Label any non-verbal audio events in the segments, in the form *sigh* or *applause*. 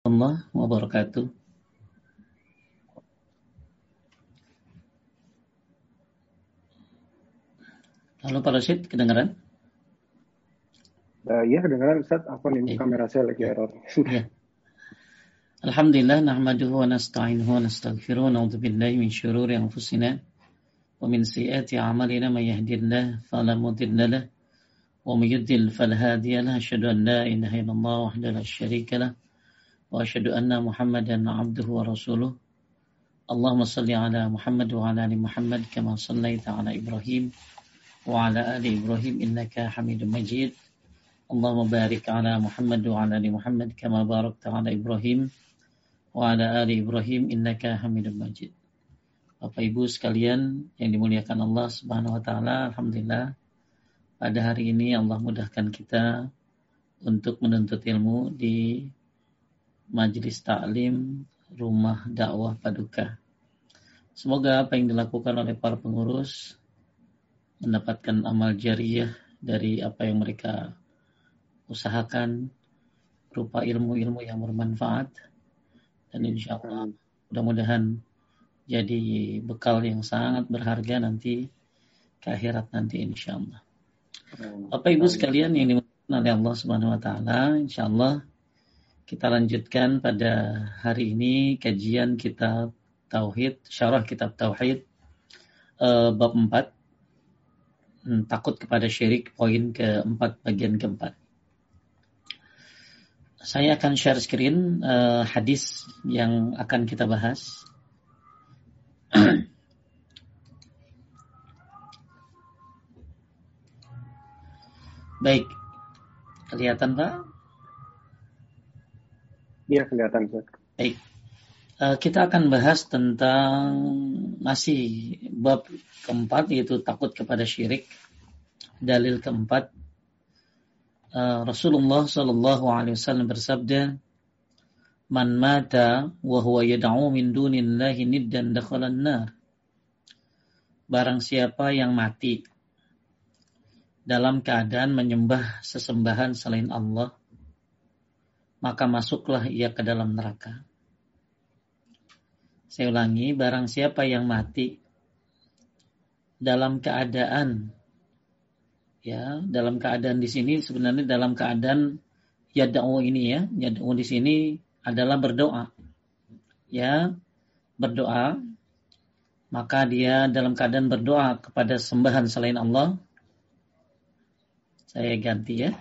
warahmatullahi wabarakatuh. Halo Pak Rashid, kedengaran? Uh, ya, kedengaran Ustaz. Apa nih kamera saya lagi error. ya. Alhamdulillah, nahmaduhu wa nasta'inuhu wa nastaghfiruh wa na'udhu billahi min syururi anfusina wa min si'ati amalina man yahdillah fala mudilla lah wa man yudlil fala hadiya lah asyhadu an la ilaha illallah wahdahu la syarika lah وأشهد أن محمدا عبده ورسوله اللهم صل على محمد وعلى آل محمد كما صليت على إبراهيم وعلى آل إبراهيم إنك حميد مجيد اللهم بارك على محمد وعلى آل محمد كما باركت على إبراهيم وعلى آل إبراهيم إنك حميد مجيد Bapak Ibu sekalian yang dimuliakan Allah Subhanahu wa taala, alhamdulillah pada hari ini Allah mudahkan kita untuk menuntut ilmu di Majelis Taklim Rumah Dakwah Paduka. Semoga apa yang dilakukan oleh para pengurus mendapatkan amal jariah dari apa yang mereka usahakan berupa ilmu-ilmu yang bermanfaat dan insya Allah mudah-mudahan jadi bekal yang sangat berharga nanti ke akhirat nanti insya Allah. Bapak Ibu sekalian yang dimuliakan oleh Allah Subhanahu Wa Taala, insya Allah kita lanjutkan pada hari ini kajian kitab Tauhid, syarah kitab Tauhid uh, bab 4 hmm, takut kepada syirik poin keempat bagian keempat. Saya akan share screen uh, hadis yang akan kita bahas. *coughs* Baik, kelihatan Pak? Iya kelihatan Baik. Uh, kita akan bahas tentang masih bab keempat yaitu takut kepada syirik. Dalil keempat uh, Rasulullah Shallallahu Alaihi Wasallam bersabda, "Man mata wa huwa yad'u min dunillahi niddan dakhalan nar." Barang siapa yang mati dalam keadaan menyembah sesembahan selain Allah, maka masuklah ia ke dalam neraka. Saya ulangi, barang siapa yang mati dalam keadaan ya, dalam keadaan di sini sebenarnya dalam keadaan yad'u ini ya, yad'u di sini adalah berdoa. Ya, berdoa maka dia dalam keadaan berdoa kepada sembahan selain Allah. Saya ganti ya.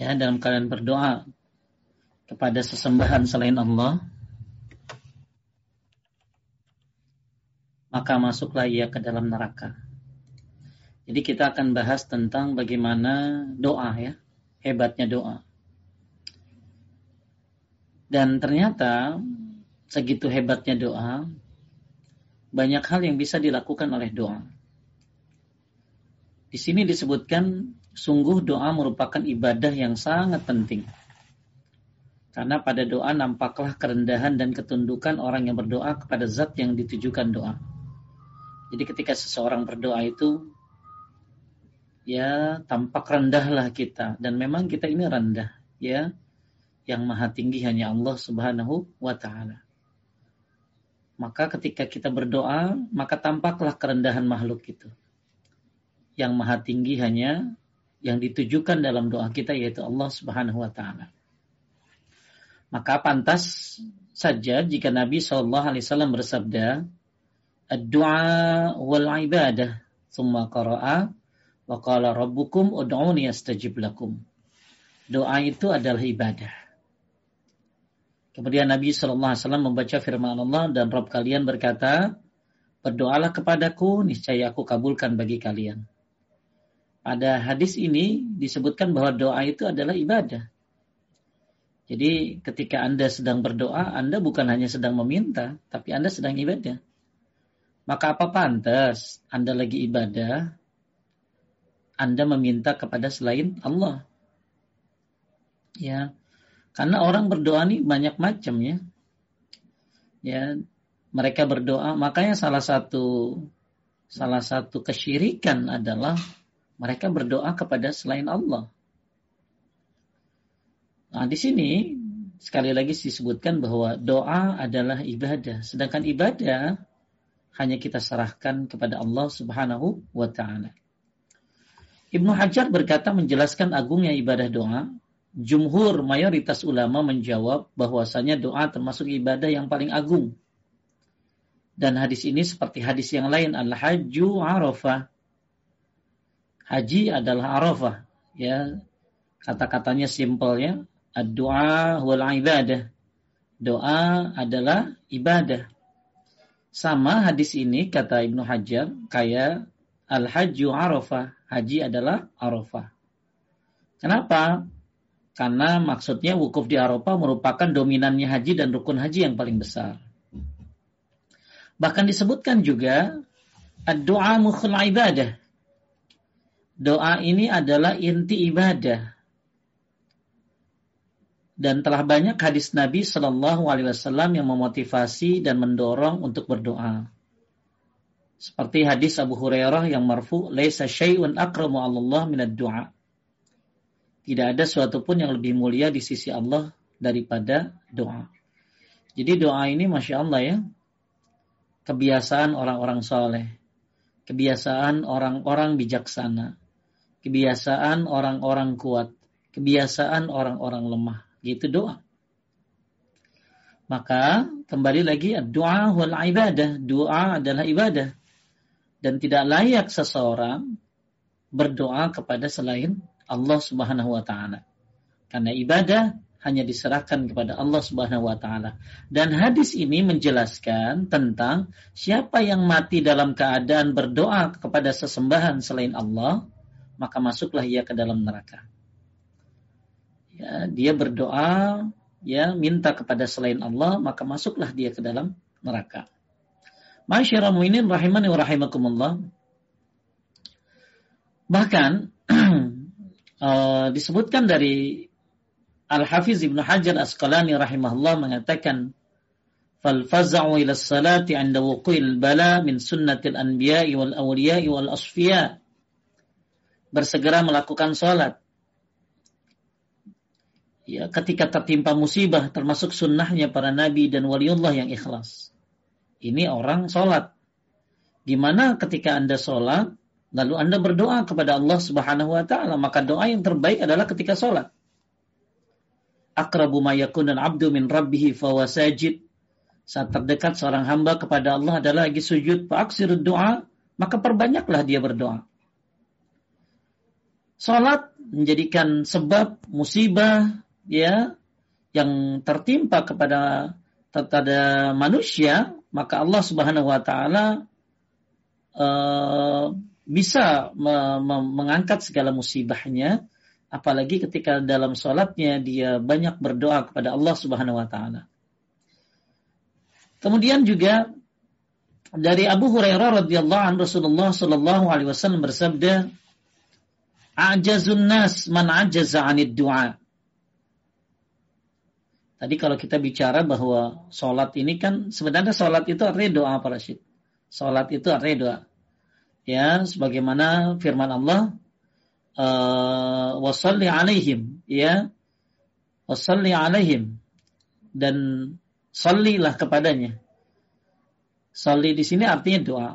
Ya dalam keadaan berdoa kepada sesembahan selain Allah maka masuklah ia ke dalam neraka. Jadi kita akan bahas tentang bagaimana doa ya, hebatnya doa. Dan ternyata segitu hebatnya doa, banyak hal yang bisa dilakukan oleh doa. Di sini disebutkan Sungguh doa merupakan ibadah yang sangat penting. Karena pada doa nampaklah kerendahan dan ketundukan orang yang berdoa kepada zat yang ditujukan doa. Jadi ketika seseorang berdoa itu ya tampak rendahlah kita dan memang kita ini rendah ya. Yang maha tinggi hanya Allah Subhanahu wa taala. Maka ketika kita berdoa, maka tampaklah kerendahan makhluk itu. Yang maha tinggi hanya yang ditujukan dalam doa kita yaitu Allah Subhanahu wa taala. Maka pantas saja jika Nabi Shallallahu alaihi wasallam bersabda, "Ad-du'a wal ibadah." Tsumma qara'a wa qala rabbukum ud'uni astajib lakum. Doa itu adalah ibadah. Kemudian Nabi Shallallahu Alaihi Wasallam membaca firman Allah dan Rob kalian berkata, berdoalah kepadaku, niscaya aku kabulkan bagi kalian. Pada hadis ini disebutkan bahwa doa itu adalah ibadah. Jadi ketika Anda sedang berdoa, Anda bukan hanya sedang meminta, tapi Anda sedang ibadah. Maka apa pantas Anda lagi ibadah, Anda meminta kepada selain Allah? Ya, karena orang berdoa ini banyak macam ya. Ya, mereka berdoa, makanya salah satu salah satu kesyirikan adalah Mereka berdoa kepada selain Allah. Nah, di sini sekali lagi disebutkan bahwa doa adalah ibadah, sedangkan ibadah hanya kita serahkan kepada Allah Subhanahu wa taala. Ibnu Hajar berkata menjelaskan agungnya ibadah doa. Jumhur mayoritas ulama menjawab bahwasanya doa termasuk ibadah yang paling agung. Dan hadis ini seperti hadis yang lain al-hajju arafah. Haji adalah arafah. Ya, kata-katanya simpel ya. Ad-du'a wal ibadah. Doa adalah ibadah. Sama hadis ini kata Ibnu Hajar kayak al-hajju arafah. Haji adalah arafah. Kenapa? Karena maksudnya wukuf di Arafah merupakan dominannya haji dan rukun haji yang paling besar. Bahkan disebutkan juga doa mukhul ibadah. Doa ini adalah inti ibadah. Dan telah banyak hadis Nabi Shallallahu Alaihi Wasallam yang memotivasi dan mendorong untuk berdoa. Seperti hadis Abu Hurairah yang marfu, "Laisa syai'un akramu Allah minad du'a." Tidak ada suatu pun yang lebih mulia di sisi Allah daripada doa. Jadi doa ini Masya Allah ya, kebiasaan orang-orang soleh, kebiasaan orang-orang bijaksana, kebiasaan orang-orang kuat, kebiasaan orang-orang lemah. Gitu doa. Maka kembali lagi doa wal ibadah. Doa adalah ibadah. Dan tidak layak seseorang berdoa kepada selain Allah Subhanahu wa taala. Karena ibadah hanya diserahkan kepada Allah Subhanahu wa taala. Dan hadis ini menjelaskan tentang siapa yang mati dalam keadaan berdoa kepada sesembahan selain Allah, maka masuklah ia ke dalam neraka. Ya, dia berdoa ya minta kepada selain Allah, maka masuklah dia ke dalam neraka. Masyarakat mu'minin rahimani wa rahimakumullah. Bahkan uh, *clears throat* disebutkan dari Al-Hafiz Ibnu Hajar Asqalani rahimahullah mengatakan fal faza'u ila salati 'inda wuqu'il bala min sunnatil anbiya'i wal awliya'i wal asfiya bersegera melakukan salat ya ketika tertimpa musibah termasuk sunnahnya para nabi dan waliullah yang ikhlas ini orang salat gimana ketika Anda salat lalu Anda berdoa kepada Allah Subhanahu wa taala maka doa yang terbaik adalah ketika salat akrabu dan abdu min rabbihi fawasajid. Saat terdekat seorang hamba kepada Allah adalah lagi sujud, fa'aksir doa, maka perbanyaklah dia berdoa. Salat menjadikan sebab musibah ya yang tertimpa kepada kepada manusia, maka Allah Subhanahu wa taala uh, bisa me me mengangkat segala musibahnya apalagi ketika dalam sholatnya dia banyak berdoa kepada Allah Subhanahu wa taala. Kemudian juga dari Abu Hurairah radhiyallahu anhu Rasulullah sallallahu alaihi wasallam bersabda, "Ajazun nas man ajaza 'anid du'a." Tadi kalau kita bicara bahwa sholat ini kan sebenarnya sholat itu artinya doa para syed. Sholat itu artinya doa. Ya, sebagaimana firman Allah, wasalli alaihim ya wasalli alaihim dan sallilah kepadanya salli di sini artinya doa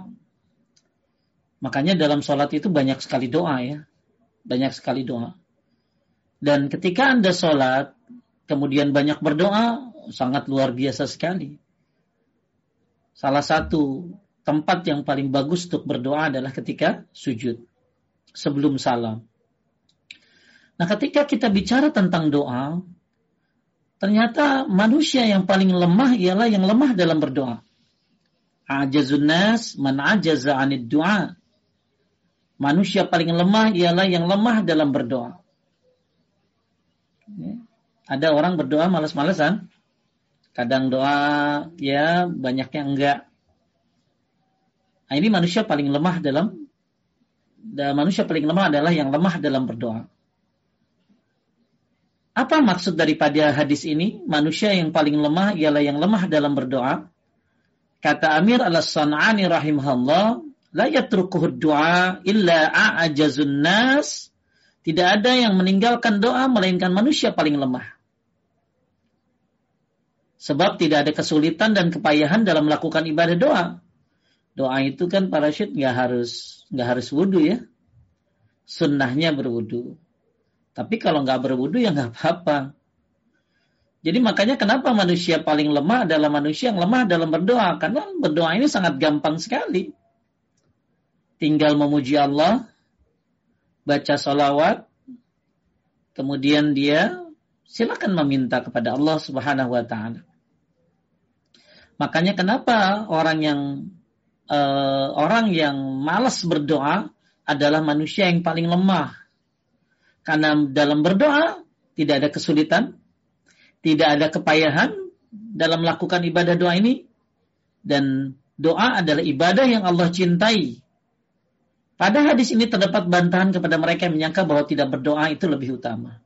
makanya dalam sholat itu banyak sekali doa ya banyak sekali doa dan ketika anda sholat kemudian banyak berdoa sangat luar biasa sekali salah satu tempat yang paling bagus untuk berdoa adalah ketika sujud sebelum salam Nah, ketika kita bicara tentang doa, ternyata manusia yang paling lemah ialah yang lemah dalam berdoa. Ajazun nas man ajaza anid du'a. Manusia paling lemah ialah yang lemah dalam berdoa. Ya. Ada orang berdoa malas-malesan. Kadang doa ya banyaknya enggak. Nah, ini manusia paling lemah dalam dan manusia paling lemah adalah yang lemah dalam berdoa. Apa maksud daripada hadis ini? Manusia yang paling lemah ialah yang lemah dalam berdoa. Kata Amir al-San'ani rahimahullah, La yatrukuhu du'a illa a'ajazun nas. Tidak ada yang meninggalkan doa melainkan manusia paling lemah. Sebab tidak ada kesulitan dan kepayahan dalam melakukan ibadah doa. Doa itu kan para syed nggak harus nggak harus wudhu ya. Sunnahnya berwudhu. Tapi kalau nggak berwudhu ya nggak apa-apa. Jadi makanya kenapa manusia paling lemah adalah manusia yang lemah dalam berdoa. Karena berdoa ini sangat gampang sekali. Tinggal memuji Allah, baca salawat, kemudian dia silakan meminta kepada Allah Subhanahu wa taala. Makanya kenapa orang yang uh, orang yang malas berdoa adalah manusia yang paling lemah. Karena dalam berdoa tidak ada kesulitan, tidak ada kepayahan dalam melakukan ibadah doa ini dan doa adalah ibadah yang Allah cintai. Pada hadis ini terdapat bantahan kepada mereka yang menyangka bahwa tidak berdoa itu lebih utama.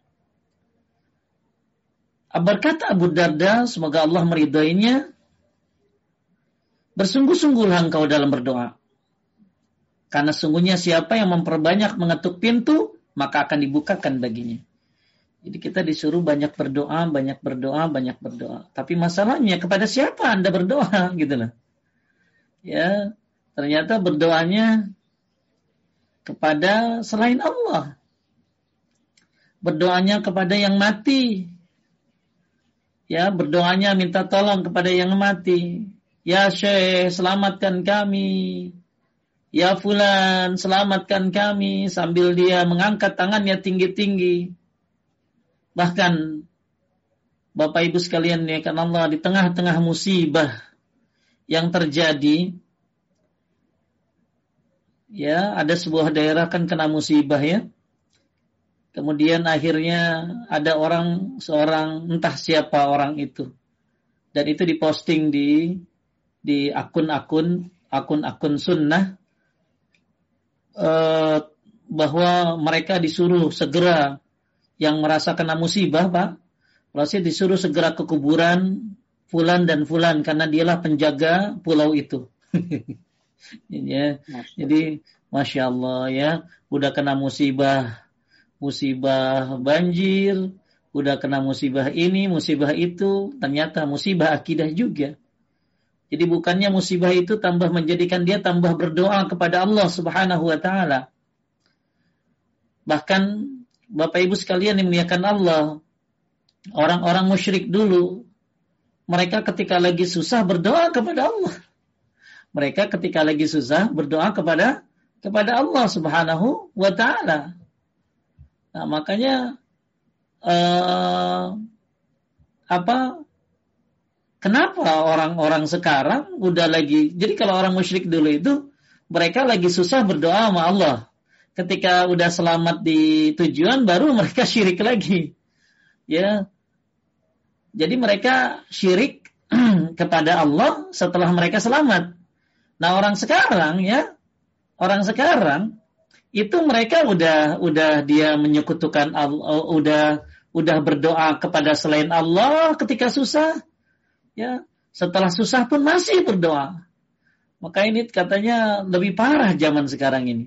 Berkata Abu Darda, semoga Allah meridhoinya, Bersungguh-sungguhlah engkau dalam berdoa. Karena sungguhnya siapa yang memperbanyak mengetuk pintu, maka akan dibukakan baginya. Jadi kita disuruh banyak berdoa, banyak berdoa, banyak berdoa. Tapi masalahnya kepada siapa Anda berdoa *laughs* gitu loh. Ya, ternyata berdoanya kepada selain Allah. Berdoanya kepada yang mati. Ya, berdoanya minta tolong kepada yang mati. Ya Syekh, selamatkan kami. Ya Fulan, selamatkan kami. Sambil dia mengangkat tangannya tinggi-tinggi. Bahkan, Bapak Ibu sekalian ya kan Allah, di tengah-tengah musibah yang terjadi, ya ada sebuah daerah kan kena musibah ya. Kemudian akhirnya ada orang, seorang entah siapa orang itu. Dan itu diposting di di akun-akun akun-akun sunnah eh, bahwa mereka disuruh segera yang merasa kena musibah pak Rasul disuruh segera ke kuburan Fulan dan Fulan karena dialah penjaga pulau itu *laughs* ya jadi masya Allah ya udah kena musibah musibah banjir udah kena musibah ini musibah itu ternyata musibah akidah juga jadi bukannya musibah itu tambah menjadikan dia tambah berdoa kepada Allah Subhanahu wa taala. Bahkan Bapak Ibu sekalian yang muliakan Allah, orang-orang musyrik dulu mereka ketika lagi susah berdoa kepada Allah. Mereka ketika lagi susah berdoa kepada kepada Allah Subhanahu wa taala. Nah, makanya uh, apa Kenapa orang-orang sekarang udah lagi, jadi kalau orang musyrik dulu itu, mereka lagi susah berdoa sama Allah. Ketika udah selamat di tujuan, baru mereka syirik lagi. Ya, jadi mereka syirik *clears throat* kepada Allah setelah mereka selamat. Nah orang sekarang ya, orang sekarang itu mereka udah udah dia menyekutukan Allah, udah udah berdoa kepada selain Allah ketika susah, ya setelah susah pun masih berdoa. Maka ini katanya lebih parah zaman sekarang ini.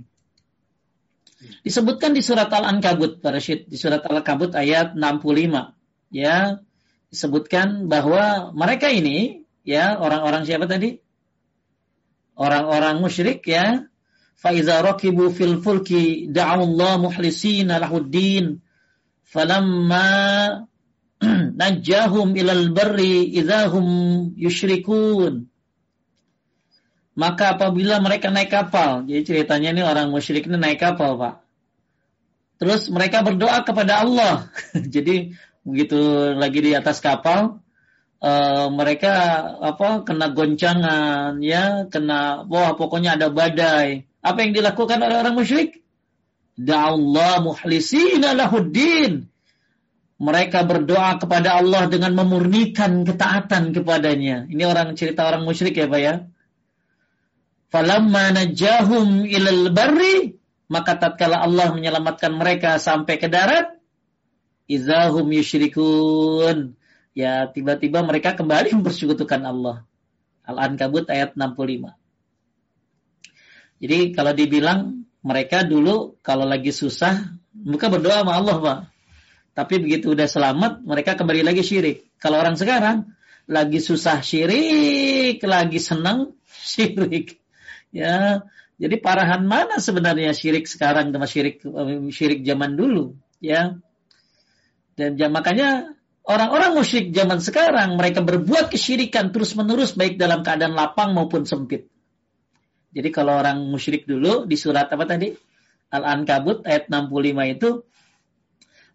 Disebutkan di surat Al-Ankabut, para syed, di surat Al-Ankabut ayat 65. Ya, disebutkan bahwa mereka ini, ya, orang-orang siapa tadi? Orang-orang musyrik ya. Faiza rakibu fil fulki da'awullah muhlisina lahuddin. Falamma *clears throat* najahum ilal barri idahum yushrikun. Maka apabila mereka naik kapal, jadi ceritanya ini orang musyrik ini naik kapal, Pak. Terus mereka berdoa kepada Allah. *laughs* jadi begitu lagi di atas kapal, uh, mereka apa kena goncangan, ya, kena wah pokoknya ada badai. Apa yang dilakukan oleh orang musyrik? Da'allah muhlisina lahuddin mereka berdoa kepada Allah dengan memurnikan ketaatan kepadanya. Ini orang cerita orang musyrik ya Pak ya. Falamma najahum ilal barri maka tatkala Allah menyelamatkan mereka sampai ke darat izahum yusyrikun ya tiba-tiba mereka kembali *laughs* mempersekutukan Allah. Al-Ankabut ayat 65. Jadi kalau dibilang mereka dulu kalau lagi susah bukan berdoa sama Allah Pak. Tapi begitu udah selamat mereka kembali lagi syirik. Kalau orang sekarang lagi susah syirik, lagi senang *laughs* syirik. Ya, jadi parahan mana sebenarnya syirik sekarang sama syirik syirik zaman dulu, ya. Dan ya, makanya orang-orang musyrik zaman sekarang mereka berbuat kesyirikan terus-menerus baik dalam keadaan lapang maupun sempit. Jadi kalau orang musyrik dulu di surat apa tadi? Al-Ankabut ayat 65 itu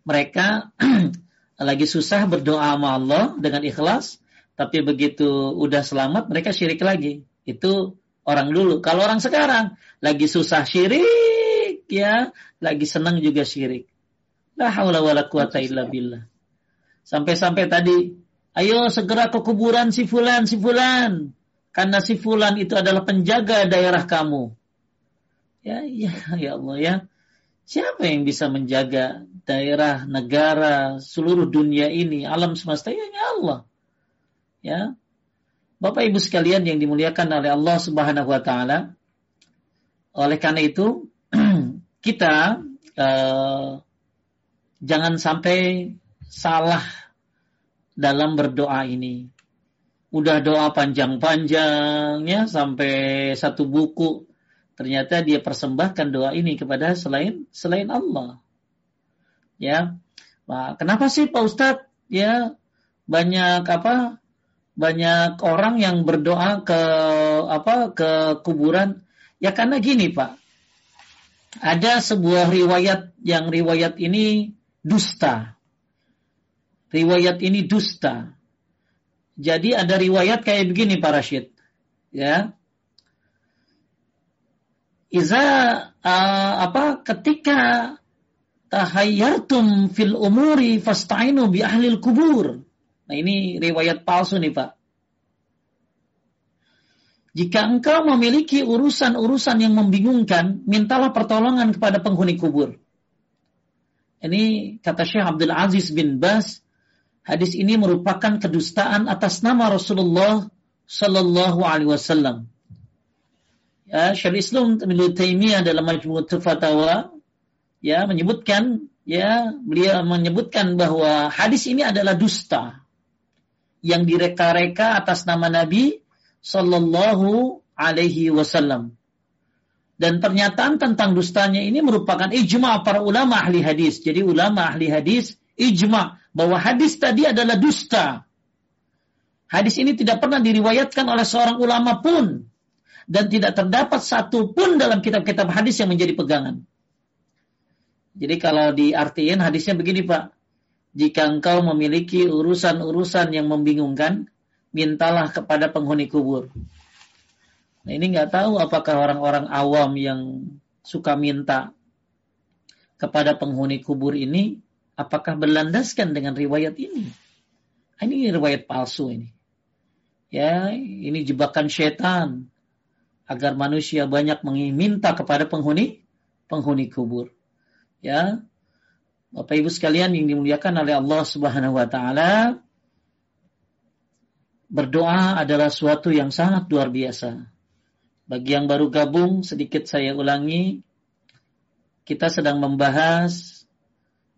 mereka *clears throat* lagi susah berdoa sama Allah dengan ikhlas, tapi begitu udah selamat mereka syirik lagi. Itu orang dulu. Kalau orang sekarang lagi susah syirik, ya, lagi senang juga syirik. La haula wala quwata illa billah. Sampai-sampai tadi, ayo segera ke kuburan si fulan, si fulan. Karena si fulan itu adalah penjaga daerah kamu. Ya, ya, ya Allah ya. Siapa yang bisa menjaga daerah, negara, seluruh dunia ini, alam semesta? Ya, ya Allah. Ya, Bapak Ibu sekalian yang dimuliakan oleh Allah Subhanahu wa taala. Oleh karena itu, *clears throat* kita uh, jangan sampai salah dalam berdoa ini. Udah doa panjang-panjangnya sampai satu buku ternyata dia persembahkan doa ini kepada selain selain Allah. Ya. Nah, kenapa sih Pak Ustadz ya banyak apa banyak orang yang berdoa ke apa ke kuburan ya karena gini Pak. Ada sebuah riwayat yang riwayat ini dusta. Riwayat ini dusta. Jadi ada riwayat kayak begini Pak Rashid. Ya, iza uh, apa ketika tahayyartum fil umuri fasta'inu bi ahlil kubur. Nah ini riwayat palsu nih Pak. Jika engkau memiliki urusan-urusan yang membingungkan, mintalah pertolongan kepada penghuni kubur. Ini kata Syekh Abdul Aziz bin Bas, hadis ini merupakan kedustaan atas nama Rasulullah Sallallahu Alaihi Wasallam ya, Syekh Islam Ibnu Taimiyah dalam Majmu'ut Fatawa ya menyebutkan ya beliau menyebutkan bahwa hadis ini adalah dusta yang direka-reka atas nama Nabi Sallallahu Alaihi Wasallam. Dan pernyataan tentang dustanya ini merupakan ijma para ulama ahli hadis. Jadi ulama ahli hadis ijma bahwa hadis tadi adalah dusta. Hadis ini tidak pernah diriwayatkan oleh seorang ulama pun dan tidak terdapat satu pun dalam kitab-kitab hadis yang menjadi pegangan. Jadi kalau diartiin hadisnya begini Pak, jika engkau memiliki urusan-urusan yang membingungkan, mintalah kepada penghuni kubur. Nah ini nggak tahu apakah orang-orang awam yang suka minta kepada penghuni kubur ini, apakah berlandaskan dengan riwayat ini? Ah, ini riwayat palsu ini. Ya, ini jebakan setan agar manusia banyak meminta kepada penghuni penghuni kubur. Ya. Bapak Ibu sekalian yang dimuliakan oleh Allah Subhanahu wa taala, berdoa adalah suatu yang sangat luar biasa. Bagi yang baru gabung, sedikit saya ulangi, kita sedang membahas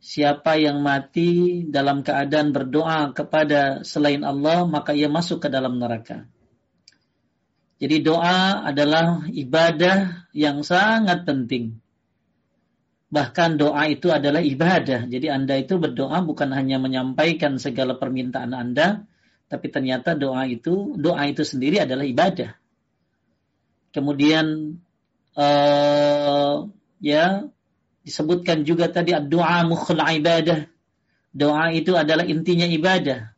siapa yang mati dalam keadaan berdoa kepada selain Allah, maka ia masuk ke dalam neraka. Jadi doa adalah ibadah yang sangat penting. Bahkan doa itu adalah ibadah. Jadi Anda itu berdoa bukan hanya menyampaikan segala permintaan Anda, tapi ternyata doa itu doa itu sendiri adalah ibadah. Kemudian uh, ya disebutkan juga tadi doa mukhul ibadah. Doa itu adalah intinya ibadah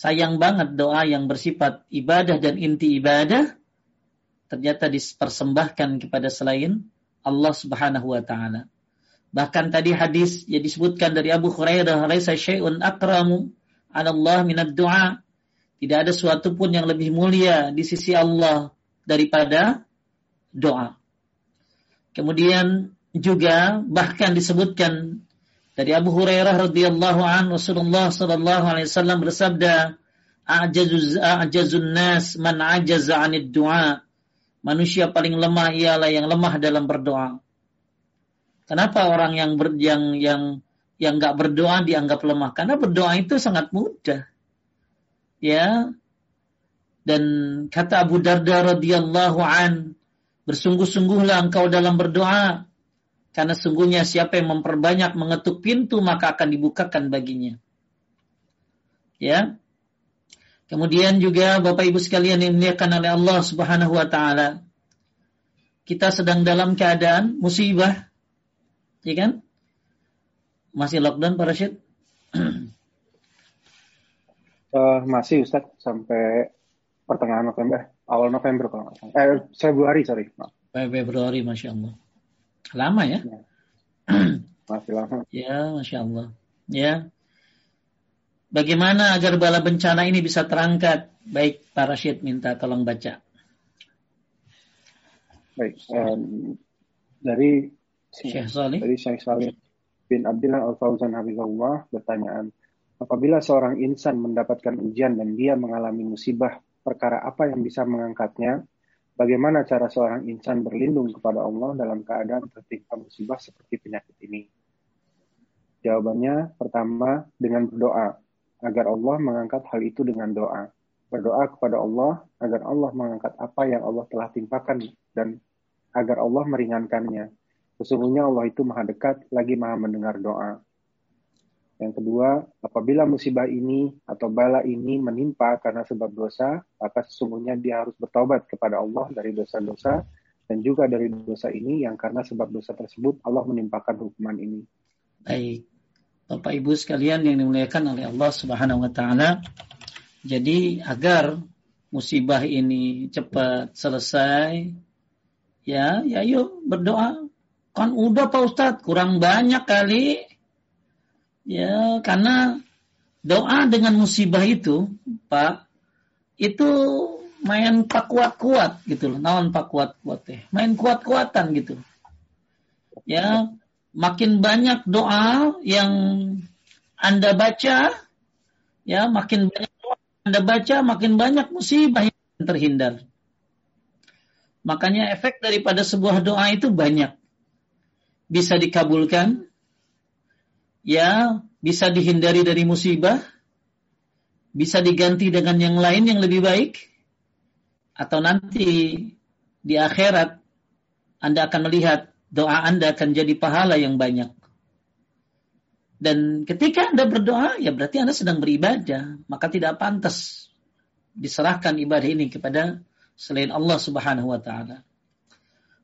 sayang banget doa yang bersifat ibadah dan inti ibadah ternyata dipersembahkan kepada selain Allah Subhanahu wa taala. Bahkan tadi hadis yang disebutkan dari Abu Hurairah, "Laisa syai'un akramu 'ala Allah minad du'a." Tidak ada suatu pun yang lebih mulia di sisi Allah daripada doa. Kemudian juga bahkan disebutkan dari Abu Hurairah radhiyallahu an Rasulullah sallallahu alaihi wasallam bersabda, "A'jazuz a'jazun nas man ajaza 'anid du'a." manusia paling lemah ialah yang lemah dalam berdoa. Kenapa orang yang ber, yang yang yang nggak berdoa dianggap lemah? Karena berdoa itu sangat mudah. Ya. Dan kata Abu Darda radhiyallahu an, bersungguh-sungguhlah engkau dalam berdoa karena sungguhnya siapa yang memperbanyak mengetuk pintu maka akan dibukakan baginya. Ya. Kemudian juga Bapak Ibu sekalian yang dimuliakan oleh Allah Subhanahu wa taala. Kita sedang dalam keadaan musibah. Ya kan? Masih lockdown Pak Rashid? uh, *clears throat* masih Ustaz sampai pertengahan November, awal November kalau nggak salah. Eh Februari sorry. Februari Masya Allah. Lama ya? ya. *clears throat* Masih lama. Ya, Masya Allah. Ya, Bagaimana agar bala bencana ini bisa terangkat? Baik, Pak Rashid minta tolong baca. Baik, um, dari Syekh Salih. Dari Syekh Salih bin Abdullah Al-Fauzan Habibullah bertanyaan, apabila seorang insan mendapatkan ujian dan dia mengalami musibah, perkara apa yang bisa mengangkatnya? Bagaimana cara seorang insan berlindung kepada Allah dalam keadaan tertimpa musibah seperti penyakit ini? Jawabannya pertama dengan berdoa agar Allah mengangkat hal itu dengan doa. Berdoa kepada Allah agar Allah mengangkat apa yang Allah telah timpakan dan agar Allah meringankannya. Sesungguhnya Allah itu maha dekat lagi maha mendengar doa. Yang kedua, apabila musibah ini atau bala ini menimpa karena sebab dosa, maka sesungguhnya dia harus bertobat kepada Allah dari dosa-dosa dan juga dari dosa ini yang karena sebab dosa tersebut Allah menimpakan hukuman ini. Baik. Bapak Ibu sekalian yang dimuliakan oleh Allah Subhanahu wa taala. Jadi agar musibah ini cepat selesai ya, ya yuk berdoa. Kan udah Pak Ustadz, kurang banyak kali. Ya, karena doa dengan musibah itu, Pak, itu main pak kuat-kuat gitu loh. Naon pak kuat-kuat teh. Main kuat-kuatan gitu. Ya, makin banyak doa yang Anda baca, ya makin banyak doa Anda baca, makin banyak musibah yang terhindar. Makanya efek daripada sebuah doa itu banyak. Bisa dikabulkan, ya bisa dihindari dari musibah, bisa diganti dengan yang lain yang lebih baik, atau nanti di akhirat Anda akan melihat doa Anda akan jadi pahala yang banyak. Dan ketika Anda berdoa, ya berarti Anda sedang beribadah. Maka tidak pantas diserahkan ibadah ini kepada selain Allah subhanahu wa ta'ala.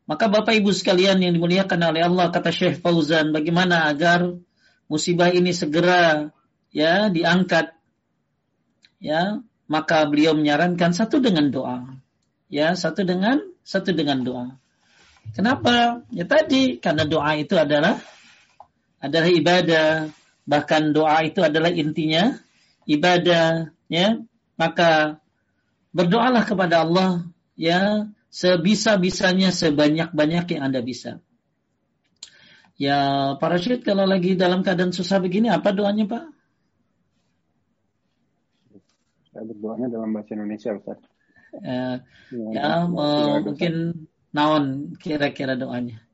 Maka Bapak Ibu sekalian yang dimuliakan oleh Allah, kata Syekh Fauzan, bagaimana agar musibah ini segera ya diangkat ya maka beliau menyarankan satu dengan doa ya satu dengan satu dengan doa Kenapa? Ya tadi karena doa itu adalah adalah ibadah, bahkan doa itu adalah intinya ibadah, ya. Maka berdoalah kepada Allah ya sebisa-bisanya sebanyak-banyak yang Anda bisa. Ya, para syed kalau lagi dalam keadaan susah begini apa doanya, Pak? Saya berdoanya dalam bahasa Indonesia, Ustaz. Uh, ya, ya uh, mungkin naon kira-kira doanya?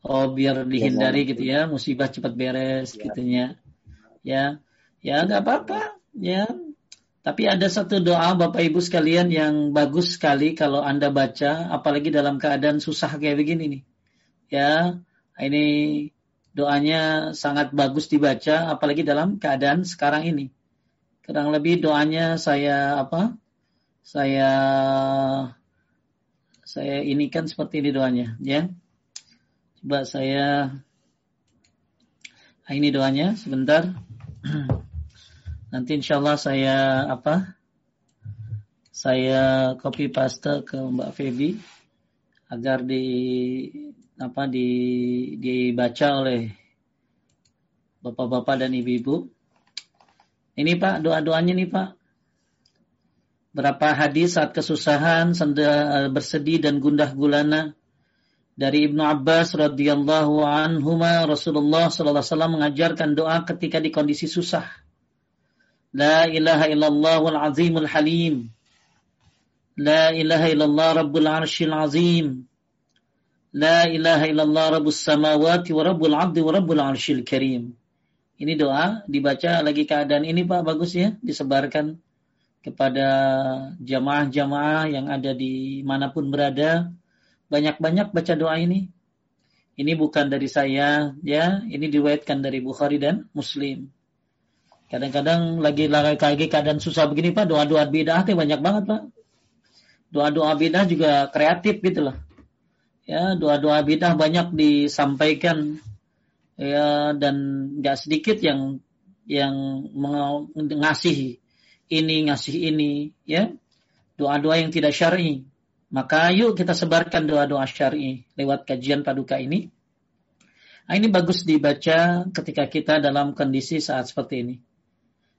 Oh biar dihindari gitu ya musibah cepat beres ya. gitunya ya ya nggak apa-apa ya. Tapi ada satu doa Bapak Ibu sekalian yang bagus sekali kalau Anda baca apalagi dalam keadaan susah kayak begini nih. Ya ini doanya sangat bagus dibaca apalagi dalam keadaan sekarang ini. Kurang lebih doanya saya apa saya saya ini kan seperti ini doanya ya. Coba saya nah, ini doanya sebentar. *clears throat* Nanti insya Allah saya apa saya copy paste ke Mbak Feby agar di apa di dibaca oleh bapak-bapak dan ibu-ibu ini Pak doa-doanya nih Pak berapa hadis saat kesusahan, eh, bersedih dan gundah gulana. Dari Ibnu Abbas radhiyallahu anhu Rasulullah sallallahu alaihi mengajarkan doa ketika di kondisi susah. La ilaha illallah wal azimul halim. La ilaha illallah rabbul arshil azim. La ilaha illallah rabbus samawati wa rabbul abdi wa rabbul arshil karim. Ini doa dibaca lagi keadaan ini Pak bagus ya disebarkan kepada jamaah-jamaah yang ada di mana pun berada banyak-banyak baca doa ini. Ini bukan dari saya ya, ini diriwayatkan dari Bukhari dan Muslim. Kadang-kadang lagi lagi keadaan susah begini Pak, doa-doa bidah banyak banget Pak doa-doa bidah juga kreatif gitu loh. Ya, doa-doa bidah banyak disampaikan. Ya dan nggak sedikit yang yang ngasih ini ngasih ini ya. Doa-doa yang tidak syar'i. Maka yuk kita sebarkan doa-doa syar'i lewat kajian paduka ini. Nah, ini bagus dibaca ketika kita dalam kondisi saat seperti ini.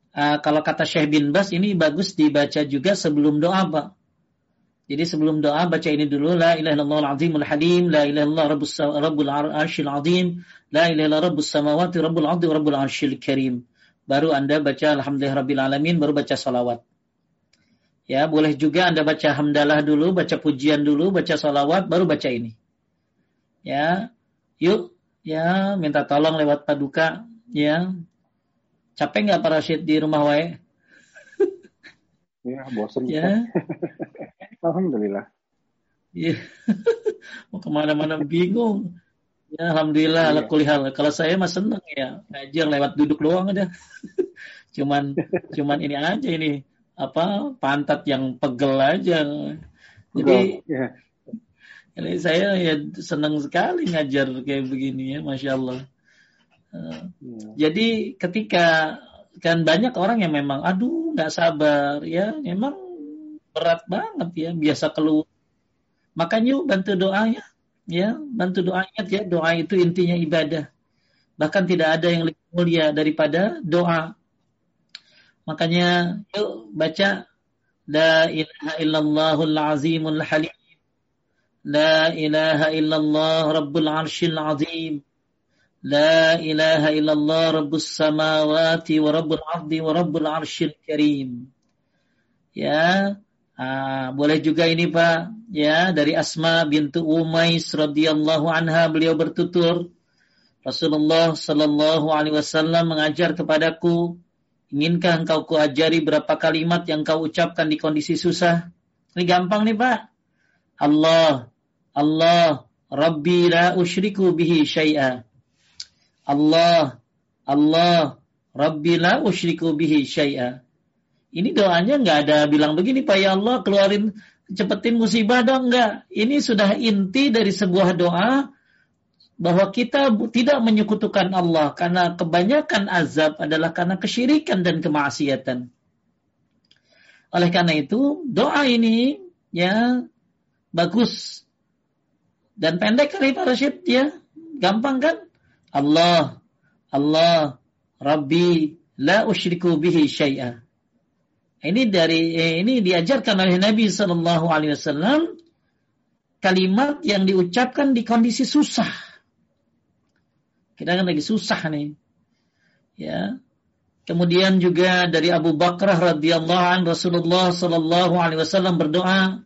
Uh, kalau kata Syekh bin Bas ini bagus dibaca juga sebelum doa Pak jadi sebelum doa baca ini dulu la ilaha illallah al-azimul halim, la ilaha illallah rabbus rabbul arsyil azim, la ilaha illallah rabbus samawati rabbul ardi rabbul arsyil karim. Baru Anda baca alhamdulillah rabbil alamin baru baca salawat. Ya, boleh juga Anda baca hamdalah dulu, baca pujian dulu, baca salawat baru baca ini. Ya. Yuk, ya minta tolong lewat paduka, ya. Capek nggak para syed di rumah wae? Ya, bosan. Ya. *laughs* Alhamdulillah. Iya. *laughs* Mau ke mana-mana bingung. Ya, Alhamdulillah, iya. kulihal. Kalau saya mah seneng ya, ngajar lewat duduk doang aja. *laughs* cuman, cuman ini aja ini apa pantat yang pegel aja. Jadi, ya. ini saya ya senang sekali ngajar kayak begini ya, masya Allah. Uh. Jadi ketika kan banyak orang yang memang, aduh nggak sabar ya, memang berat banget ya biasa keluar. Makanya bantu doanya ya bantu doanya ya doa itu intinya ibadah. Bahkan tidak ada yang lebih mulia daripada doa. Makanya yuk baca la ilaha illallahul azimul halim. La ilaha illallah rabbul arshil azim. La ilaha illallah rabbus samawati wa rabbul ardi wa rabbul arshil karim. Ya Ah, boleh juga ini Pak, ya dari Asma bintu Umais radhiyallahu anha beliau bertutur Rasulullah Shallallahu alaihi wasallam mengajar kepadaku, inginkah engkau kuajari berapa kalimat yang kau ucapkan di kondisi susah? Ini gampang nih Pak. Allah, Allah, Rabbi la usyriku bihi syai'a. Allah, Allah, Rabbi la usyriku bihi syai'a. Ini doanya nggak ada bilang begini Pak ya Allah keluarin cepetin musibah dong nggak. Ini sudah inti dari sebuah doa bahwa kita tidak menyekutukan Allah karena kebanyakan azab adalah karena kesyirikan dan kemaksiatan. Oleh karena itu doa ini ya bagus dan pendek kali Pak Rashid ya gampang kan? Allah Allah Rabbi la usyriku bihi syai'ah ini dari eh, ini diajarkan oleh Nabi Shallallahu Alaihi Wasallam kalimat yang diucapkan di kondisi susah. Kita kan lagi susah nih, ya. Kemudian juga dari Abu Bakrah radhiyallahu an Rasulullah Shallallahu Alaihi Wasallam berdoa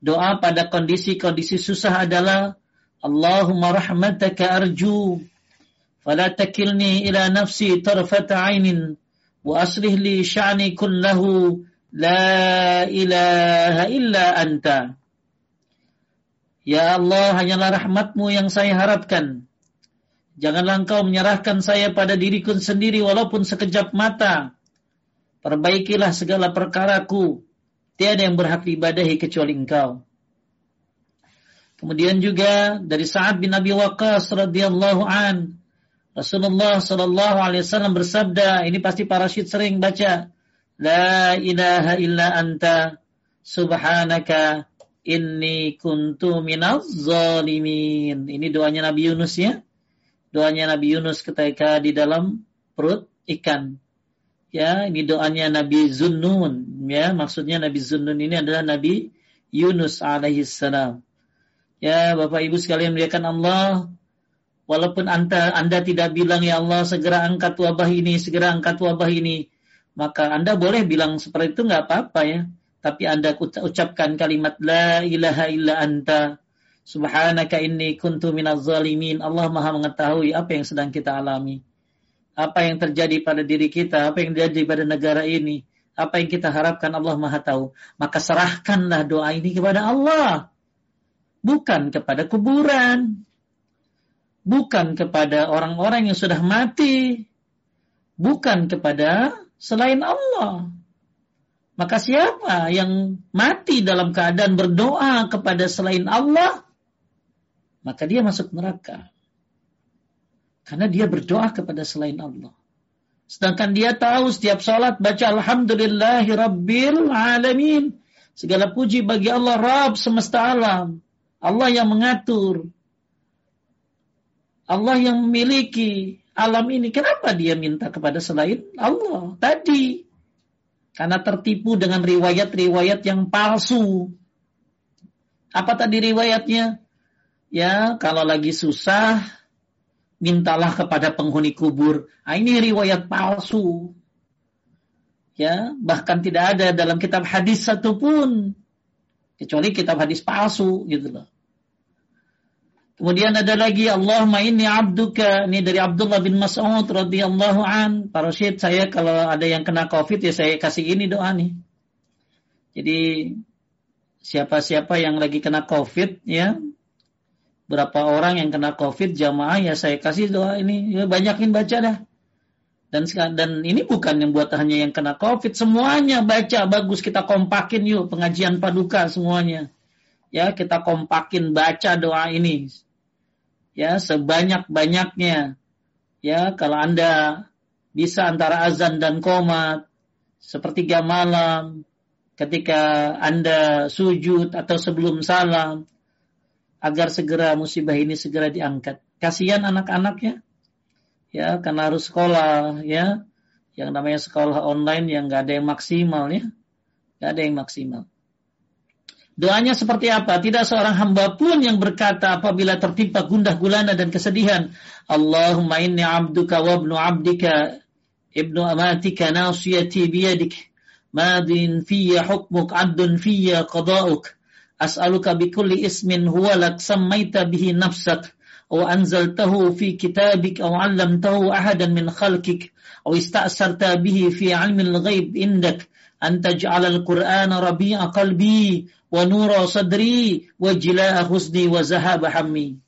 doa pada kondisi-kondisi susah adalah Allahumma rahmataka arju fala takilni ila nafsi tarfata ainin وأصلح لي شعني كله لا إله إلا أنت Ya Allah, hanyalah rahmatmu yang saya harapkan. Janganlah engkau menyerahkan saya pada diriku sendiri walaupun sekejap mata. Perbaikilah segala perkaraku. Tiada yang berhak diibadahi kecuali engkau. Kemudian juga dari Sa'ad bin Abi Waqqas radhiyallahu an Rasulullah Shallallahu Alaihi Wasallam bersabda, ini pasti para syid sering baca, La ilaha illa anta subhanaka inni kuntu minaz zalimin. Ini doanya Nabi Yunus ya. Doanya Nabi Yunus ketika di dalam perut ikan. Ya, ini doanya Nabi Zunnun. Ya, maksudnya Nabi Zunnun ini adalah Nabi Yunus alaihi salam. Ya, Bapak Ibu sekalian melihatkan Allah, Walaupun anda, anda tidak bilang, ya Allah segera angkat wabah ini, segera angkat wabah ini. Maka Anda boleh bilang seperti itu nggak apa-apa ya. tapi Anda ucapkan kalimat la ilaha illa anta subhanaka inni kuntu minaz zalimin. Allah Maha mengetahui apa yang sedang kita alami. Apa yang terjadi pada diri kita, apa yang terjadi pada negara ini, apa yang kita harapkan Allah Maha tahu. Maka serahkanlah doa ini kepada Allah. Bukan kepada kuburan. Bukan kepada orang-orang yang sudah mati. Bukan kepada selain Allah. Maka siapa yang mati dalam keadaan berdoa kepada selain Allah, maka dia masuk neraka. Karena dia berdoa kepada selain Allah. Sedangkan dia tahu setiap sholat baca Alhamdulillahi Rabbil Alamin. Segala puji bagi Allah Rabb semesta alam. Allah yang mengatur. Allah yang memiliki alam ini. Kenapa dia minta kepada selain Allah? Tadi karena tertipu dengan riwayat-riwayat yang palsu. Apa tadi riwayatnya? Ya, kalau lagi susah, mintalah kepada penghuni kubur. Nah, ini riwayat palsu. Ya, bahkan tidak ada dalam kitab hadis satupun kecuali kitab hadis palsu gitu loh. Kemudian ada lagi Allahumma inni abduka ini dari Abdullah bin Mas'ud radhiyallahu an. Para syed saya kalau ada yang kena Covid ya saya kasih ini doa nih. Jadi siapa-siapa yang lagi kena Covid ya berapa orang yang kena Covid jamaah ya saya kasih doa ini ya banyakin baca dah. Dan dan ini bukan yang buat hanya yang kena Covid, semuanya baca bagus kita kompakin yuk pengajian paduka semuanya. Ya, kita kompakin baca doa ini ya sebanyak-banyaknya. Ya, kalau Anda bisa antara azan dan komat sepertiga malam ketika Anda sujud atau sebelum salam agar segera musibah ini segera diangkat. Kasihan anak-anaknya. Ya, karena harus sekolah ya. Yang namanya sekolah online yang nggak ada yang maksimal ya. Nggak ada yang maksimal. Doanya seperti apa? Tidak seorang hamba pun yang berkata apabila tertimpa gundah gulana dan kesedihan. Allahumma inni abduka wa ibnu abdika ibnu amatika nasiyati biyadik. Madin fiyya hukmuk adun fiyya qada'uk. As'aluka bikulli ismin huwa lak sammaita bihi nafsak. أو أنزلته في كتابك أو علمته أحدا من خلقك أو استأثرت به في علم الغيب عندك أن تجعل القرآن ربيع قلبي wa nura sadri wa jilaa husni wa zahaba hammi.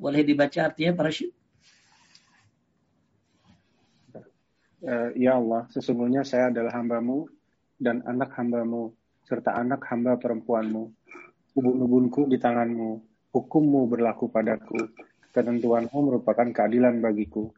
Boleh dibaca artinya para syekh? Ya Allah, sesungguhnya saya adalah hambamu dan anak hambamu, serta anak hamba perempuanmu. Ubun-ubunku di tanganmu, hukummu berlaku padaku, ketentuanmu merupakan keadilan bagiku.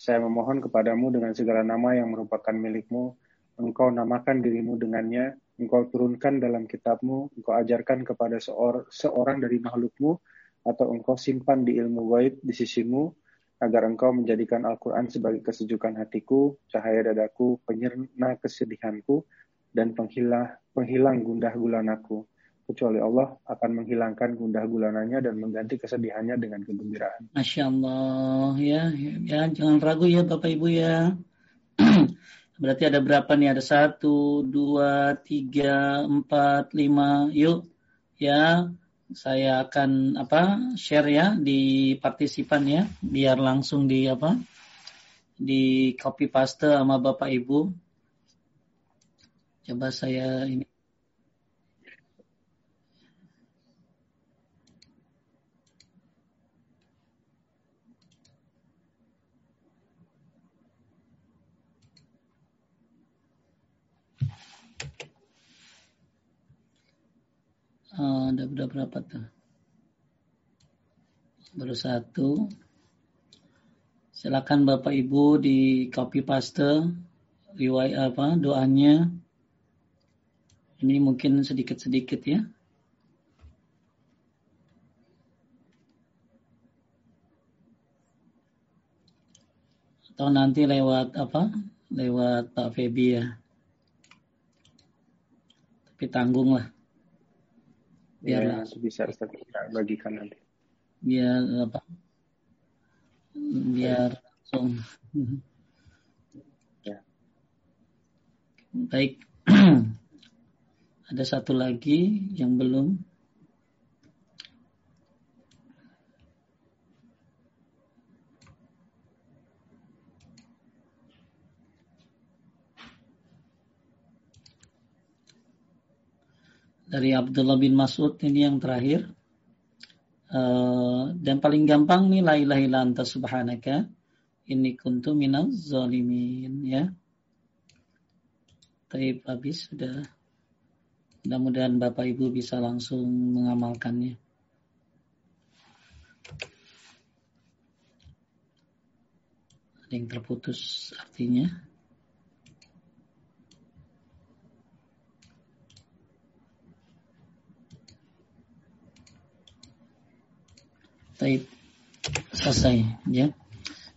Saya memohon kepadamu dengan segala nama yang merupakan milikmu, engkau namakan dirimu dengannya, engkau turunkan dalam kitabmu, engkau ajarkan kepada seor seorang dari makhlukmu, atau engkau simpan di ilmu gaib di sisimu, agar engkau menjadikan Al-Quran sebagai kesejukan hatiku, cahaya dadaku, penyerna kesedihanku, dan penghilang, penghilang gundah gulanaku. Kecuali Allah akan menghilangkan gundah gulananya dan mengganti kesedihannya dengan kegembiraan. Masya Allah, ya, ya, jangan ragu ya Bapak Ibu ya. *clears throat* Berarti ada berapa nih? Ada satu, dua, tiga, empat, lima. Yuk, ya, saya akan apa share ya di partisipan ya, biar langsung di apa di copy paste sama bapak ibu. Coba saya ini Oh, ada berapa tuh? Baru satu. Silakan Bapak Ibu di copy paste riwayat apa doanya. Ini mungkin sedikit-sedikit ya. Atau nanti lewat apa? Lewat Pak Febi ya. Tapi tanggung lah biar ya, bisa kita bagikan nanti? Biar apa? Biar langsung. Ya. baik. *clears throat* Ada satu lagi yang belum. Dari Abdullah bin Mas'ud ini yang terakhir. Uh, dan paling gampang nih la ilaha illa anta subhanaka ini kuntu minaz zalimin ya. Taib habis sudah. Mudah-mudahan Bapak Ibu bisa langsung mengamalkannya. Ada yang terputus artinya. Taib selesai ya.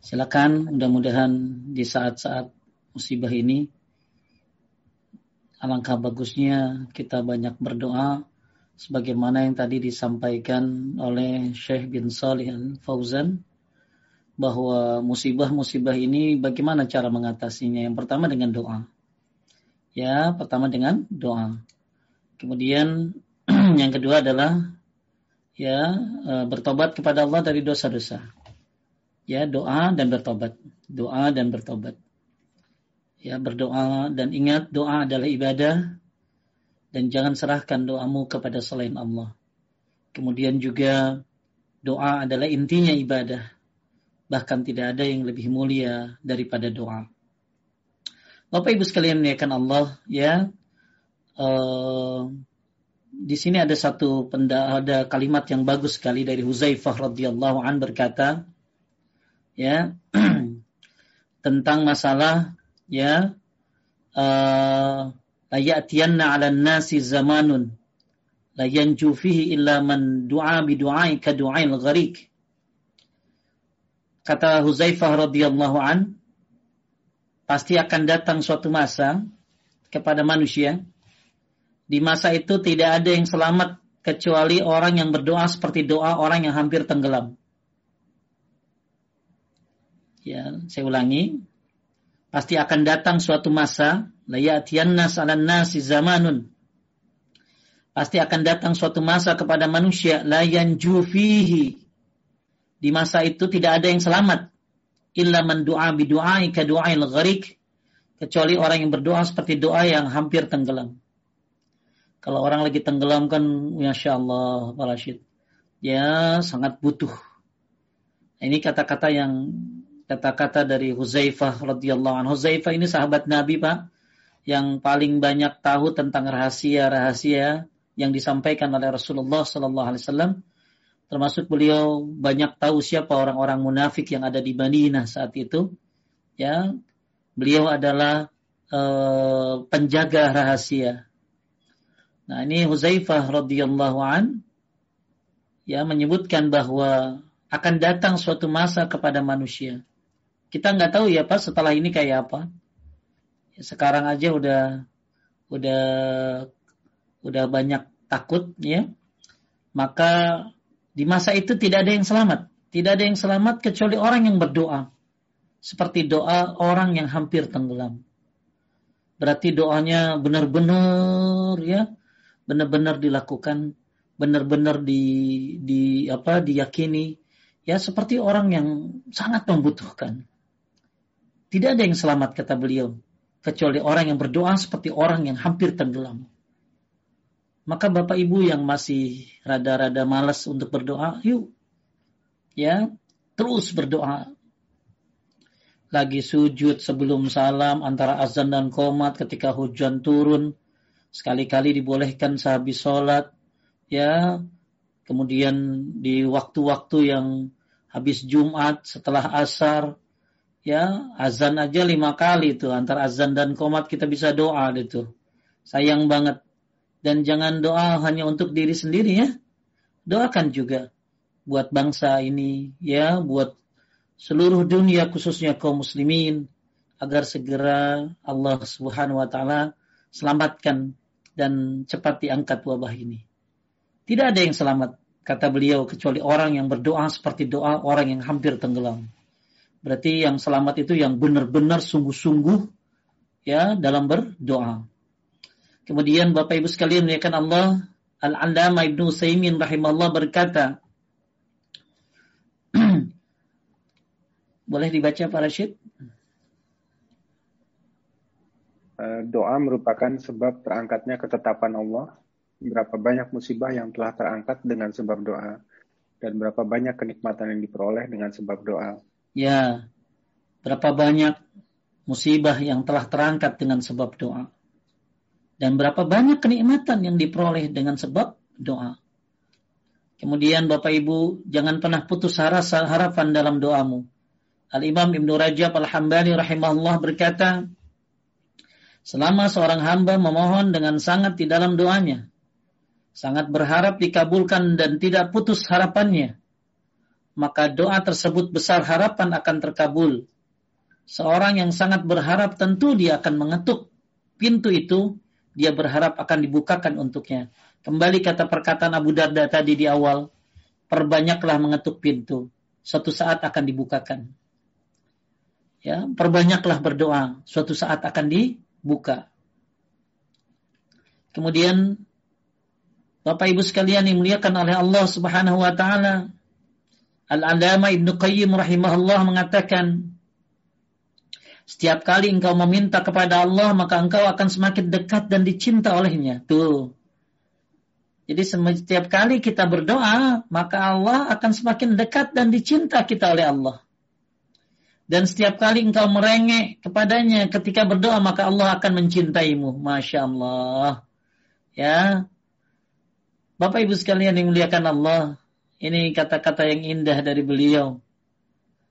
Silakan mudah-mudahan di saat-saat musibah ini alangkah bagusnya kita banyak berdoa sebagaimana yang tadi disampaikan oleh Syekh bin Salih Al-Fauzan bahwa musibah-musibah ini bagaimana cara mengatasinya? Yang pertama dengan doa. Ya, pertama dengan doa. Kemudian *clears throat* yang kedua adalah ya e, bertobat kepada Allah dari dosa-dosa. Ya, doa dan bertobat. Doa dan bertobat ya berdoa dan ingat doa adalah ibadah dan jangan serahkan doamu kepada selain Allah. Kemudian juga doa adalah intinya ibadah. Bahkan tidak ada yang lebih mulia daripada doa. Bapak Ibu sekalian memuliakan Allah, ya. Uh, di sini ada satu penda, ada kalimat yang bagus sekali dari Huzaifah radhiyallahu an berkata, ya, *clears throat* tentang masalah ya uh, la ya'tiyanna 'ala nasi zamanun la yanju fihi illa man du'a bi du'ai ka du'ail gharik. Kata Huzaifah radhiyallahu an pasti akan datang suatu masa kepada manusia di masa itu tidak ada yang selamat kecuali orang yang berdoa seperti doa orang yang hampir tenggelam ya saya ulangi Pasti akan datang suatu masa, layatiyannas 'alan nasi zamanun. Pasti akan datang suatu masa kepada manusia layan jufihi. Di masa itu tidak ada yang selamat. Illa man du'a bi du'ai ka du'ail gharik. Kecuali orang yang berdoa seperti doa yang hampir tenggelam. Kalau orang lagi tenggelam kan, Masya Allah, Pak Rashid. Ya, sangat butuh. Ini kata-kata yang kata-kata dari Huzaifah radhiyallahu anhu. Huzaifah ini sahabat Nabi, Pak, yang paling banyak tahu tentang rahasia-rahasia yang disampaikan oleh Rasulullah sallallahu alaihi wasallam. Termasuk beliau banyak tahu siapa orang-orang munafik yang ada di Madinah saat itu. Ya, beliau adalah uh, penjaga rahasia. Nah, ini Huzaifah radhiyallahu an ya menyebutkan bahwa akan datang suatu masa kepada manusia kita nggak tahu ya Pak setelah ini kayak apa. Sekarang aja udah udah udah banyak takut ya. Maka di masa itu tidak ada yang selamat. Tidak ada yang selamat kecuali orang yang berdoa. Seperti doa orang yang hampir tenggelam. Berarti doanya benar-benar ya, benar-benar dilakukan, benar-benar di di apa diyakini ya seperti orang yang sangat membutuhkan. Tidak ada yang selamat kata beliau kecuali orang yang berdoa seperti orang yang hampir tenggelam. Maka Bapak Ibu yang masih rada-rada malas untuk berdoa, yuk ya, terus berdoa. Lagi sujud sebelum salam antara azan dan komat ketika hujan turun, sekali-kali dibolehkan sehabis sholat, ya, kemudian di waktu-waktu yang habis Jumat setelah asar, ya azan aja lima kali itu antara azan dan komat kita bisa doa itu sayang banget. Dan jangan doa hanya untuk diri sendiri ya. Doakan juga buat bangsa ini ya buat seluruh dunia khususnya kaum muslimin agar segera Allah Subhanahu wa taala selamatkan dan cepat diangkat wabah ini. Tidak ada yang selamat kata beliau kecuali orang yang berdoa seperti doa orang yang hampir tenggelam. Berarti yang selamat itu yang benar-benar sungguh-sungguh ya dalam berdoa. Kemudian Bapak Ibu sekalian memuliakan Allah, Al-Allama Ibnu Saimin rahimahullah berkata, *clears throat* Boleh dibaca Pak Rashid? Eh, doa merupakan sebab terangkatnya ketetapan Allah. Berapa banyak musibah yang telah terangkat dengan sebab doa. Dan berapa banyak kenikmatan yang diperoleh dengan sebab doa. Ya, berapa banyak musibah yang telah terangkat dengan sebab doa. Dan berapa banyak kenikmatan yang diperoleh dengan sebab doa. Kemudian Bapak Ibu, jangan pernah putus harapan dalam doamu. Al-Imam Ibn Rajab Al-Hambali rahimahullah berkata, Selama seorang hamba memohon dengan sangat di dalam doanya, sangat berharap dikabulkan dan tidak putus harapannya, maka doa tersebut besar harapan akan terkabul. Seorang yang sangat berharap tentu dia akan mengetuk pintu itu, dia berharap akan dibukakan untuknya. Kembali kata perkataan Abu Darda tadi di awal, perbanyaklah mengetuk pintu, suatu saat akan dibukakan. Ya, perbanyaklah berdoa, suatu saat akan dibuka. Kemudian Bapak Ibu sekalian yang muliakan oleh Allah Subhanahu wa taala, Al-Alama Ibnu Qayyim rahimahullah mengatakan, setiap kali engkau meminta kepada Allah, maka engkau akan semakin dekat dan dicinta olehnya. Tuh. Jadi setiap kali kita berdoa, maka Allah akan semakin dekat dan dicinta kita oleh Allah. Dan setiap kali engkau merengek kepadanya ketika berdoa, maka Allah akan mencintaimu. Masya Allah. Ya. Bapak Ibu sekalian yang muliakan Allah, ini kata-kata yang indah dari beliau.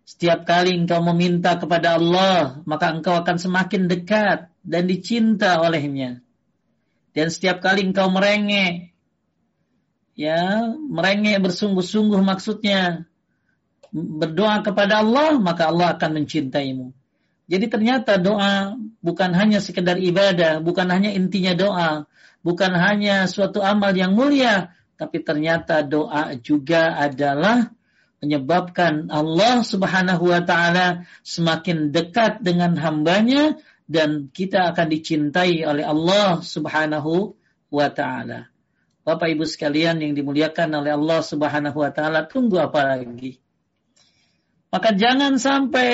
Setiap kali engkau meminta kepada Allah, maka engkau akan semakin dekat dan dicinta olehnya. Dan setiap kali engkau merengek, ya, merengek bersungguh-sungguh maksudnya berdoa kepada Allah, maka Allah akan mencintaimu. Jadi ternyata doa bukan hanya sekedar ibadah, bukan hanya intinya doa, bukan hanya suatu amal yang mulia, tapi ternyata doa juga adalah menyebabkan Allah Subhanahu wa taala semakin dekat dengan hambanya dan kita akan dicintai oleh Allah Subhanahu wa taala. Bapak Ibu sekalian yang dimuliakan oleh Allah Subhanahu wa taala, tunggu apa lagi? Maka jangan sampai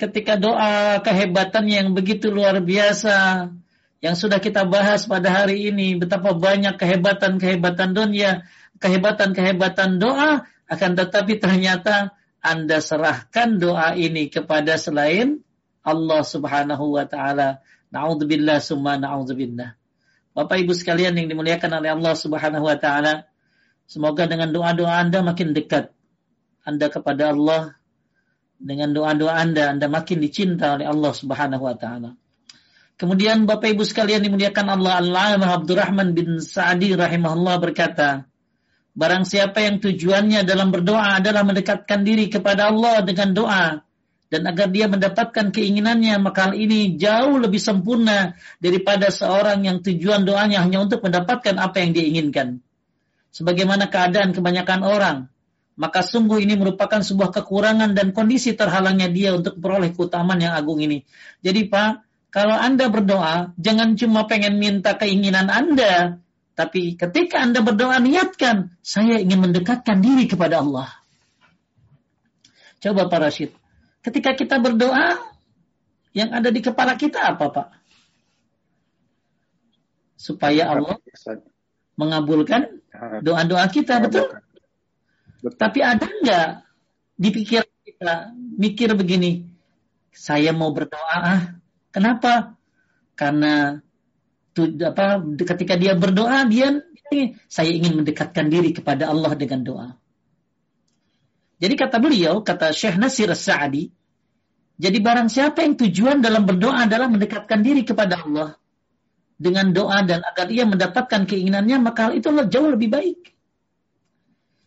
ketika doa kehebatannya yang begitu luar biasa yang sudah kita bahas pada hari ini betapa banyak kehebatan-kehebatan dunia, kehebatan-kehebatan doa akan tetapi ternyata Anda serahkan doa ini kepada selain Allah Subhanahu wa taala. Nauzubillah summa nauzubillah. Bapak Ibu sekalian yang dimuliakan oleh Allah Subhanahu wa taala, semoga dengan doa-doa Anda makin dekat Anda kepada Allah. Dengan doa-doa Anda Anda makin dicinta oleh Allah Subhanahu wa taala. Kemudian Bapak Ibu sekalian dimuliakan Allah Al-Alamah Abdurrahman bin Sa'di rahimahullah berkata, Barang siapa yang tujuannya dalam berdoa adalah mendekatkan diri kepada Allah dengan doa dan agar dia mendapatkan keinginannya, maka hal ini jauh lebih sempurna daripada seorang yang tujuan doanya hanya untuk mendapatkan apa yang dia inginkan. Sebagaimana keadaan kebanyakan orang, maka sungguh ini merupakan sebuah kekurangan dan kondisi terhalangnya dia untuk memperoleh keutamaan yang agung ini. Jadi Pak, kalau Anda berdoa, jangan cuma pengen minta keinginan Anda, tapi ketika Anda berdoa niatkan, saya ingin mendekatkan diri kepada Allah. Coba Pak Rashid. Ketika kita berdoa, yang ada di kepala kita apa Pak? Supaya Allah mengabulkan doa-doa kita, betul? Betul? Tapi ada nggak di pikiran kita mikir begini, saya mau berdoa, ah, kenapa? Karena apa ketika dia berdoa dia saya ingin mendekatkan diri kepada Allah dengan doa. Jadi kata beliau, kata Syekh Nasir Sa'adi, jadi barang siapa yang tujuan dalam berdoa adalah mendekatkan diri kepada Allah dengan doa dan agar ia mendapatkan keinginannya, maka hal itu jauh lebih baik.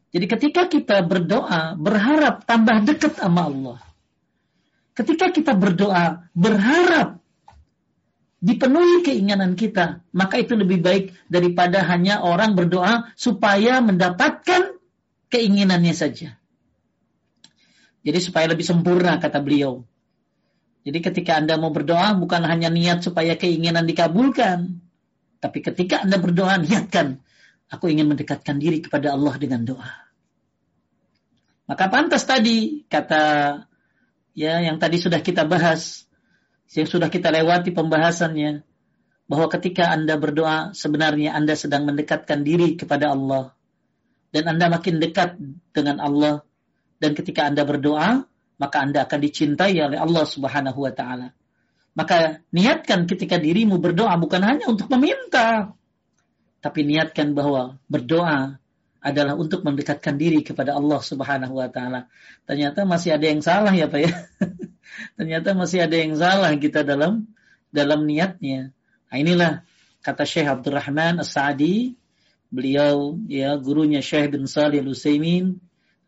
Jadi ketika kita berdoa, berharap tambah dekat sama Allah. Ketika kita berdoa, berharap dipenuhi keinginan kita, maka itu lebih baik daripada hanya orang berdoa supaya mendapatkan keinginannya saja. Jadi supaya lebih sempurna kata beliau. Jadi ketika Anda mau berdoa bukan hanya niat supaya keinginan dikabulkan, Tapi ketika Anda berdoa, niatkan, aku ingin mendekatkan diri kepada Allah dengan doa. Maka pantas tadi kata ya yang tadi sudah kita bahas, yang sudah kita lewati pembahasannya, bahwa ketika Anda berdoa sebenarnya Anda sedang mendekatkan diri kepada Allah dan Anda makin dekat dengan Allah dan ketika Anda berdoa maka Anda akan dicintai oleh Allah Subhanahu wa taala. Maka niatkan ketika dirimu berdoa bukan hanya untuk meminta tapi niatkan bahwa berdoa adalah untuk mendekatkan diri kepada Allah Subhanahu wa taala. Ternyata masih ada yang salah ya Pak ya. *laughs* Ternyata masih ada yang salah kita dalam dalam niatnya. Nah, inilah kata Syekh Abdurrahman As-Sa'di, beliau ya gurunya Syekh bin Salih Al-Utsaimin,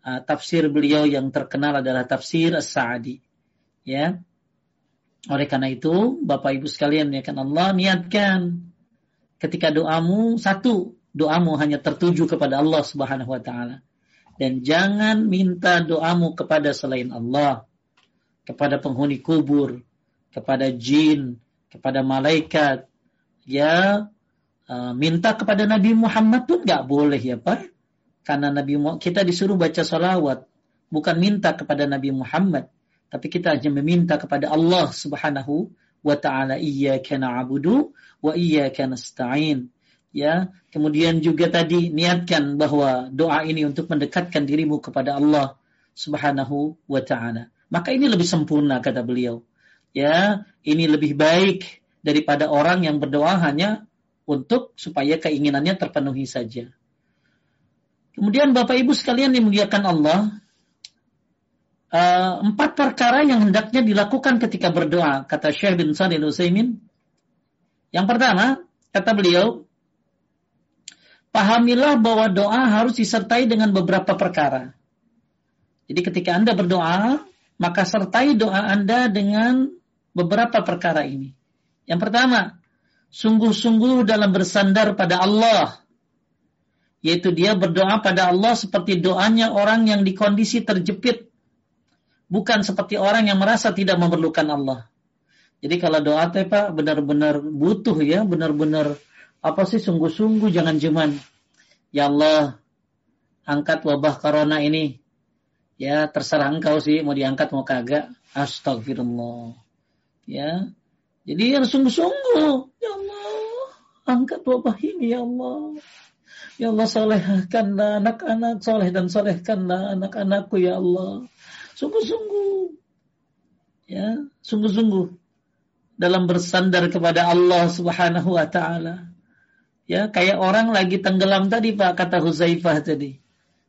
uh, tafsir beliau yang terkenal adalah tafsir As-Sa'di. Ya. Oleh karena itu, Bapak Ibu sekalian ya kan Allah niatkan ketika doamu satu, doamu hanya tertuju kepada Allah Subhanahu wa taala. Dan jangan minta doamu kepada selain Allah, kepada penghuni kubur, kepada jin, kepada malaikat, ya uh, minta kepada Nabi Muhammad pun nggak boleh ya Pak. Karena Nabi kita disuruh baca salawat, bukan minta kepada Nabi Muhammad, tapi kita hanya meminta kepada Allah Subhanahu wa taala iyyaka na'budu wa iyyaka nasta'in. Ya, kemudian juga tadi niatkan bahwa doa ini untuk mendekatkan dirimu kepada Allah Subhanahu wa taala. Maka ini lebih sempurna kata beliau. Ya, ini lebih baik daripada orang yang berdoa hanya untuk supaya keinginannya terpenuhi saja. Kemudian Bapak Ibu sekalian dimuliakan Allah, uh, empat perkara yang hendaknya dilakukan ketika berdoa, kata Syekh bin Salih Utsaimin. Yang pertama, kata beliau, pahamilah bahwa doa harus disertai dengan beberapa perkara. Jadi ketika Anda berdoa, maka sertai doa Anda dengan beberapa perkara ini. Yang pertama, sungguh-sungguh dalam bersandar pada Allah. Yaitu dia berdoa pada Allah seperti doanya orang yang di kondisi terjepit. Bukan seperti orang yang merasa tidak memerlukan Allah. Jadi kalau doa teh Pak benar-benar butuh ya, benar-benar apa sih sungguh-sungguh jangan cuman ya Allah angkat wabah corona ini. Ya terserah engkau sih mau diangkat mau kagak. Astagfirullah. Ya, jadi harus sungguh-sungguh. Ya Allah, angkat wabah ini ya Allah. Ya Allah solehkanlah anak-anak soleh dan solehkanlah anak-anakku ya Allah. Sungguh-sungguh. Ya, sungguh-sungguh. Dalam bersandar kepada Allah subhanahu wa ta'ala. Ya, kayak orang lagi tenggelam tadi Pak, kata Huzaifah tadi.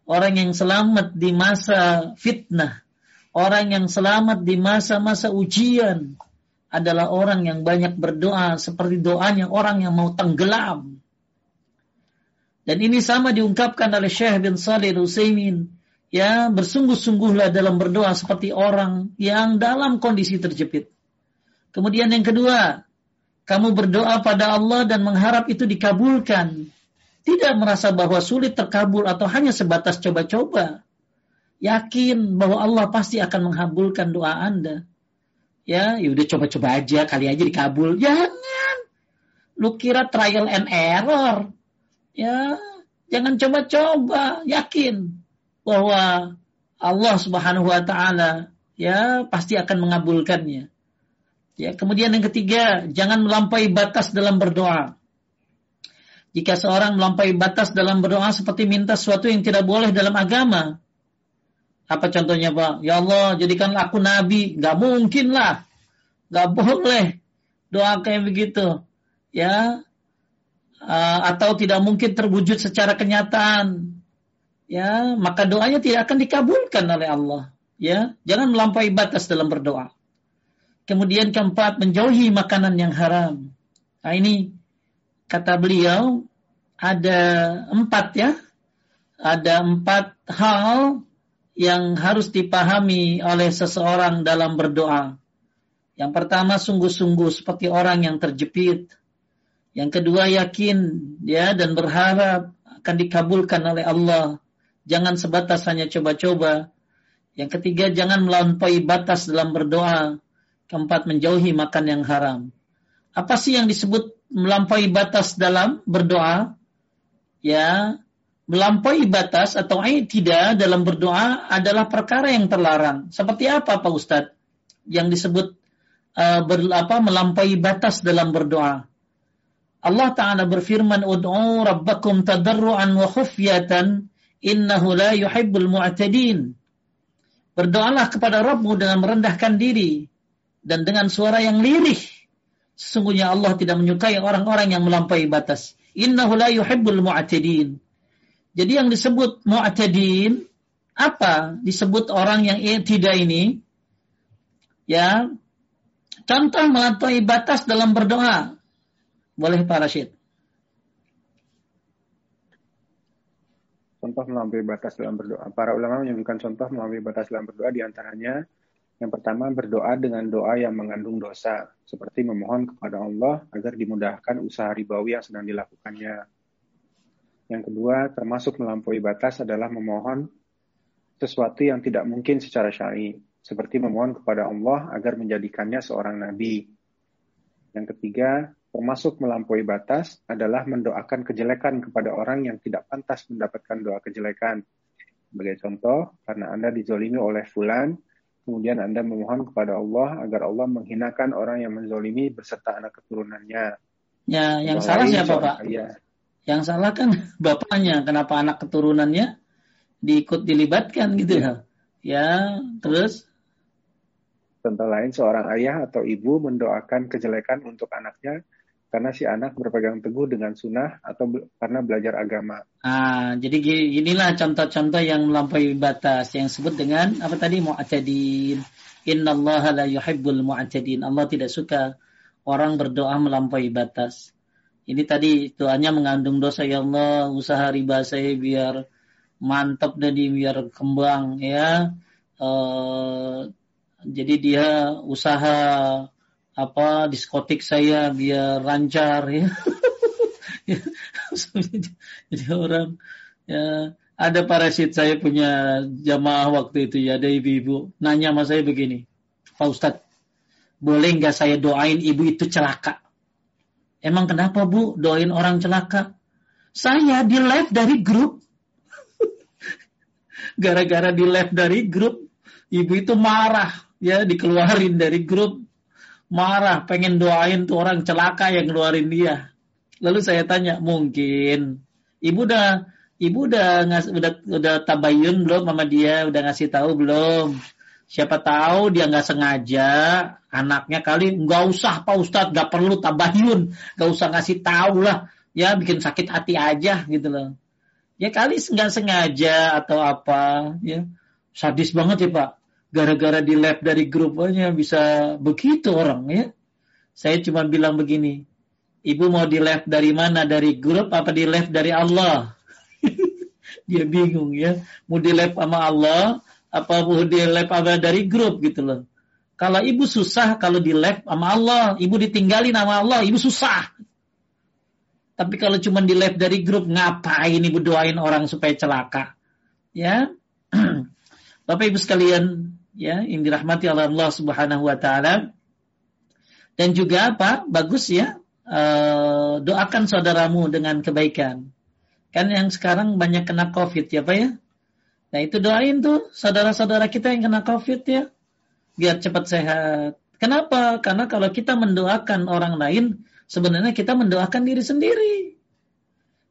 Orang yang selamat di masa fitnah. Orang yang selamat di masa-masa ujian adalah orang yang banyak berdoa seperti doanya orang yang mau tenggelam. Dan ini sama diungkapkan oleh Syekh bin Salih Utsaimin. Ya, bersungguh-sungguhlah dalam berdoa seperti orang yang dalam kondisi terjepit. Kemudian yang kedua, kamu berdoa pada Allah dan mengharap itu dikabulkan. Tidak merasa bahwa sulit terkabul atau hanya sebatas coba-coba. Yakin bahwa Allah pasti akan mengabulkan doa Anda ya ya udah coba-coba aja kali aja dikabul jangan lu kira trial and error ya jangan coba-coba yakin bahwa Allah Subhanahu wa taala ya pasti akan mengabulkannya ya kemudian yang ketiga jangan melampaui batas dalam berdoa jika seorang melampaui batas dalam berdoa seperti minta sesuatu yang tidak boleh dalam agama, apa contohnya Pak? Ya Allah, jadikan aku nabi. Gak mungkin lah. Gak boleh doa kayak begitu. Ya. Uh, atau tidak mungkin terwujud secara kenyataan. Ya, maka doanya tidak akan dikabulkan oleh Allah. Ya, jangan melampaui batas dalam berdoa. Kemudian keempat, menjauhi makanan yang haram. Nah ini kata beliau ada empat ya. Ada empat hal yang harus dipahami oleh seseorang dalam berdoa. Yang pertama sungguh-sungguh seperti orang yang terjepit. Yang kedua yakin ya dan berharap akan dikabulkan oleh Allah. Jangan sebatas hanya coba-coba. Yang ketiga jangan melampaui batas dalam berdoa. Keempat menjauhi makan yang haram. Apa sih yang disebut melampaui batas dalam berdoa? Ya, melampaui batas atau tidak dalam berdoa adalah perkara yang terlarang. Seperti apa Pak Ustadz? Yang disebut uh, ber, apa, melampaui batas dalam berdoa. Allah Ta'ala berfirman, Ud'u rabbakum tadarru'an wa khufyatan, innahu la yuhibbul mu'tadin. Berdoalah kepada Rabbmu dengan merendahkan diri dan dengan suara yang lirih. Sesungguhnya Allah tidak menyukai orang-orang yang melampaui batas. Innahu la yuhibbul mu'tadin. Jadi yang disebut mu'tadin apa? Disebut orang yang tidak ini ya contoh melampaui batas dalam berdoa. Boleh Pak Rashid. Contoh melampaui batas dalam berdoa. Para ulama menyebutkan contoh melampaui batas dalam berdoa di antaranya yang pertama berdoa dengan doa yang mengandung dosa, seperti memohon kepada Allah agar dimudahkan usaha ribawi yang sedang dilakukannya. Yang kedua, termasuk melampaui batas adalah memohon sesuatu yang tidak mungkin secara syar'i, seperti memohon kepada Allah agar menjadikannya seorang nabi. Yang ketiga, termasuk melampaui batas adalah mendoakan kejelekan kepada orang yang tidak pantas mendapatkan doa kejelekan. Sebagai contoh, karena Anda dizolimi oleh fulan, kemudian Anda memohon kepada Allah agar Allah menghinakan orang yang menzolimi beserta anak keturunannya. Ya, yang Bahwa salah siapa Pak? Ayah. Yang salah kan *laughs* bapaknya, kenapa anak keturunannya diikut dilibatkan gitu ya? Ya, terus Contoh lain, seorang ayah atau ibu mendoakan kejelekan untuk anaknya karena si anak berpegang teguh dengan sunnah atau be karena belajar agama. Ah, jadi inilah contoh-contoh yang melampaui batas yang disebut dengan apa tadi mu'tadin. Innallaha la yuhibbul mu'tadin. Allah tidak suka orang berdoa melampaui batas. Ini tadi doanya mengandung dosa ya Allah, usaha riba saya biar mantap dan biar kembang ya. Uh, jadi dia usaha apa diskotik saya biar lancar ya. *laughs* Jadi orang ya ada parasit saya punya jamaah waktu itu ya ada ibu-ibu nanya sama saya begini, Pak Ustadz, boleh nggak saya doain ibu itu celaka? Emang kenapa bu doain orang celaka? Saya di live dari grup. *laughs* Gara-gara di live dari grup, ibu itu marah ya dikeluarin dari grup marah, pengen doain tuh orang celaka yang ngeluarin dia. Lalu saya tanya, mungkin ibu udah ibu udah ngas, udah udah tabayun belum sama dia, udah ngasih tahu belum? Siapa tahu dia nggak sengaja anaknya kali nggak usah Pak Ustadz, nggak perlu tabayun, nggak usah ngasih tahu lah, ya bikin sakit hati aja gitu loh. Ya kali nggak sengaja atau apa, ya sadis banget ya Pak gara-gara di lab dari grupnya bisa begitu orang ya. Saya cuma bilang begini, ibu mau di lab dari mana? Dari grup apa di lab dari Allah? *laughs* Dia bingung ya. Mau di lab sama Allah apa mau di lab apa dari grup gitu loh. Kalau ibu susah kalau di lab sama Allah, ibu ditinggalin sama Allah, ibu susah. Tapi kalau cuma di lab dari grup, ngapain ibu doain orang supaya celaka? Ya, *clears throat* Bapak Ibu sekalian, ya yang dirahmati oleh Allah Subhanahu wa taala. Dan juga apa? Bagus ya. Uh, doakan saudaramu dengan kebaikan. Kan yang sekarang banyak kena Covid ya Pak ya. Nah itu doain tuh saudara-saudara kita yang kena Covid ya. Biar cepat sehat. Kenapa? Karena kalau kita mendoakan orang lain, sebenarnya kita mendoakan diri sendiri.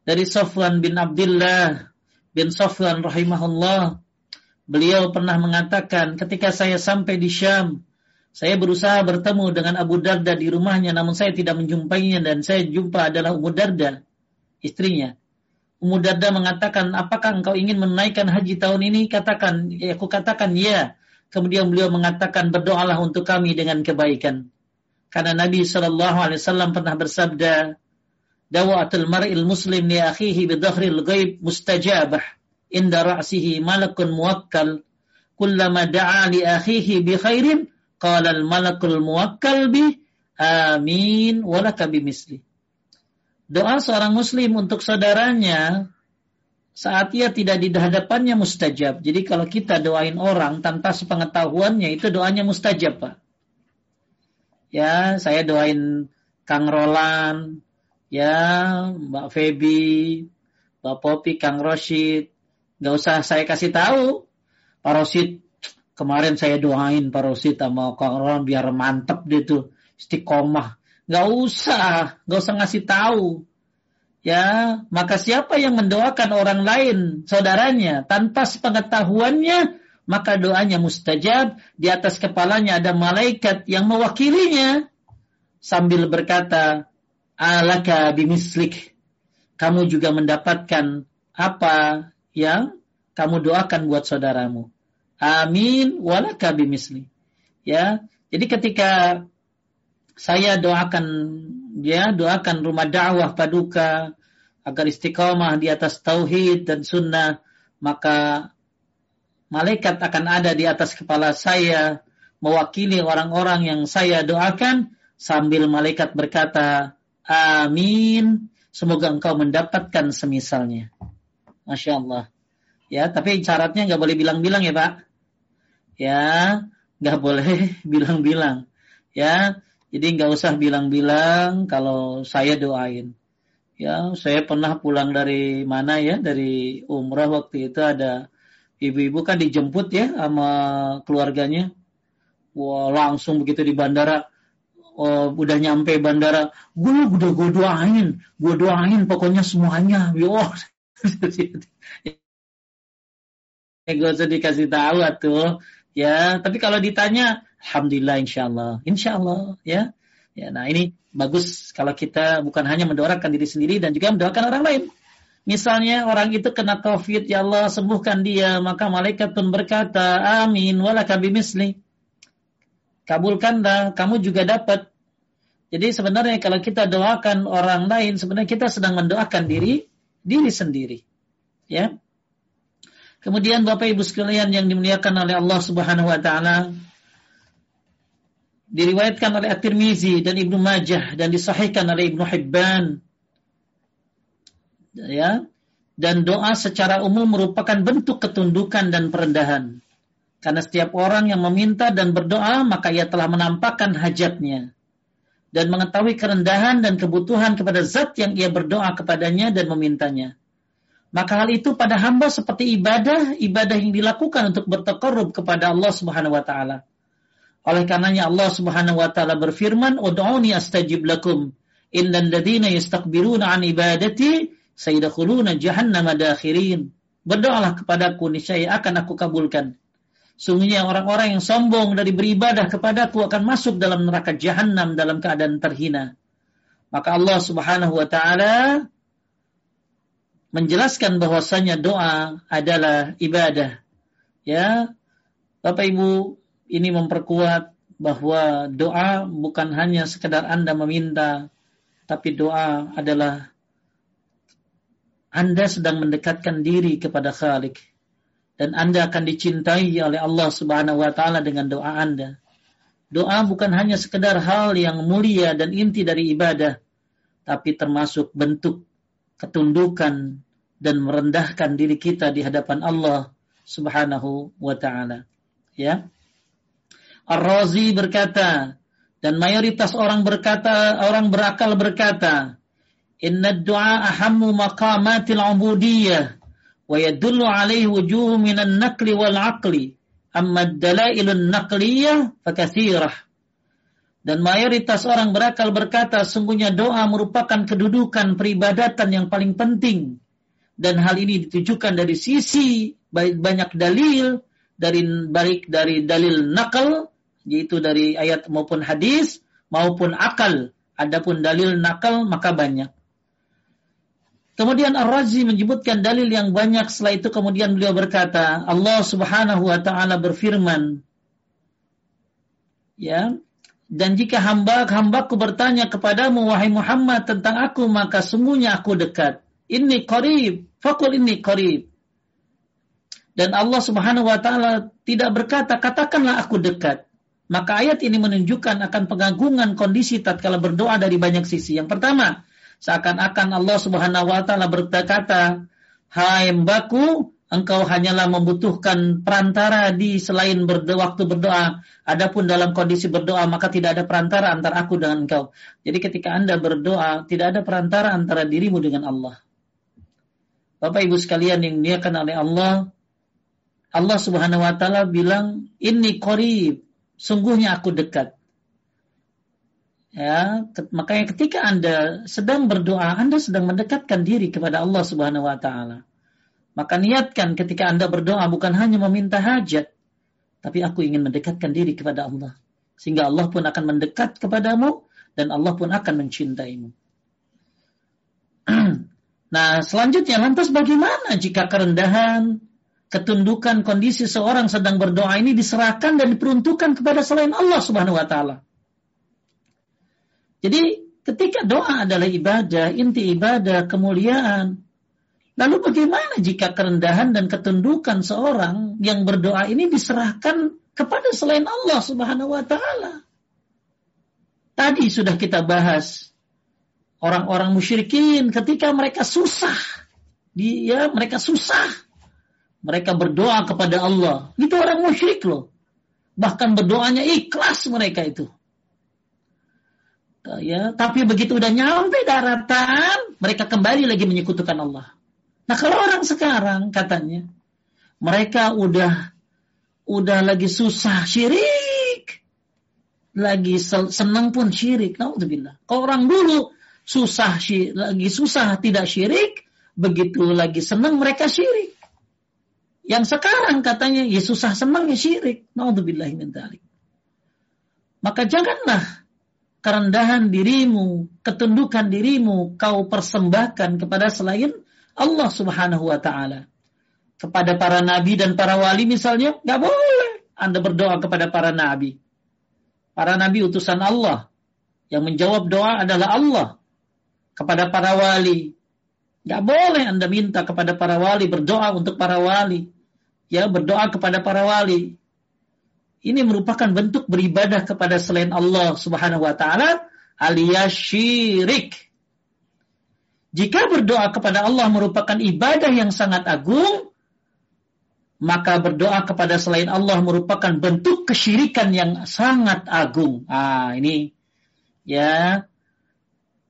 Dari Sofwan bin Abdullah bin Sofwan rahimahullah Beliau pernah mengatakan, ketika saya sampai di Syam, saya berusaha bertemu dengan Abu Darda di rumahnya, namun saya tidak menjumpainya dan saya jumpa adalah Abu Darda, istrinya. Ummu Darda mengatakan, apakah engkau ingin menaikkan haji tahun ini? Katakan, ya, aku katakan ya. Kemudian beliau mengatakan, berdoalah untuk kami dengan kebaikan. Karena Nabi SAW pernah bersabda, Dawatul mar'il muslim li akhihi bidhahril ghaib mustajabah inda ra'sihi malakun muwakkal kullama da'a li akhihi bi khairin qala al malakul muwakkal bi amin walaka bimisli doa seorang muslim untuk saudaranya saat ia tidak di hadapannya mustajab. Jadi kalau kita doain orang tanpa sepengetahuannya itu doanya mustajab, Pak. Ya, saya doain Kang Roland, ya Mbak Feby, Mbak Popi, Kang Roshid. Gak usah saya kasih tahu. Pak Roshid, kemarin saya doain Pak Roshid sama Kang Roland biar mantep dia tuh. Istiqomah. Gak usah, gak usah ngasih tahu. Ya, maka siapa yang mendoakan orang lain, saudaranya, tanpa sepengetahuannya, maka doanya mustajab. Di atas kepalanya ada malaikat yang mewakilinya sambil berkata, alaka bimislik. Kamu juga mendapatkan apa yang kamu doakan buat saudaramu. Amin walaka bimisli. Ya, jadi ketika saya doakan ya doakan rumah dakwah paduka agar istiqomah di atas tauhid dan sunnah maka malaikat akan ada di atas kepala saya mewakili orang-orang yang saya doakan sambil malaikat berkata Amin. Semoga engkau mendapatkan semisalnya. Masya Allah. Ya, tapi syaratnya nggak boleh bilang-bilang ya Pak. Ya, nggak boleh *laughs* bilang-bilang. Ya, jadi nggak usah bilang-bilang kalau saya doain. Ya, saya pernah pulang dari mana ya, dari umrah waktu itu ada ibu-ibu kan dijemput ya sama keluarganya. Wah, langsung begitu di bandara oh, udah nyampe bandara, gue udah gue doain, gue doain pokoknya semuanya. Yo, *laughs* gue usah dikasih tahu tuh, ya. Tapi kalau ditanya, alhamdulillah, insya Allah, insya Allah, ya. Ya, nah ini bagus kalau kita bukan hanya mendoakan diri sendiri dan juga mendoakan orang lain. Misalnya orang itu kena COVID, ya Allah sembuhkan dia, maka malaikat pun berkata, amin, walaka bimisli. Kabulkanlah, kamu juga dapat jadi sebenarnya kalau kita doakan orang lain, sebenarnya kita sedang mendoakan diri diri sendiri. Ya. Kemudian Bapak Ibu sekalian yang dimuliakan oleh Allah Subhanahu wa taala diriwayatkan oleh At-Tirmizi dan Ibnu Majah dan disahihkan oleh Ibnu Hibban. Ya. Dan doa secara umum merupakan bentuk ketundukan dan perendahan. Karena setiap orang yang meminta dan berdoa maka ia telah menampakkan hajatnya dan mengetahui kerendahan dan kebutuhan kepada zat yang ia berdoa kepadanya dan memintanya. Maka hal itu pada hamba seperti ibadah, ibadah yang dilakukan untuk bertakarrub kepada Allah Subhanahu wa taala. Oleh karenanya Allah Subhanahu wa taala berfirman, "Ud'uni astajib lakum. Innal ladzina yastakbiruna an ibadati sayadkhuluna jahannam dakhirin." Berdoalah kepadaku niscaya akan aku kabulkan. Sungguhnya orang-orang yang sombong dari beribadah kepadaku akan masuk dalam neraka jahanam dalam keadaan terhina. Maka Allah subhanahu wa ta'ala menjelaskan bahwasanya doa adalah ibadah. Ya, Bapak Ibu, ini memperkuat bahwa doa bukan hanya sekedar Anda meminta, tapi doa adalah Anda sedang mendekatkan diri kepada Khalik dan Anda akan dicintai oleh Allah Subhanahu wa taala dengan doa Anda. Doa bukan hanya sekedar hal yang mulia dan inti dari ibadah, tapi termasuk bentuk ketundukan dan merendahkan diri kita di hadapan Allah Subhanahu wa taala. Ya. Ar-Razi berkata dan mayoritas orang berkata orang berakal berkata, "Inna du'a ahammu maqamatil ubudiyah." Wujuhu minan nakli wal aqli amma dalailun naqliyah fakathirah dan mayoritas orang berakal berkata sungguhnya doa merupakan kedudukan peribadatan yang paling penting. Dan hal ini ditujukan dari sisi banyak dalil dari baik dari dalil nakal yaitu dari ayat maupun hadis maupun akal. Adapun dalil nakal maka banyak Kemudian Ar-Razi menyebutkan dalil yang banyak setelah itu kemudian beliau berkata, Allah Subhanahu wa taala berfirman, ya, dan jika hamba hambaku bertanya kepadamu wahai Muhammad tentang aku maka sungguhnya aku dekat. Ini qarib, fakul ini qarib. Dan Allah Subhanahu wa taala tidak berkata katakanlah aku dekat. Maka ayat ini menunjukkan akan pengagungan kondisi tatkala berdoa dari banyak sisi. Yang pertama, Seakan-akan Allah Subhanahu wa taala berkata, "Hai mbaku, engkau hanyalah membutuhkan perantara di selain berdoa, waktu berdoa. Adapun dalam kondisi berdoa maka tidak ada perantara antara aku dengan engkau. Jadi ketika Anda berdoa tidak ada perantara antara dirimu dengan Allah. Bapak Ibu sekalian yang dimuliakan oleh Allah, Allah Subhanahu wa taala bilang, "Inni qarib." Sungguhnya aku dekat. Ya, makanya ketika Anda sedang berdoa, Anda sedang mendekatkan diri kepada Allah Subhanahu wa taala. Maka niatkan ketika Anda berdoa bukan hanya meminta hajat, tapi aku ingin mendekatkan diri kepada Allah. Sehingga Allah pun akan mendekat kepadamu dan Allah pun akan mencintaimu. *clears throat* nah, selanjutnya lantas bagaimana jika kerendahan, ketundukan kondisi seorang sedang berdoa ini diserahkan dan diperuntukkan kepada selain Allah Subhanahu wa taala? Jadi, ketika doa adalah ibadah, inti ibadah, kemuliaan, Lalu bagaimana jika kerendahan dan ketundukan seorang yang berdoa ini diserahkan kepada selain Allah Subhanahu wa taala? Tadi sudah kita bahas orang-orang musyrikin ketika mereka susah. Dia mereka susah. Mereka berdoa kepada Allah. Itu orang musyrik loh. Bahkan berdoanya ikhlas mereka itu. Ya, tapi begitu udah nyampe daratan, mereka kembali lagi menyekutukan Allah. Nah kalau orang sekarang katanya mereka udah udah lagi susah syirik, lagi senang pun syirik. Naudzubillah. Kalau orang dulu susah lagi susah tidak syirik, begitu lagi senang mereka syirik. Yang sekarang katanya ya susah senang ya syirik. Naudzubillah Maka janganlah kerendahan dirimu, ketundukan dirimu kau persembahkan kepada selain Allah Subhanahu wa taala. Kepada para nabi dan para wali misalnya, nggak boleh Anda berdoa kepada para nabi. Para nabi utusan Allah. Yang menjawab doa adalah Allah. Kepada para wali. Nggak boleh Anda minta kepada para wali, berdoa untuk para wali. Ya, berdoa kepada para wali. Ini merupakan bentuk beribadah kepada selain Allah Subhanahu wa taala alias syirik. Jika berdoa kepada Allah merupakan ibadah yang sangat agung, maka berdoa kepada selain Allah merupakan bentuk kesyirikan yang sangat agung. Ah, ini ya.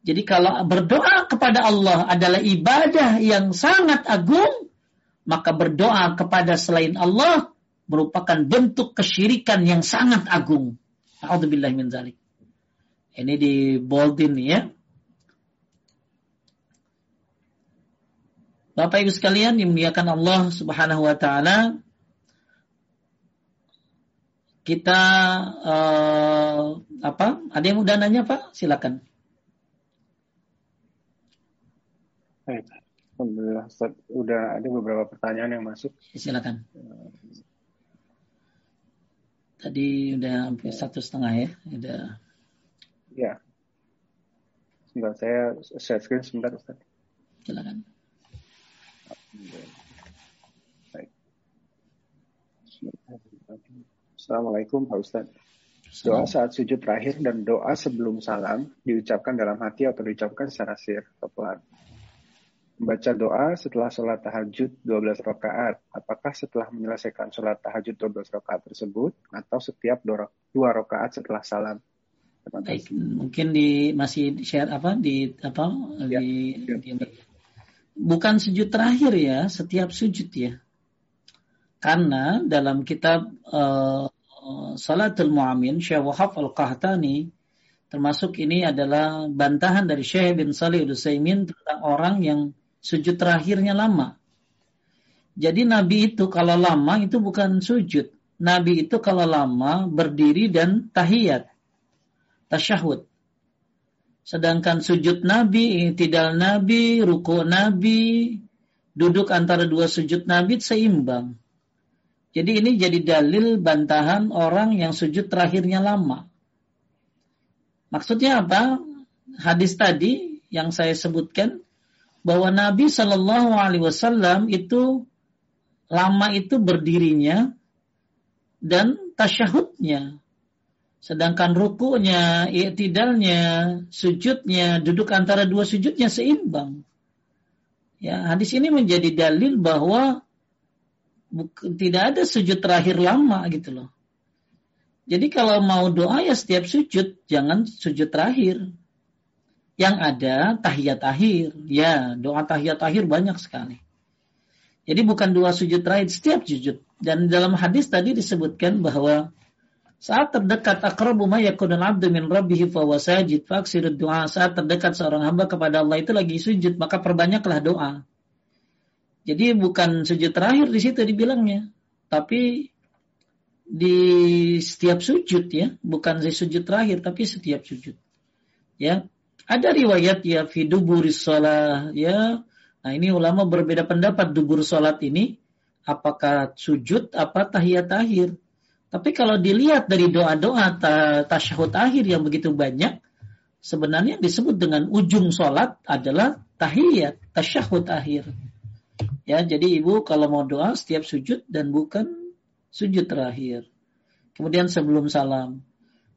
Jadi kalau berdoa kepada Allah adalah ibadah yang sangat agung, maka berdoa kepada selain Allah merupakan bentuk kesyirikan yang sangat agung. Alhamdulillah min zalik. Ini di boldin ya. Bapak Ibu sekalian dimuliakan Allah Subhanahu wa taala, kita uh, apa? Ada yang udah nanya, Pak? Silakan. Baik. Alhamdulillah, Ustaz. Udah ada beberapa pertanyaan yang masuk. Silakan. Tadi udah hampir satu setengah ya. Udah. Ya. Sebentar, saya share screen sebentar, Ustaz. Silakan. Assalamualaikum Pak Ustadz. Doa saat sujud terakhir dan doa sebelum salam diucapkan dalam hati atau diucapkan secara sir pelan. Membaca doa setelah sholat tahajud 12 rakaat. Apakah setelah menyelesaikan sholat tahajud 12 rakaat tersebut atau setiap dua rakaat setelah salam? Baik, mungkin di masih share apa di apa ya, di, ya. di bukan sujud terakhir ya, setiap sujud ya. Karena dalam kitab uh, Salatul Mu'amin, Syekh Wahab Al-Qahtani, termasuk ini adalah bantahan dari Syekh bin Salih Utsaimin tentang orang yang sujud terakhirnya lama. Jadi Nabi itu kalau lama itu bukan sujud. Nabi itu kalau lama berdiri dan tahiyat. Tasyahud. Sedangkan sujud Nabi, tidak Nabi, ruku Nabi, duduk antara dua sujud Nabi seimbang. Jadi ini jadi dalil bantahan orang yang sujud terakhirnya lama. Maksudnya apa? Hadis tadi yang saya sebutkan bahwa Nabi Shallallahu Alaihi Wasallam itu lama itu berdirinya dan tasyahudnya Sedangkan rukunya, i'tidalnya, sujudnya, duduk antara dua sujudnya seimbang. Ya, hadis ini menjadi dalil bahwa tidak ada sujud terakhir lama gitu loh. Jadi kalau mau doa ya setiap sujud, jangan sujud terakhir. Yang ada tahiyat akhir. Ya, doa tahiyat akhir banyak sekali. Jadi bukan dua sujud terakhir, setiap sujud. Dan dalam hadis tadi disebutkan bahwa saat terdekat akrabu ma yakunul abdu min rabbihi fa wasajid doa. Saat terdekat seorang hamba kepada Allah itu lagi sujud, maka perbanyaklah doa. Jadi bukan sujud terakhir di situ dibilangnya, tapi di setiap sujud ya, bukan di sujud terakhir tapi setiap sujud. Ya. Ada riwayat ya fi duburis shalah ya. Nah, ini ulama berbeda pendapat dubur salat ini apakah sujud apa tahiyat akhir. Tapi kalau dilihat dari doa-doa tasyahud akhir yang begitu banyak, sebenarnya disebut dengan ujung sholat adalah tahiyat, tasyahud akhir. Ya, jadi ibu kalau mau doa setiap sujud dan bukan sujud terakhir. Kemudian sebelum salam.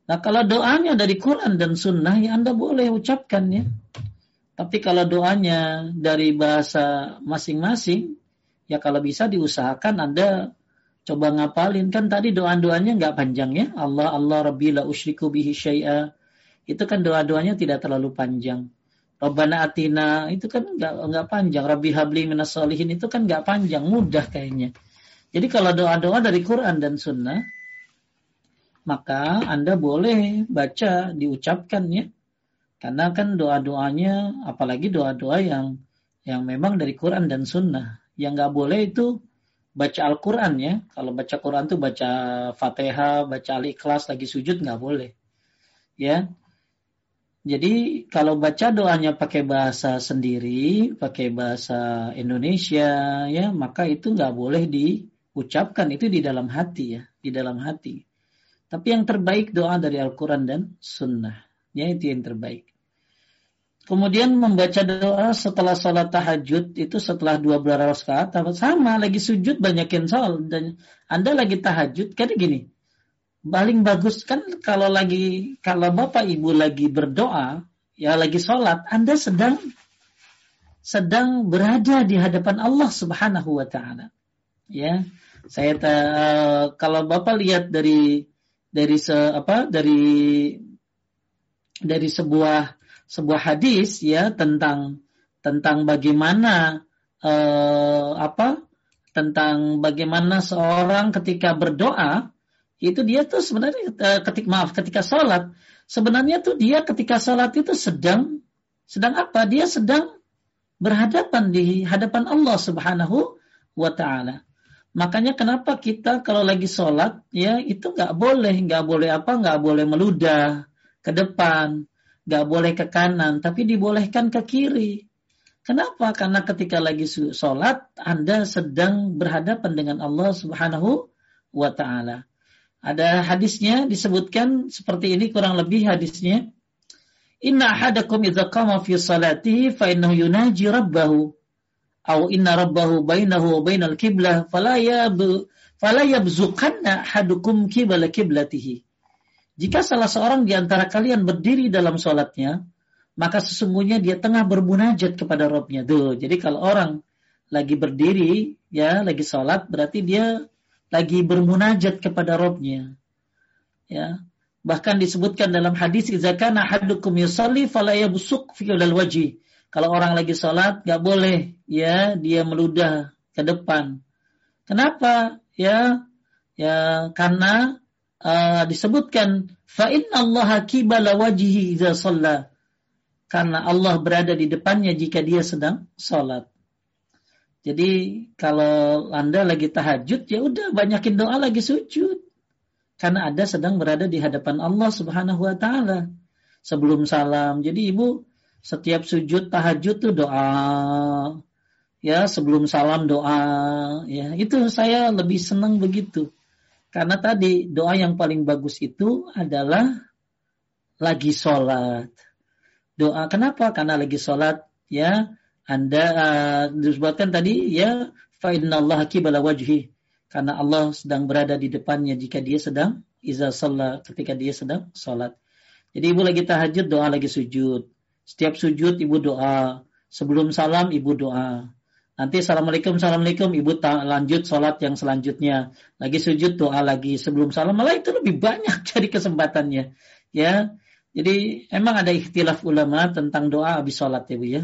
Nah kalau doanya dari Quran dan Sunnah ya Anda boleh ucapkan ya. Tapi kalau doanya dari bahasa masing-masing, ya kalau bisa diusahakan Anda coba ngapalin. Kan tadi doa-doanya nggak panjang ya. Allah, Allah, Rabbi la usyriku bihi syai'a. Itu kan doa-doanya tidak terlalu panjang. Rabbana atina itu kan nggak nggak panjang. Rabbi habli minas solihin itu kan nggak panjang, mudah kayaknya. Jadi kalau doa-doa dari Quran dan Sunnah, maka Anda boleh baca, diucapkan ya. Karena kan doa-doanya, apalagi doa-doa yang yang memang dari Quran dan Sunnah. Yang nggak boleh itu baca Al-Quran ya. Kalau baca Quran tuh baca Fatihah, baca Al-Ikhlas, lagi sujud nggak boleh. Ya. Jadi kalau baca doanya pakai bahasa sendiri, pakai bahasa Indonesia, ya maka itu nggak boleh di ucapkan itu di dalam hati ya, di dalam hati. Tapi yang terbaik doa dari Al-Quran dan Sunnah. Ya itu yang terbaik. Kemudian membaca doa setelah sholat tahajud itu setelah dua belas rakaat sama lagi sujud banyakin sol dan anda lagi tahajud kan gini paling bagus kan kalau lagi kalau bapak ibu lagi berdoa ya lagi sholat anda sedang sedang berada di hadapan Allah subhanahu wa taala ya saya uh, kalau Bapak lihat dari dari se, apa dari dari sebuah sebuah hadis ya tentang tentang bagaimana uh, apa tentang bagaimana seorang ketika berdoa itu dia tuh sebenarnya uh, ketika maaf ketika sholat sebenarnya tuh dia ketika sholat itu sedang sedang apa? Dia sedang berhadapan di hadapan Allah Subhanahu wa taala Makanya kenapa kita kalau lagi sholat ya itu nggak boleh, nggak boleh apa, nggak boleh meludah ke depan, nggak boleh ke kanan, tapi dibolehkan ke kiri. Kenapa? Karena ketika lagi sholat Anda sedang berhadapan dengan Allah Subhanahu wa Ta'ala. Ada hadisnya disebutkan seperti ini kurang lebih hadisnya. Inna ahadakum idza qama fi salatihi fa innahu yunaji rabbahu au inna rabbahu bainahu wa bainal kiblah fala fala hadukum kibala kiblatihi. Jika salah seorang di antara kalian berdiri dalam sholatnya, maka sesungguhnya dia tengah bermunajat kepada Robnya. Jadi kalau orang lagi berdiri, ya, lagi sholat, berarti dia lagi bermunajat kepada Robnya. Ya, bahkan disebutkan dalam hadis, "Idza kana hadukum yusalli fala yabsuq fi wajhi." Kalau orang lagi sholat, gak boleh ya dia meludah ke depan. Kenapa? Ya, ya karena uh, disebutkan fa Allah kibala wajhi shalla. Karena Allah berada di depannya jika dia sedang sholat. Jadi kalau anda lagi tahajud ya udah banyakin doa lagi sujud. Karena ada sedang berada di hadapan Allah Subhanahu wa taala sebelum salam. Jadi ibu setiap sujud tahajud tuh doa. Ya sebelum salam doa. Ya itu saya lebih senang begitu. Karena tadi doa yang paling bagus itu adalah lagi sholat. Doa kenapa? Karena lagi sholat ya. Anda uh, disebutkan tadi ya fa Allah kibala wajhi. Karena Allah sedang berada di depannya jika dia sedang iza sholat ketika dia sedang sholat. Jadi ibu lagi tahajud doa lagi sujud setiap sujud ibu doa. Sebelum salam ibu doa. Nanti assalamualaikum, assalamualaikum, ibu lanjut sholat yang selanjutnya. Lagi sujud doa lagi sebelum salam, malah itu lebih banyak *laughs* jadi kesempatannya. Ya, jadi emang ada ikhtilaf ulama tentang doa habis sholat ya bu ya.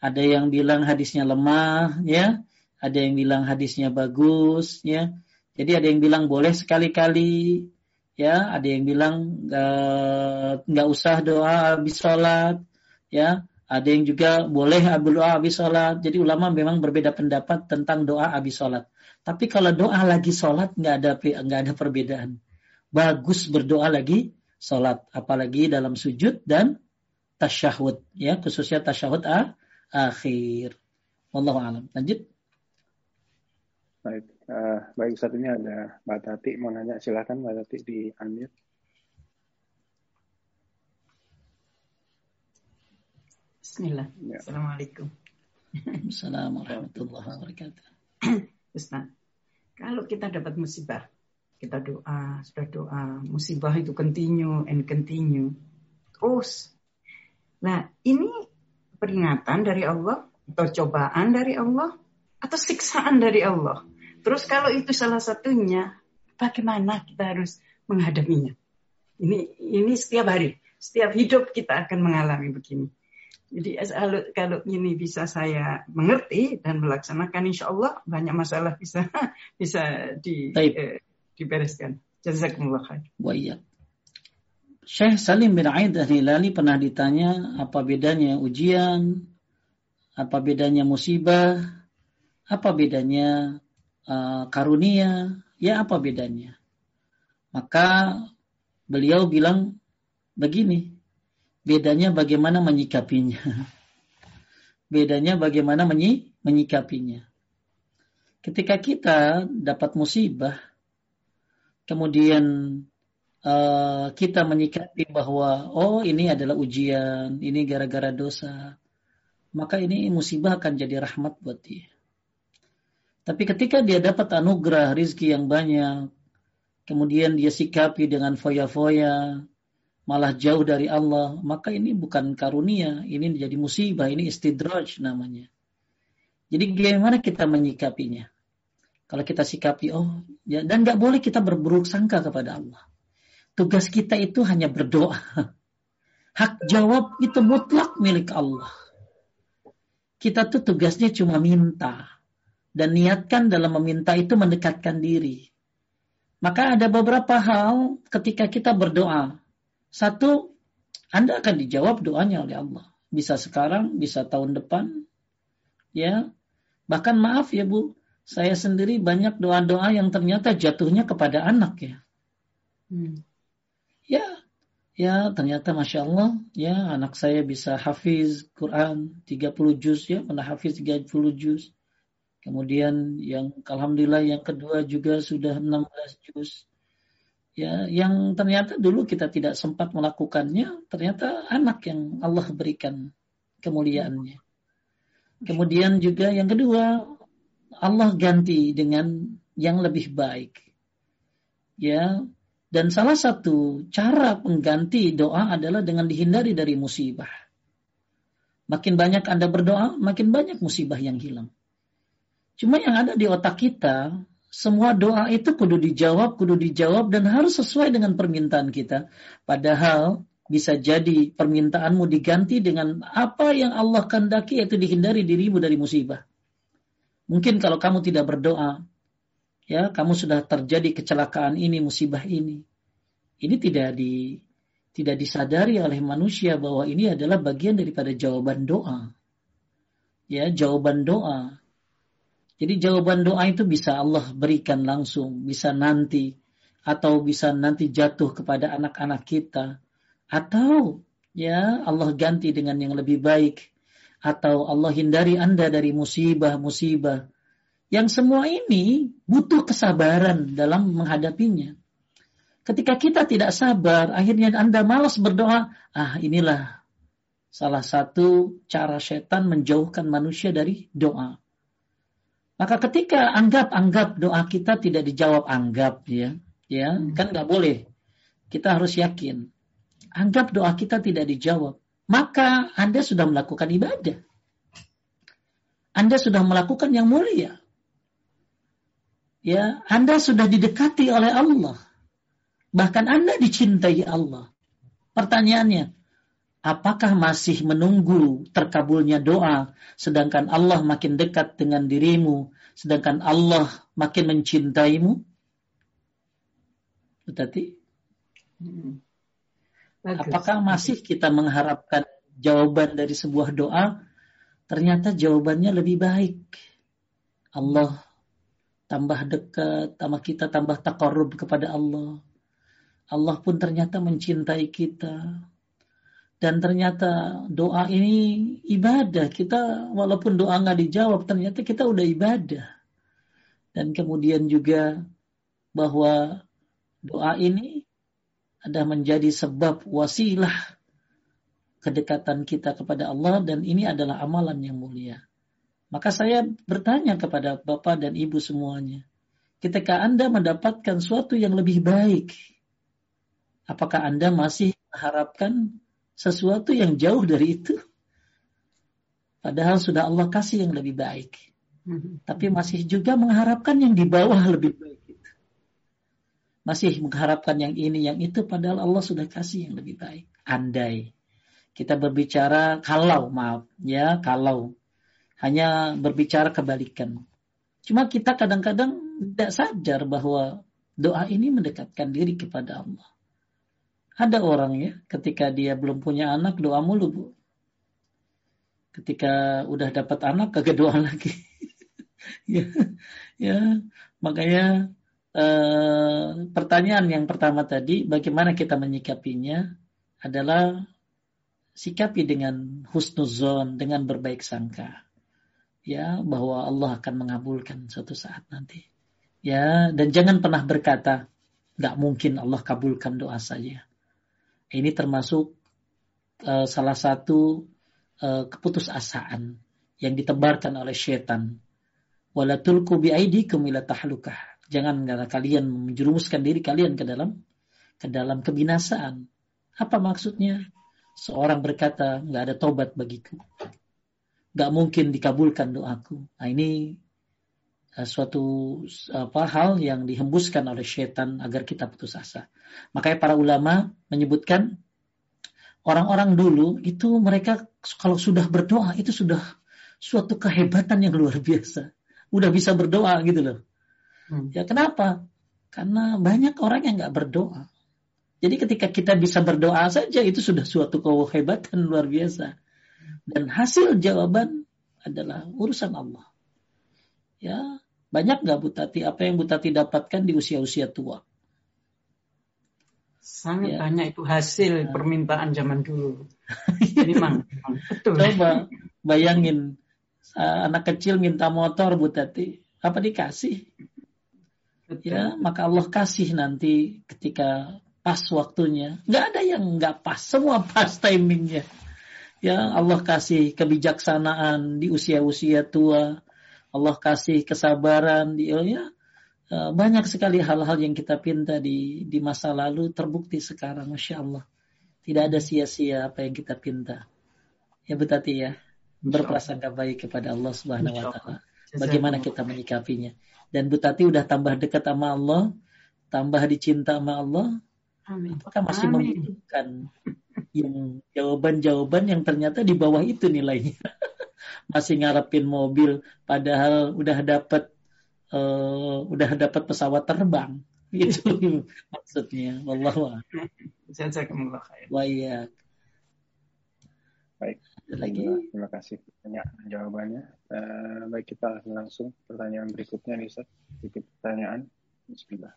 Ada yang bilang hadisnya lemah, ya. Ada yang bilang hadisnya bagus, ya. Jadi ada yang bilang boleh sekali-kali, ya. Ada yang bilang nggak usah doa habis sholat, ya ada yang juga boleh berdoa habis sholat. Jadi ulama memang berbeda pendapat tentang doa habis sholat. Tapi kalau doa lagi sholat nggak ada nggak ada perbedaan. Bagus berdoa lagi sholat, apalagi dalam sujud dan tasyahud, ya khususnya tasyahud ah, akhir. Wallahu alam. Lanjut. Baik, uh, baik saat ini ada Mbak Tati mau nanya silakan Mbak Tati di unmute. Bismillah. Ya. Assalamualaikum. Assalamualaikum warahmatullahi wabarakatuh. *clears throat* Ustaz, kalau kita dapat musibah, kita doa, sudah doa, musibah itu continue and continue. Terus. Nah, ini peringatan dari Allah atau cobaan dari Allah atau siksaan dari Allah. Terus kalau itu salah satunya, bagaimana kita harus menghadapinya? Ini ini setiap hari, setiap hidup kita akan mengalami begini. Jadi kalau, kalau ini bisa saya mengerti dan melaksanakan, insya Allah banyak masalah bisa *laughs* bisa di, eh, dibereskan. Jazakumullah khair. Iya. Syekh Salim bin Aid Hilali pernah ditanya apa bedanya ujian, apa bedanya musibah, apa bedanya uh, karunia, ya apa bedanya. Maka beliau bilang begini, Bedanya bagaimana menyikapinya. Bedanya bagaimana menyi menyikapinya. Ketika kita dapat musibah, kemudian uh, kita menyikapi bahwa oh ini adalah ujian, ini gara-gara dosa, maka ini musibah akan jadi rahmat buat dia. Tapi ketika dia dapat anugerah rizki yang banyak, kemudian dia sikapi dengan foya-foya, malah jauh dari Allah, maka ini bukan karunia, ini menjadi musibah, ini istidraj namanya. Jadi bagaimana kita menyikapinya? Kalau kita sikapi, oh, ya, dan nggak boleh kita berburuk sangka kepada Allah. Tugas kita itu hanya berdoa. *laughs* Hak jawab itu mutlak milik Allah. Kita tuh tugasnya cuma minta. Dan niatkan dalam meminta itu mendekatkan diri. Maka ada beberapa hal ketika kita berdoa. Satu, Anda akan dijawab doanya oleh Allah. Bisa sekarang, bisa tahun depan. Ya. Bahkan maaf ya Bu, saya sendiri banyak doa-doa yang ternyata jatuhnya kepada anak ya. Hmm. Ya, ya ternyata Masya Allah, ya anak saya bisa hafiz Quran 30 juz ya, pernah hafiz 30 juz. Kemudian yang Alhamdulillah yang kedua juga sudah 16 juz ya yang ternyata dulu kita tidak sempat melakukannya ternyata anak yang Allah berikan kemuliaannya. Kemudian juga yang kedua Allah ganti dengan yang lebih baik. Ya dan salah satu cara pengganti doa adalah dengan dihindari dari musibah. Makin banyak Anda berdoa makin banyak musibah yang hilang. Cuma yang ada di otak kita semua doa itu kudu dijawab, kudu dijawab dan harus sesuai dengan permintaan kita. Padahal bisa jadi permintaanmu diganti dengan apa yang Allah kandaki yaitu dihindari dirimu dari musibah. Mungkin kalau kamu tidak berdoa, ya kamu sudah terjadi kecelakaan ini, musibah ini. Ini tidak di tidak disadari oleh manusia bahwa ini adalah bagian daripada jawaban doa. Ya, jawaban doa. Jadi jawaban doa itu bisa Allah berikan langsung, bisa nanti atau bisa nanti jatuh kepada anak-anak kita atau ya Allah ganti dengan yang lebih baik atau Allah hindari Anda dari musibah-musibah. Yang semua ini butuh kesabaran dalam menghadapinya. Ketika kita tidak sabar, akhirnya Anda malas berdoa. Ah, inilah salah satu cara setan menjauhkan manusia dari doa. Maka ketika anggap-anggap doa kita tidak dijawab anggap ya, ya hmm. kan nggak boleh. Kita harus yakin. Anggap doa kita tidak dijawab, maka Anda sudah melakukan ibadah. Anda sudah melakukan yang mulia. Ya, Anda sudah didekati oleh Allah. Bahkan Anda dicintai Allah. Pertanyaannya, apakah masih menunggu terkabulnya doa sedangkan Allah makin dekat dengan dirimu, sedangkan Allah makin mencintaimu? Berarti hmm. apakah masih kita mengharapkan jawaban dari sebuah doa? Ternyata jawabannya lebih baik. Allah tambah dekat sama kita, tambah takarub kepada Allah. Allah pun ternyata mencintai kita. Dan ternyata doa ini ibadah. Kita walaupun doa nggak dijawab, ternyata kita udah ibadah. Dan kemudian juga bahwa doa ini ada menjadi sebab wasilah kedekatan kita kepada Allah dan ini adalah amalan yang mulia. Maka saya bertanya kepada Bapak dan Ibu semuanya. Ketika Anda mendapatkan suatu yang lebih baik, apakah Anda masih mengharapkan sesuatu yang jauh dari itu. Padahal sudah Allah kasih yang lebih baik. Hmm. Tapi masih juga mengharapkan yang di bawah lebih baik. Masih mengharapkan yang ini, yang itu. Padahal Allah sudah kasih yang lebih baik. Andai. Kita berbicara kalau, maaf. ya Kalau. Hanya berbicara kebalikan. Cuma kita kadang-kadang tidak sadar bahwa doa ini mendekatkan diri kepada Allah. Ada orang ya, ketika dia belum punya anak doa mulu bu. Ketika udah dapat anak kagak doa *laughs* lagi. ya, ya, makanya eh, pertanyaan yang pertama tadi, bagaimana kita menyikapinya adalah sikapi dengan husnuzon, dengan berbaik sangka. Ya, bahwa Allah akan mengabulkan suatu saat nanti. Ya, dan jangan pernah berkata, nggak mungkin Allah kabulkan doa saya. Ini termasuk uh, salah satu uh, keputusasaan yang ditebarkan oleh setan. Ila tahlukah. Jangan karena kalian menjerumuskan diri kalian ke dalam ke dalam kebinasaan. Apa maksudnya? Seorang berkata, nggak ada tobat bagiku. Nggak mungkin dikabulkan doaku. Nah ini suatu apa hal yang dihembuskan oleh setan agar kita putus asa. Makanya para ulama menyebutkan orang-orang dulu itu mereka kalau sudah berdoa itu sudah suatu kehebatan yang luar biasa. Udah bisa berdoa gitu loh. Hmm. Ya kenapa? Karena banyak orang yang nggak berdoa. Jadi ketika kita bisa berdoa saja itu sudah suatu kehebatan luar biasa. Dan hasil jawaban adalah urusan Allah. Ya, banyak nggak Bu Tati apa yang Bu Tati dapatkan di usia-usia tua? Sangat ya. banyak itu hasil ya. permintaan zaman dulu. *laughs* Memang, betul. Coba bayangin uh, anak kecil minta motor Bu Tati, apa dikasih? Betul. Ya, maka Allah kasih nanti ketika pas waktunya. Nggak ada yang nggak pas, semua pas timingnya. Ya, Allah kasih kebijaksanaan di usia-usia tua. Allah kasih kesabaran di ya, Eh, banyak sekali hal-hal yang kita pinta di di masa lalu terbukti sekarang, masya Allah. Tidak ada sia-sia apa yang kita pinta. Ya betati ya, berprasangka baik kepada Allah Subhanahu Wa Taala. Bagaimana kita menyikapinya? Dan Butati udah tambah dekat sama Allah, tambah dicinta sama Allah. Amin. Apakah masih Amin. membutuhkan yang jawaban-jawaban yang ternyata di bawah itu nilainya? *laughs* masih ngarepin mobil, padahal udah dapat uh, udah dapat pesawat terbang. *laughs* Itu maksudnya. Wallahu Jazakumullah khair. Wa Baik. lagi? Terima kasih banyak jawabannya. Uh, baik kita langsung pertanyaan berikutnya nih Ustaz. Sedikit pertanyaan. Bismillah.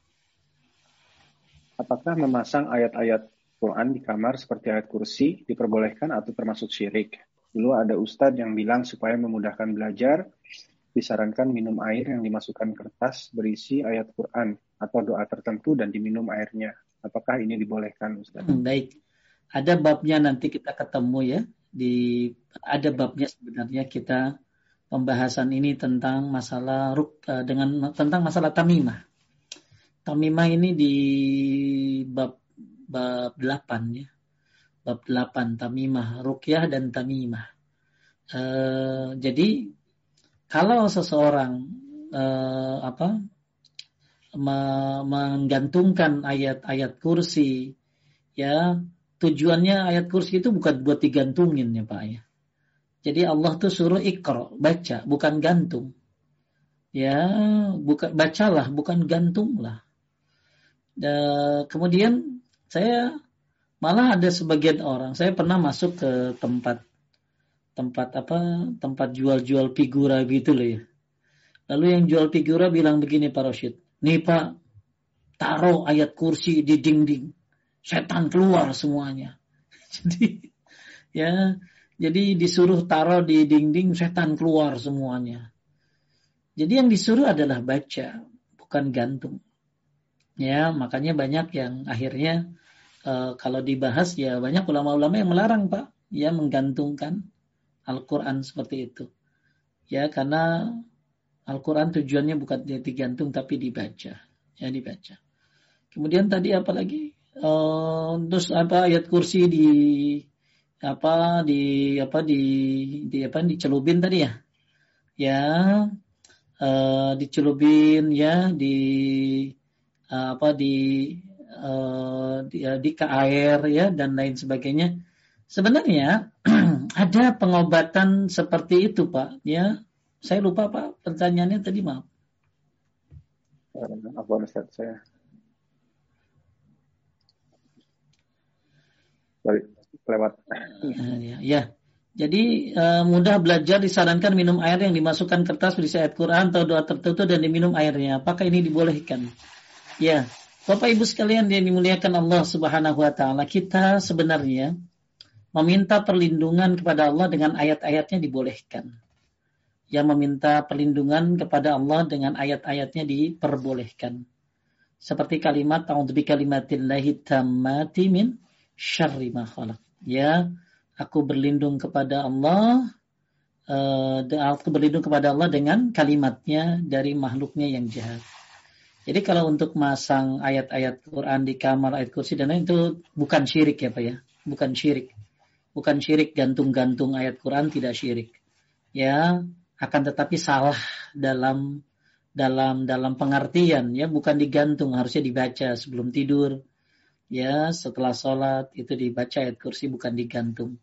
Apakah memasang ayat-ayat Quran di kamar seperti ayat kursi diperbolehkan atau termasuk syirik? Dulu ada ustadz yang bilang supaya memudahkan belajar, disarankan minum air yang dimasukkan kertas berisi ayat Quran atau doa tertentu dan diminum airnya. Apakah ini dibolehkan, Ustaz? Hmm, baik. Ada babnya nanti kita ketemu ya. Di ada babnya sebenarnya kita pembahasan ini tentang masalah ruk uh, dengan tentang masalah tamimah. Tamimah ini di bab bab 8 ya. Bab 8 tamimah rukyah dan tamimah. Uh, jadi kalau seseorang uh, apa menggantungkan ayat-ayat kursi ya tujuannya ayat kursi itu bukan buat digantungin ya Pak ya. Jadi Allah tuh suruh ikro, baca, bukan gantung. Ya, bukan bacalah, bukan gantunglah. Dan kemudian saya malah ada sebagian orang, saya pernah masuk ke tempat tempat apa tempat jual-jual figura gitu loh ya. Lalu yang jual figura bilang begini Pak Roshid, nih Pak, taruh ayat kursi di dinding, setan keluar semuanya. *laughs* Jadi ya, jadi disuruh taruh di dinding, setan keluar semuanya. Jadi yang disuruh adalah baca, bukan gantung. Ya, makanya banyak yang akhirnya uh, kalau dibahas ya banyak ulama-ulama yang melarang Pak, ya menggantungkan Al-Quran seperti itu. Ya, karena Al-Quran tujuannya bukan digantung tapi dibaca. Ya, dibaca. Kemudian tadi apa lagi? Uh, terus apa ayat kursi di apa di apa di di apa dicelubin tadi ya? Ya, uh, dicelubin ya di apa di uh, di, di ke air ya dan lain sebagainya. Sebenarnya *clears throat* ada pengobatan seperti itu, Pak. Ya, saya lupa Pak pertanyaannya tadi maaf. Apa Ustaz saya? Lewat. Ya, ya. Jadi uh, mudah belajar disarankan minum air yang dimasukkan kertas berisi ayat Quran atau doa tertentu dan diminum airnya. Apakah ini dibolehkan? Ya, Bapak Ibu sekalian yang dimuliakan Allah Subhanahu wa taala, kita sebenarnya meminta perlindungan kepada Allah dengan ayat-ayatnya dibolehkan. Yang meminta perlindungan kepada Allah dengan ayat-ayatnya diperbolehkan. Seperti kalimat a'udzu kalimatillahi tammati min syarri ma khalaq. Ya, aku berlindung kepada Allah uh, aku berlindung kepada Allah dengan kalimatnya dari makhluknya yang jahat. Jadi kalau untuk masang ayat-ayat Quran di kamar ayat kursi dan lain itu bukan syirik ya Pak ya, bukan syirik. Bukan syirik gantung-gantung ayat Quran tidak syirik. Ya, akan tetapi salah dalam dalam dalam pengertian ya. Bukan digantung harusnya dibaca sebelum tidur. Ya setelah sholat itu dibaca ayat kursi bukan digantung.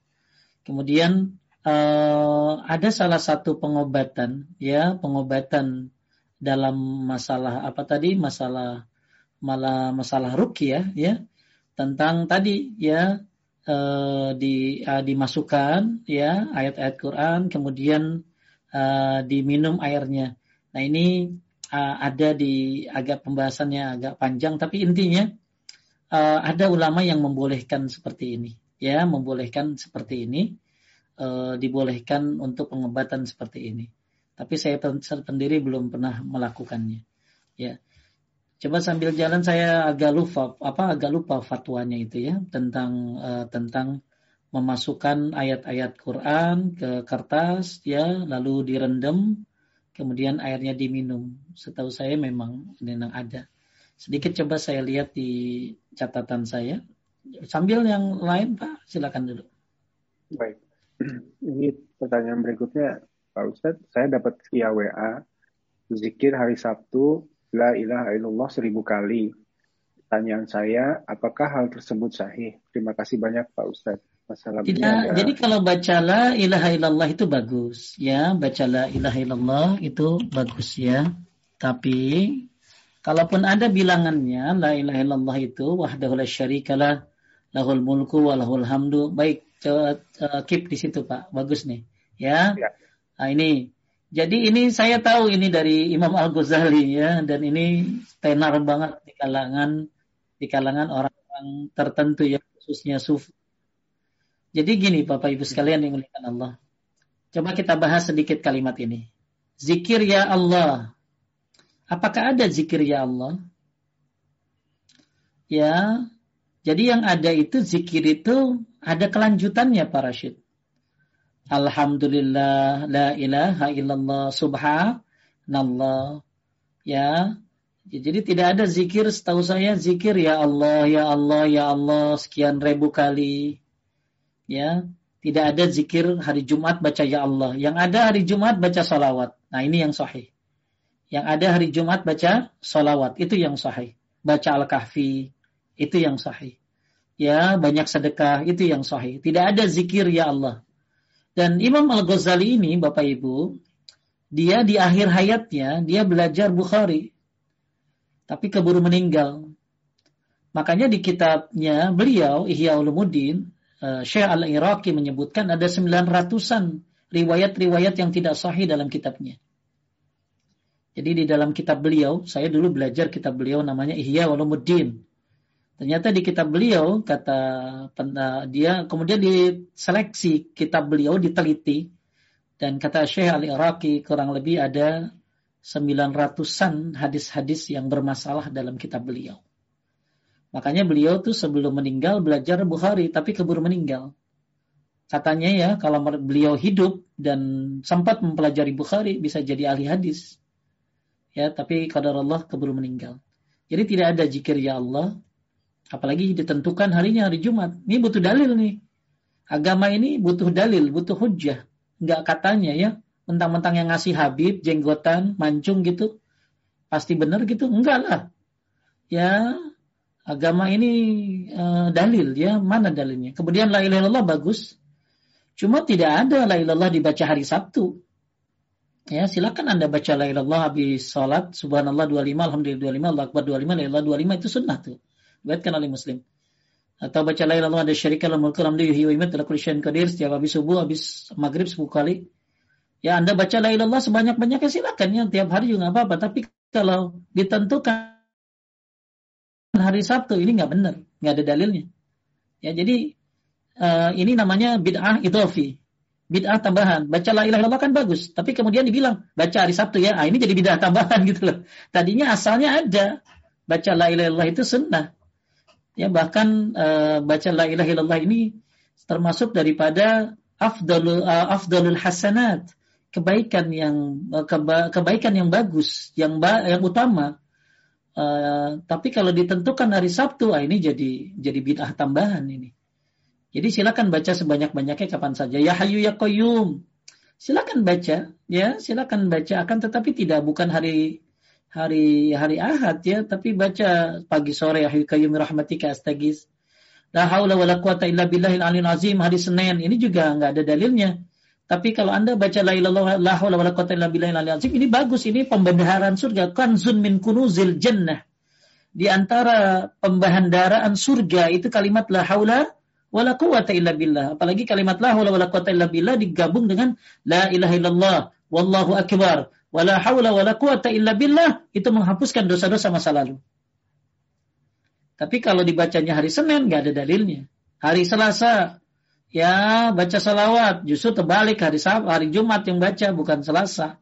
Kemudian uh, ada salah satu pengobatan ya pengobatan dalam masalah apa tadi masalah malah masalah rukyah ya tentang tadi ya uh, di uh, dimasukkan ya ayat-ayat Quran kemudian uh, diminum airnya. Nah ini uh, ada di agak pembahasannya agak panjang tapi intinya uh, ada ulama yang membolehkan seperti ini ya membolehkan seperti ini uh, dibolehkan untuk pengobatan seperti ini. Tapi saya sendiri belum pernah melakukannya. Ya. Coba sambil jalan saya agak lupa apa agak lupa fatwanya itu ya tentang uh, tentang memasukkan ayat-ayat Quran ke kertas ya lalu direndam kemudian airnya diminum. Setahu saya memang memang ada. Sedikit coba saya lihat di catatan saya. Sambil yang lain Pak, silakan dulu. Baik. *clears throat* Ini pertanyaan berikutnya Pak Ustadz, saya dapat via WA zikir hari Sabtu La ilaha illallah seribu kali. Pertanyaan saya, apakah hal tersebut sahih? Terima kasih banyak Pak Ustadz. Masalah Tidak, ada... jadi kalau baca la ilaha illallah itu bagus ya, baca la ilaha illallah itu bagus ya. Tapi kalaupun ada bilangannya la ilaha illallah itu wahdahu la syarikalah lahul mulku wa lahul hamdu. Baik, uh, keep di situ Pak. Bagus nih. Ya. ya. Nah, ini jadi ini saya tahu ini dari Imam Al Ghazali ya dan ini tenar banget di kalangan di kalangan orang-orang tertentu ya khususnya sufi. Jadi gini Bapak Ibu sekalian yang muliakan Allah. Coba kita bahas sedikit kalimat ini. Zikir ya Allah. Apakah ada zikir ya Allah? Ya. Jadi yang ada itu zikir itu ada kelanjutannya Pak Rashid. Alhamdulillah, la ilaha illallah, subhanallah. Ya. Jadi tidak ada zikir setahu saya zikir ya Allah, ya Allah, ya Allah sekian ribu kali. Ya. Tidak ada zikir hari Jumat baca ya Allah. Yang ada hari Jumat baca salawat. Nah ini yang sahih. Yang ada hari Jumat baca salawat. Itu yang sahih. Baca Al-Kahfi. Itu yang sahih. Ya banyak sedekah. Itu yang sahih. Tidak ada zikir ya Allah. Dan Imam Al-Ghazali ini Bapak Ibu. Dia di akhir hayatnya. Dia belajar Bukhari. Tapi keburu meninggal. Makanya di kitabnya beliau Ihya Ulumuddin uh, Syekh Al-Iraqi menyebutkan ada 900-an riwayat-riwayat yang tidak sahih dalam kitabnya. Jadi di dalam kitab beliau, saya dulu belajar kitab beliau namanya Ihya Ulumuddin. Ternyata di kitab beliau kata dia kemudian diseleksi kitab beliau diteliti dan kata Syekh Al-Iraqi kurang lebih ada 900-an hadis-hadis yang bermasalah dalam kitab beliau. Makanya beliau tuh sebelum meninggal belajar Bukhari, tapi keburu meninggal. Katanya ya, kalau beliau hidup dan sempat mempelajari Bukhari, bisa jadi ahli hadis. Ya, tapi kadar Allah keburu meninggal. Jadi tidak ada jikir ya Allah, apalagi ditentukan harinya hari Jumat. Ini butuh dalil nih. Agama ini butuh dalil, butuh hujah. Enggak katanya ya, mentang-mentang yang ngasih Habib, jenggotan, mancung gitu, pasti benar gitu? Enggak lah. Ya, agama ini uh, dalil ya mana dalilnya kemudian la ilaha bagus cuma tidak ada la ilallah dibaca hari Sabtu ya silakan anda baca la ilallah habis salat subhanallah 25 alhamdulillah 25 Allah akbar 25 la ilallah 25 itu sunnah tuh buatkan oleh muslim. Atau baca la ilallah ada syarika la mulku lamdu yuhyi wa yumiitu qadir. Setiap habis subuh habis maghrib 10 kali. Ya anda baca la ilallah sebanyak-banyaknya silakan. Ya tiap hari juga apa-apa. Tapi kalau ditentukan hari Sabtu ini nggak benar, nggak ada dalilnya. Ya jadi uh, ini namanya bid'ah idofi, bid'ah tambahan. Baca la ilaha illallah kan bagus, tapi kemudian dibilang baca hari Sabtu ya, ah, ini jadi bid'ah tambahan *laughs* gitu loh. Tadinya asalnya ada. Baca la ilaha illallah itu sunnah. Ya bahkan uh, baca la ilaha illallah ini termasuk daripada afdalul uh, afdalul hasanat kebaikan yang keba, kebaikan yang bagus yang ba, yang utama Eh, tapi kalau ditentukan hari Sabtu, ah, ini jadi jadi bid'ah tambahan ini. Jadi silakan baca sebanyak-banyaknya kapan saja. Ya Hayu ya Qayyum. Silakan baca, ya, silakan baca akan tetapi tidak bukan hari hari hari Ahad ya, tapi baca pagi sore Hayu Qayyum rahmatika astagis. La haula wala quwata illa billahil aliyil azim hari Senin. Ini juga nggak ada dalilnya. Tapi kalau Anda baca la ilaha la haula wala quwata illa billahil azim ini bagus ini pembendaharaan surga kanzun min kunuzil jannah. Di antara pembahandaraan surga itu kalimat la haula wala quwata illa billah. Apalagi kalimat la haula wala quwata illa billah digabung dengan la ilaha illallah wallahu akbar wala haula wala quwata illa billah. Itu menghapuskan dosa-dosa masa lalu. Tapi kalau dibacanya hari Senin nggak ada dalilnya. Hari Selasa ya baca salawat. Justru terbalik hari Sabtu hari Jumat yang baca bukan Selasa.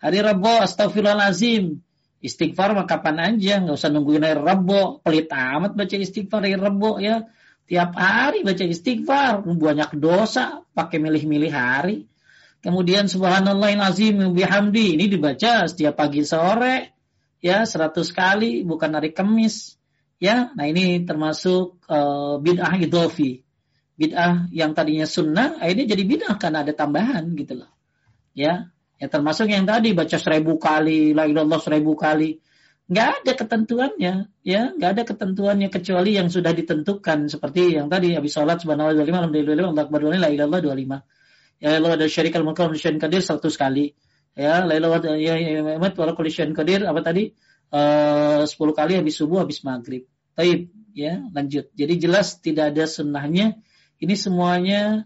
Hari Rabu astagfirullahalazim istighfar mah kapan aja nggak usah nungguin hari Rabu. Pelit amat baca istighfar hari Rabu ya. Tiap hari baca istighfar. Banyak dosa pakai milih-milih hari kemudian subhanallahilazim bihamdi ini dibaca setiap pagi sore ya 100 kali bukan hari Kamis ya nah ini termasuk uh, bid'ah idofi bid'ah yang tadinya sunnah akhirnya jadi bid'ah karena ada tambahan gitu loh. Ya, ya termasuk yang tadi baca seribu kali, la ilallah seribu kali. Nggak ada ketentuannya, ya, nggak ada ketentuannya kecuali yang sudah ditentukan seperti yang tadi habis sholat subhanallah 25, alhamdulillah, Allah akbar 25, la ilallah 25. Ya Allah ada syarik al mulkal syai'in qadir 100 kali. Ya, la ilallah ya Muhammad wa kulli syai'in qadir apa tadi? Uh, 10 kali habis subuh habis maghrib. Taib, ya, lanjut. Jadi jelas tidak ada sunnahnya ini semuanya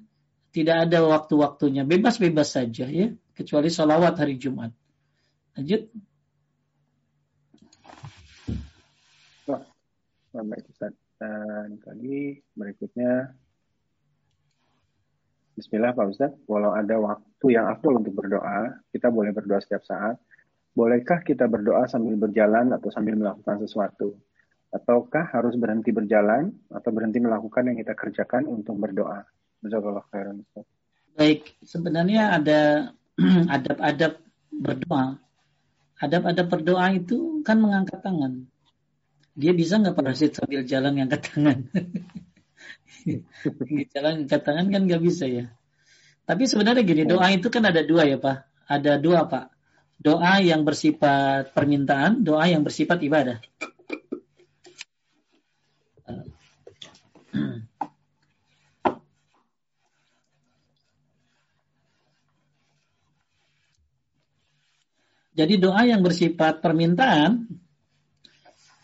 tidak ada waktu-waktunya, bebas-bebas saja ya, kecuali sholawat hari Jumat. Lanjut. Baik Ustaz. Dan berikutnya Bismillah Pak Ustaz. Walau ada waktu yang afdol untuk berdoa, kita boleh berdoa setiap saat. Bolehkah kita berdoa sambil berjalan atau sambil melakukan sesuatu? ataukah harus berhenti berjalan atau berhenti melakukan yang kita kerjakan untuk berdoa? Jazakallah. Baik, sebenarnya ada *clears throat* adab-adab berdoa. Adab-adab berdoa itu kan mengangkat tangan. Dia bisa nggak pada sambil jalan ngangkat tangan? *laughs* *laughs* jalan angkat tangan kan nggak bisa ya. Tapi sebenarnya gini, doa itu kan ada dua ya Pak. Ada dua Pak. Doa yang bersifat permintaan, doa yang bersifat ibadah. Jadi doa yang bersifat permintaan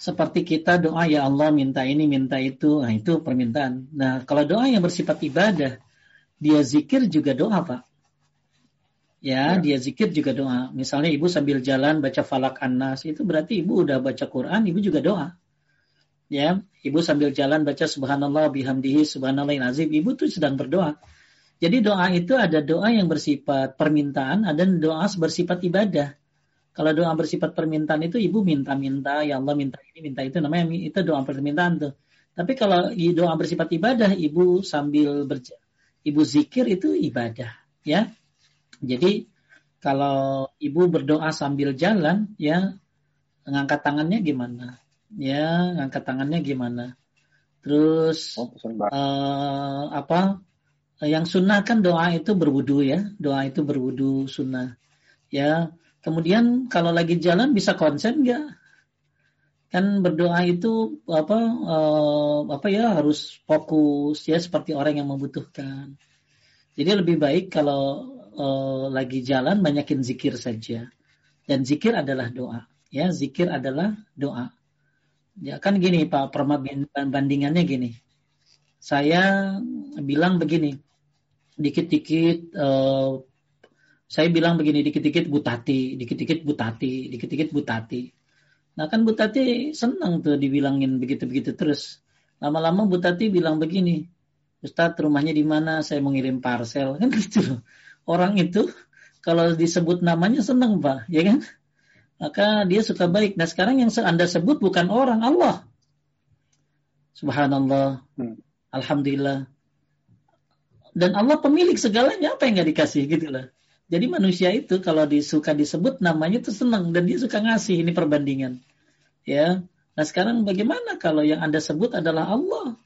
seperti kita doa ya Allah minta ini minta itu, nah itu permintaan. Nah kalau doa yang bersifat ibadah, dia zikir juga doa pak. Ya, ya, dia zikir juga doa. Misalnya ibu sambil jalan baca falak anas itu berarti ibu udah baca Quran, ibu juga doa. Ya, ibu sambil jalan baca subhanallah bihamdihi subhanallah azim, ibu tuh sedang berdoa. Jadi doa itu ada doa yang bersifat permintaan, ada doa bersifat ibadah. Kalau doa bersifat permintaan itu ibu minta-minta, ya Allah minta ini, minta itu, namanya itu doa permintaan tuh. Tapi kalau doa bersifat ibadah, ibu sambil berja, ibu zikir itu ibadah, ya. Jadi kalau ibu berdoa sambil jalan, ya ngangkat tangannya gimana? Ya, ngangkat tangannya gimana? Terus oh, uh, apa? Yang sunnah kan doa itu berwudu ya, doa itu berwudu sunnah. Ya, Kemudian kalau lagi jalan bisa konsen nggak? Kan berdoa itu apa uh, apa ya harus fokus ya seperti orang yang membutuhkan. Jadi lebih baik kalau uh, lagi jalan banyakin zikir saja. Dan zikir adalah doa. Ya, zikir adalah doa. Ya kan gini Pak bandingannya gini. Saya bilang begini, dikit-dikit uh, saya bilang begini dikit-dikit Butati, dikit-dikit Butati, dikit-dikit Butati. Nah kan Butati senang tuh dibilangin begitu-begitu terus. Lama-lama Butati bilang begini, Ustadz rumahnya di mana? Saya mau ngirim parcel *laughs* kan gitu. Orang itu kalau disebut namanya senang pak, ya kan? Maka dia suka baik. Nah sekarang yang anda sebut bukan orang Allah. Subhanallah, hmm. Alhamdulillah. Dan Allah pemilik segalanya apa yang nggak dikasih gitu lah. Jadi manusia itu kalau disuka disebut namanya itu senang dan dia suka ngasih ini perbandingan. Ya. Nah sekarang bagaimana kalau yang anda sebut adalah Allah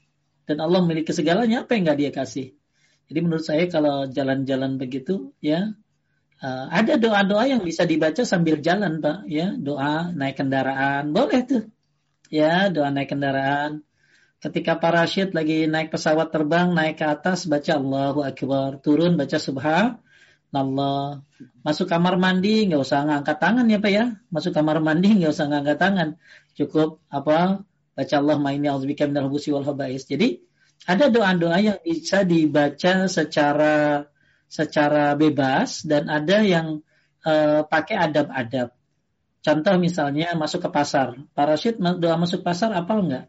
dan Allah memiliki segalanya apa yang nggak dia kasih? Jadi menurut saya kalau jalan-jalan begitu ya uh, ada doa-doa yang bisa dibaca sambil jalan pak ya doa naik kendaraan boleh tuh ya doa naik kendaraan ketika parasit lagi naik pesawat terbang naik ke atas baca Allahu Akbar turun baca Subhan Allah. Masuk kamar mandi nggak usah ngangkat tangan ya Pak ya. Masuk kamar mandi nggak usah ngangkat tangan. Cukup apa baca Allah ma'ini auzubika minal hubusi wal habais. Jadi ada doa-doa yang bisa dibaca secara secara bebas dan ada yang uh, pakai adab-adab. Contoh misalnya masuk ke pasar. Parasit doa masuk pasar apa enggak?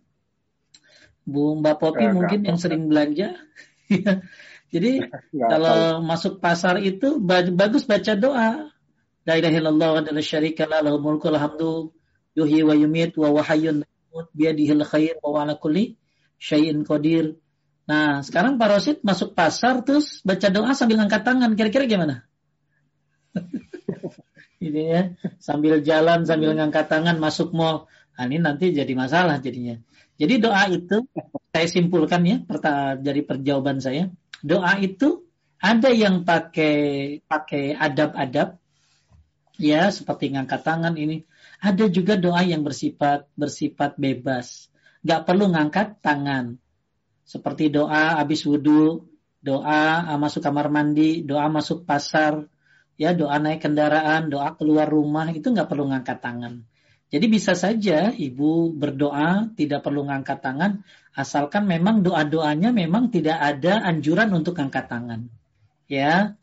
Bu Mbak Popi mungkin yang sering belanja. *laughs* Jadi *laughs* kalau tahu. masuk pasar itu bagus baca doa. La ilaha illallah wa la syarika la lahu mulku alhamdu yuhyi wa yumit wa wahayyun biyadihil khair wa ala kulli syai'in qadir. Nah, sekarang Parosit masuk pasar terus baca doa sambil angkat tangan. Kira-kira gimana? *laughs* ini ya, sambil jalan sambil ngangkat tangan masuk mall. Nah, ini nanti jadi masalah jadinya. Jadi doa itu saya simpulkan ya dari perjawaban saya doa itu ada yang pakai pakai adab-adab. Ya seperti ngangkat tangan ini. Ada juga doa yang bersifat bersifat bebas. Nggak perlu ngangkat tangan. Seperti doa habis wudhu doa masuk kamar mandi doa masuk pasar ya doa naik kendaraan doa keluar rumah itu nggak perlu ngangkat tangan jadi bisa saja ibu berdoa tidak perlu ngangkat tangan asalkan memang doa-doanya memang tidak ada anjuran untuk angkat tangan. Ya.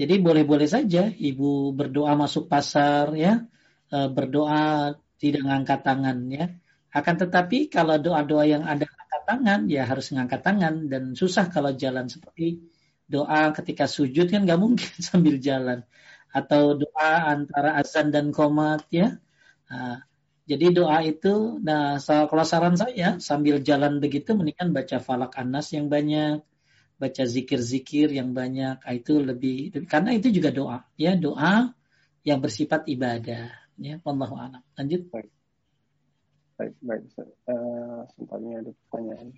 Jadi boleh-boleh saja ibu berdoa masuk pasar ya, e, berdoa tidak ngangkat tangan ya. Akan tetapi kalau doa-doa yang ada angkat tangan ya harus ngangkat tangan dan susah kalau jalan seperti doa ketika sujud kan nggak mungkin *laughs* sambil jalan atau doa antara azan dan komat ya Nah, jadi doa itu, nah kalau saran saya sambil jalan begitu mendingan baca falak anas yang banyak, baca zikir-zikir yang banyak, ah, itu lebih karena itu juga doa, ya doa yang bersifat ibadah, ya Allah alam. Lanjut. Baik, baik, baik. Uh, ada pertanyaan.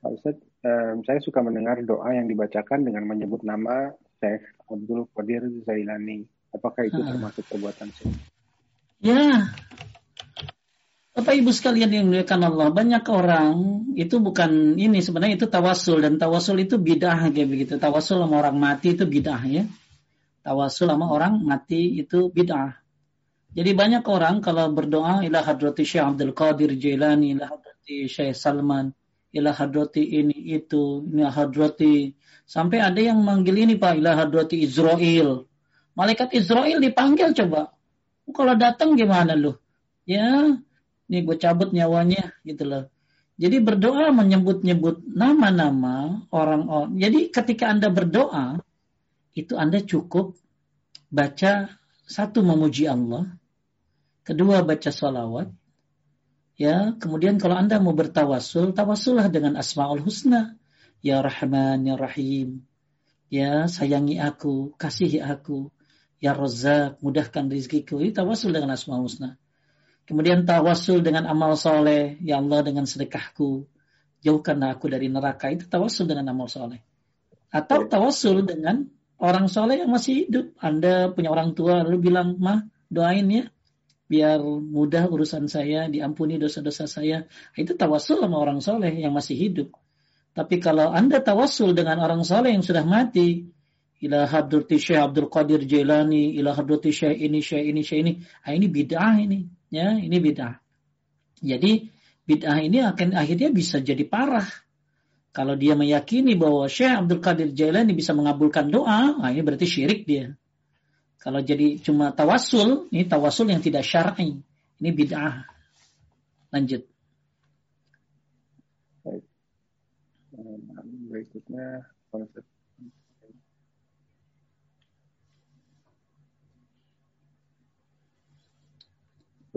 Pak Ustadz, um, saya suka mendengar doa yang dibacakan dengan menyebut nama Syekh Abdul Qadir Zailani. Apakah itu termasuk perbuatan syirik? Ya, Bapak Ibu sekalian yang dimuliakan Allah, banyak orang itu bukan ini sebenarnya itu tawasul dan tawasul itu bidah kayak begitu. Tawasul sama orang mati itu bidah ya. Tawasul sama orang mati itu bid'ah. Jadi banyak orang kalau berdoa ila hadrati Syekh Abdul Qadir Jailani, ila hadrati Syekh Salman, ila hadrati ini itu, ila hadrati sampai ada yang manggil ini Pak ila hadrati Israel. Malaikat Israel dipanggil coba. Kalau datang gimana lu? Ya, ini gue cabut nyawanya gitu loh. Jadi berdoa menyebut-nyebut nama-nama orang-orang. Jadi ketika Anda berdoa, itu Anda cukup baca satu memuji Allah, kedua baca salawat, ya. Kemudian kalau Anda mau bertawasul, tawasullah dengan asmaul husna, ya Rahman, ya Rahim, ya sayangi aku, kasihi aku, ya Razak, mudahkan rizkiku. Itu tawasul dengan asmaul husna. Kemudian tawasul dengan amal soleh. Ya Allah dengan sedekahku. Jauhkanlah aku dari neraka. Itu tawasul dengan amal soleh. Atau tawasul dengan orang soleh yang masih hidup. Anda punya orang tua lalu bilang, mah doain ya. Biar mudah urusan saya, diampuni dosa-dosa saya. Itu tawasul sama orang soleh yang masih hidup. Tapi kalau Anda tawasul dengan orang soleh yang sudah mati, ila hadrati Syekh Abdul Qadir Jailani, ila hadrati Syekh ini, Syekh ini, Syekh ini. Ah, ini bid'ah ini ya ini bid'ah. Jadi bid'ah ini akan akhirnya bisa jadi parah. Kalau dia meyakini bahwa Syekh Abdul Qadir Jailani bisa mengabulkan doa, nah ini berarti syirik dia. Kalau jadi cuma tawasul, ini tawasul yang tidak syar'i. Ini bid'ah. Lanjut. Baik. Berikutnya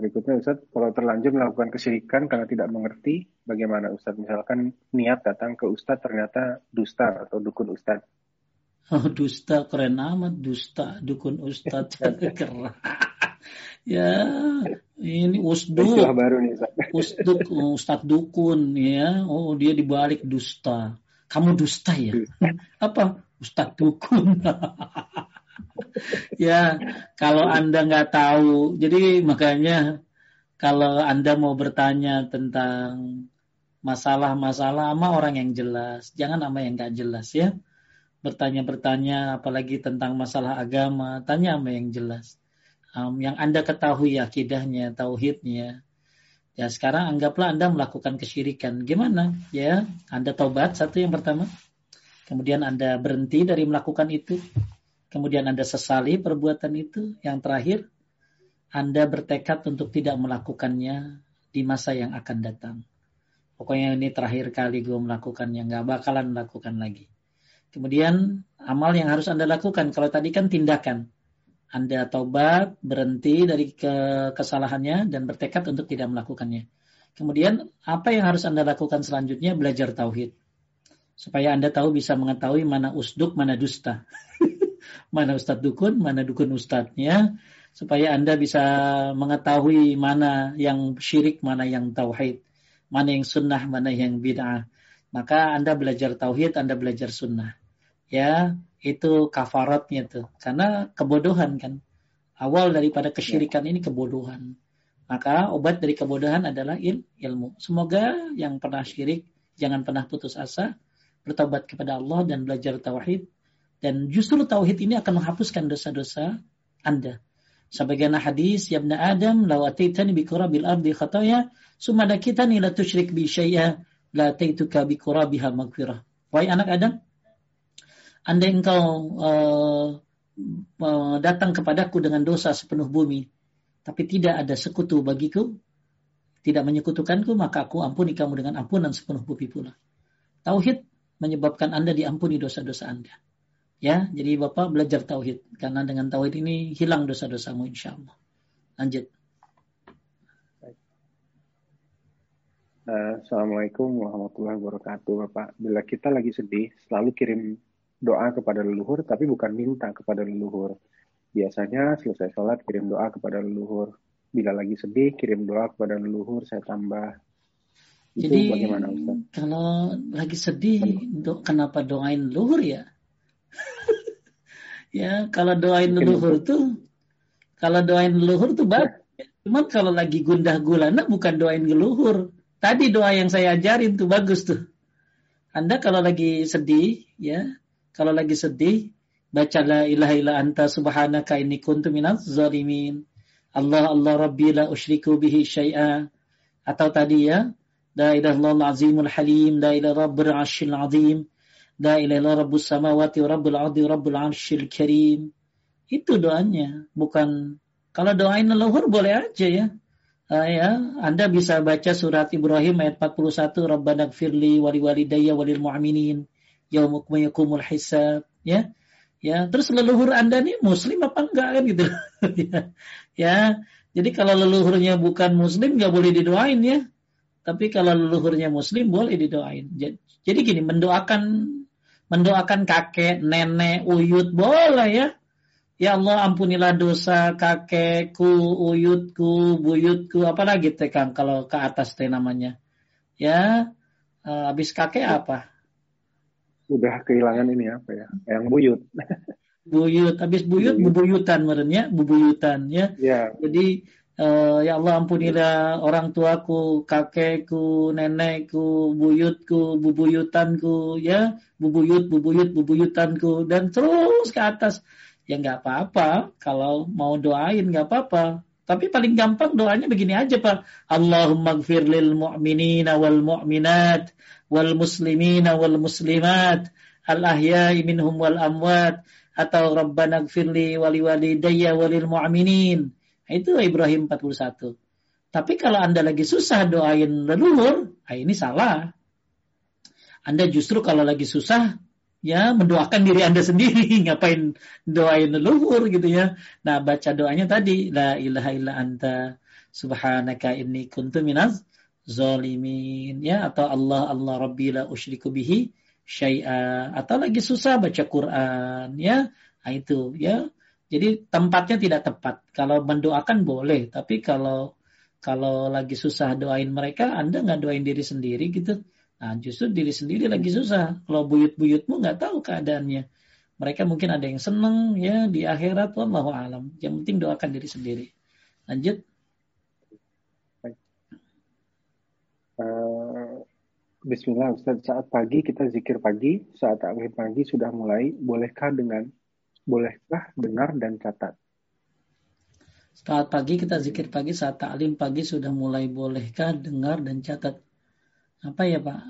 Berikutnya Ustaz, kalau terlanjur melakukan kesyirikan karena tidak mengerti, bagaimana Ustaz? Misalkan niat datang ke Ustaz ternyata dusta atau dukun Ustaz. Oh, dusta keren amat, dusta dukun Ustaz. *laughs* keren. ya, ini usduk. baru nih Ustaz. Usduk, Ustaz dukun ya. Oh, dia dibalik dusta. Kamu dusta ya? Apa? Ustaz dukun. *laughs* ya, kalau Anda nggak tahu, jadi makanya kalau Anda mau bertanya tentang masalah-masalah sama orang yang jelas, jangan sama yang nggak jelas ya. Bertanya-bertanya apalagi tentang masalah agama, tanya sama yang jelas. Um, yang Anda ketahui akidahnya, tauhidnya. Ya sekarang anggaplah Anda melakukan kesyirikan. Gimana? Ya, Anda taubat satu yang pertama. Kemudian Anda berhenti dari melakukan itu kemudian Anda sesali perbuatan itu, yang terakhir Anda bertekad untuk tidak melakukannya di masa yang akan datang. Pokoknya ini terakhir kali gue melakukannya, nggak bakalan melakukan lagi. Kemudian amal yang harus Anda lakukan, kalau tadi kan tindakan. Anda taubat, berhenti dari ke kesalahannya, dan bertekad untuk tidak melakukannya. Kemudian apa yang harus Anda lakukan selanjutnya? Belajar tauhid. Supaya Anda tahu bisa mengetahui mana usduk, mana dusta. *laughs* mana ustadz dukun, mana dukun ustadznya, supaya Anda bisa mengetahui mana yang syirik, mana yang tauhid, mana yang sunnah, mana yang bid'ah. Maka Anda belajar tauhid, Anda belajar sunnah. Ya, itu kafaratnya tuh. Karena kebodohan kan. Awal daripada kesyirikan ini kebodohan. Maka obat dari kebodohan adalah il ilmu. Semoga yang pernah syirik jangan pernah putus asa, bertobat kepada Allah dan belajar tauhid dan justru tauhid ini akan menghapuskan dosa-dosa Anda. Sebagaimana hadis, Ya Ibn Adam, law ataitani bi kurabil ardi khataya, summa dakitani la tusyrik bi syai'a, la taituka bi kurabiha magfirah. Wahai anak Adam, Anda engkau uh, uh, datang kepadaku dengan dosa sepenuh bumi, tapi tidak ada sekutu bagiku, tidak menyekutukanku, maka aku ampuni kamu dengan ampunan sepenuh bumi pula. Tauhid menyebabkan Anda diampuni dosa-dosa Anda. Ya, jadi Bapak belajar tauhid karena dengan tauhid ini hilang dosa-dosamu insya Allah. Lanjut. Uh, Assalamualaikum warahmatullahi wabarakatuh Bapak. Bila kita lagi sedih, selalu kirim doa kepada leluhur, tapi bukan minta kepada leluhur. Biasanya selesai sholat kirim doa kepada leluhur. Bila lagi sedih, kirim doa kepada leluhur, saya tambah Itu Jadi bagaimana Ustaz? Kalau lagi sedih, do, kenapa doain luhur ya? *laughs* ya, kalau doain luhur tuh, kalau doain luhur tuh bagus. Cuman kalau lagi gundah gulana bukan doain geluhur. Tadi doa yang saya ajarin tuh bagus tuh. Anda kalau lagi sedih, ya, kalau lagi sedih, baca la ilaha illa anta subhanaka inni kuntu minaz zalimin. Allah Allah Rabbi la usyriku bihi syai'a. Atau tadi ya, La ilaha illallah azimul halim, la ilaha rabbul arsyil azim, la ilaha rabbus samawati wa rabbul ardi wa rabbul arsyil karim. Itu doanya, bukan kalau doain leluhur boleh aja ya. Uh, ya, Anda bisa baca surat Ibrahim ayat 41 Rabbana gfirli wali walidayya walil mu'minin yaumukma yakumul hisab ya. Ya terus leluhur anda nih muslim apa enggak kan gitu. *laughs* Ya, ya. Jadi kalau leluhurnya bukan muslim nggak boleh didoain ya. Tapi kalau leluhurnya muslim boleh didoain. Jadi gini mendoakan mendoakan kakek nenek uyut boleh ya. Ya Allah ampunilah dosa kakekku uyutku buyutku apalagi teh kang kalau ke atas teh namanya. Ya uh, habis kakek apa? Udah kehilangan ini apa ya? Yang buyut. Buyut habis buyut bubuyutan merenya bubuyutan ya. Yeah. jadi uh, ya Allah ampunilah orang tuaku kakekku nenekku buyutku bubuyutanku ya. Bubuyut bubuyut bubuyutanku. Dan terus ke atas. Ya nggak apa-apa. Kalau mau doain nggak apa-apa. Tapi paling gampang doanya begini aja Pak. Allahumma lil mu'minina wal mu'minat wal muslimina wal muslimat al ahya'i minhum wal amwat atau Rabbana gfirli wali walidayya walil mu'minin. Itu Ibrahim 41. Tapi kalau Anda lagi susah doain leluhur, nah ini salah. Anda justru kalau lagi susah ya mendoakan diri Anda *laughs* sendiri, ngapain doain leluhur gitu ya. Nah, baca doanya tadi la ilaha illa anta subhanaka inni kuntu minaz zalimin ya atau Allah Allah rabbi la usyriku bihi syai'a atau lagi susah baca Quran ya. Nah, itu ya. Jadi tempatnya tidak tepat. Kalau mendoakan boleh, tapi kalau kalau lagi susah doain mereka, Anda nggak doain diri sendiri gitu Nah, justru diri sendiri lagi susah. Kalau buyut-buyutmu nggak tahu keadaannya. Mereka mungkin ada yang seneng ya di akhirat, wallahu alam. Yang penting doakan diri sendiri. Lanjut. Uh, Bismillah Ustaz, saat pagi kita zikir pagi, saat akhir pagi sudah mulai, bolehkah dengan bolehkah dengar dan catat? Saat pagi kita zikir pagi, saat taklim pagi sudah mulai, bolehkah dengar dan catat? Apa ya Pak?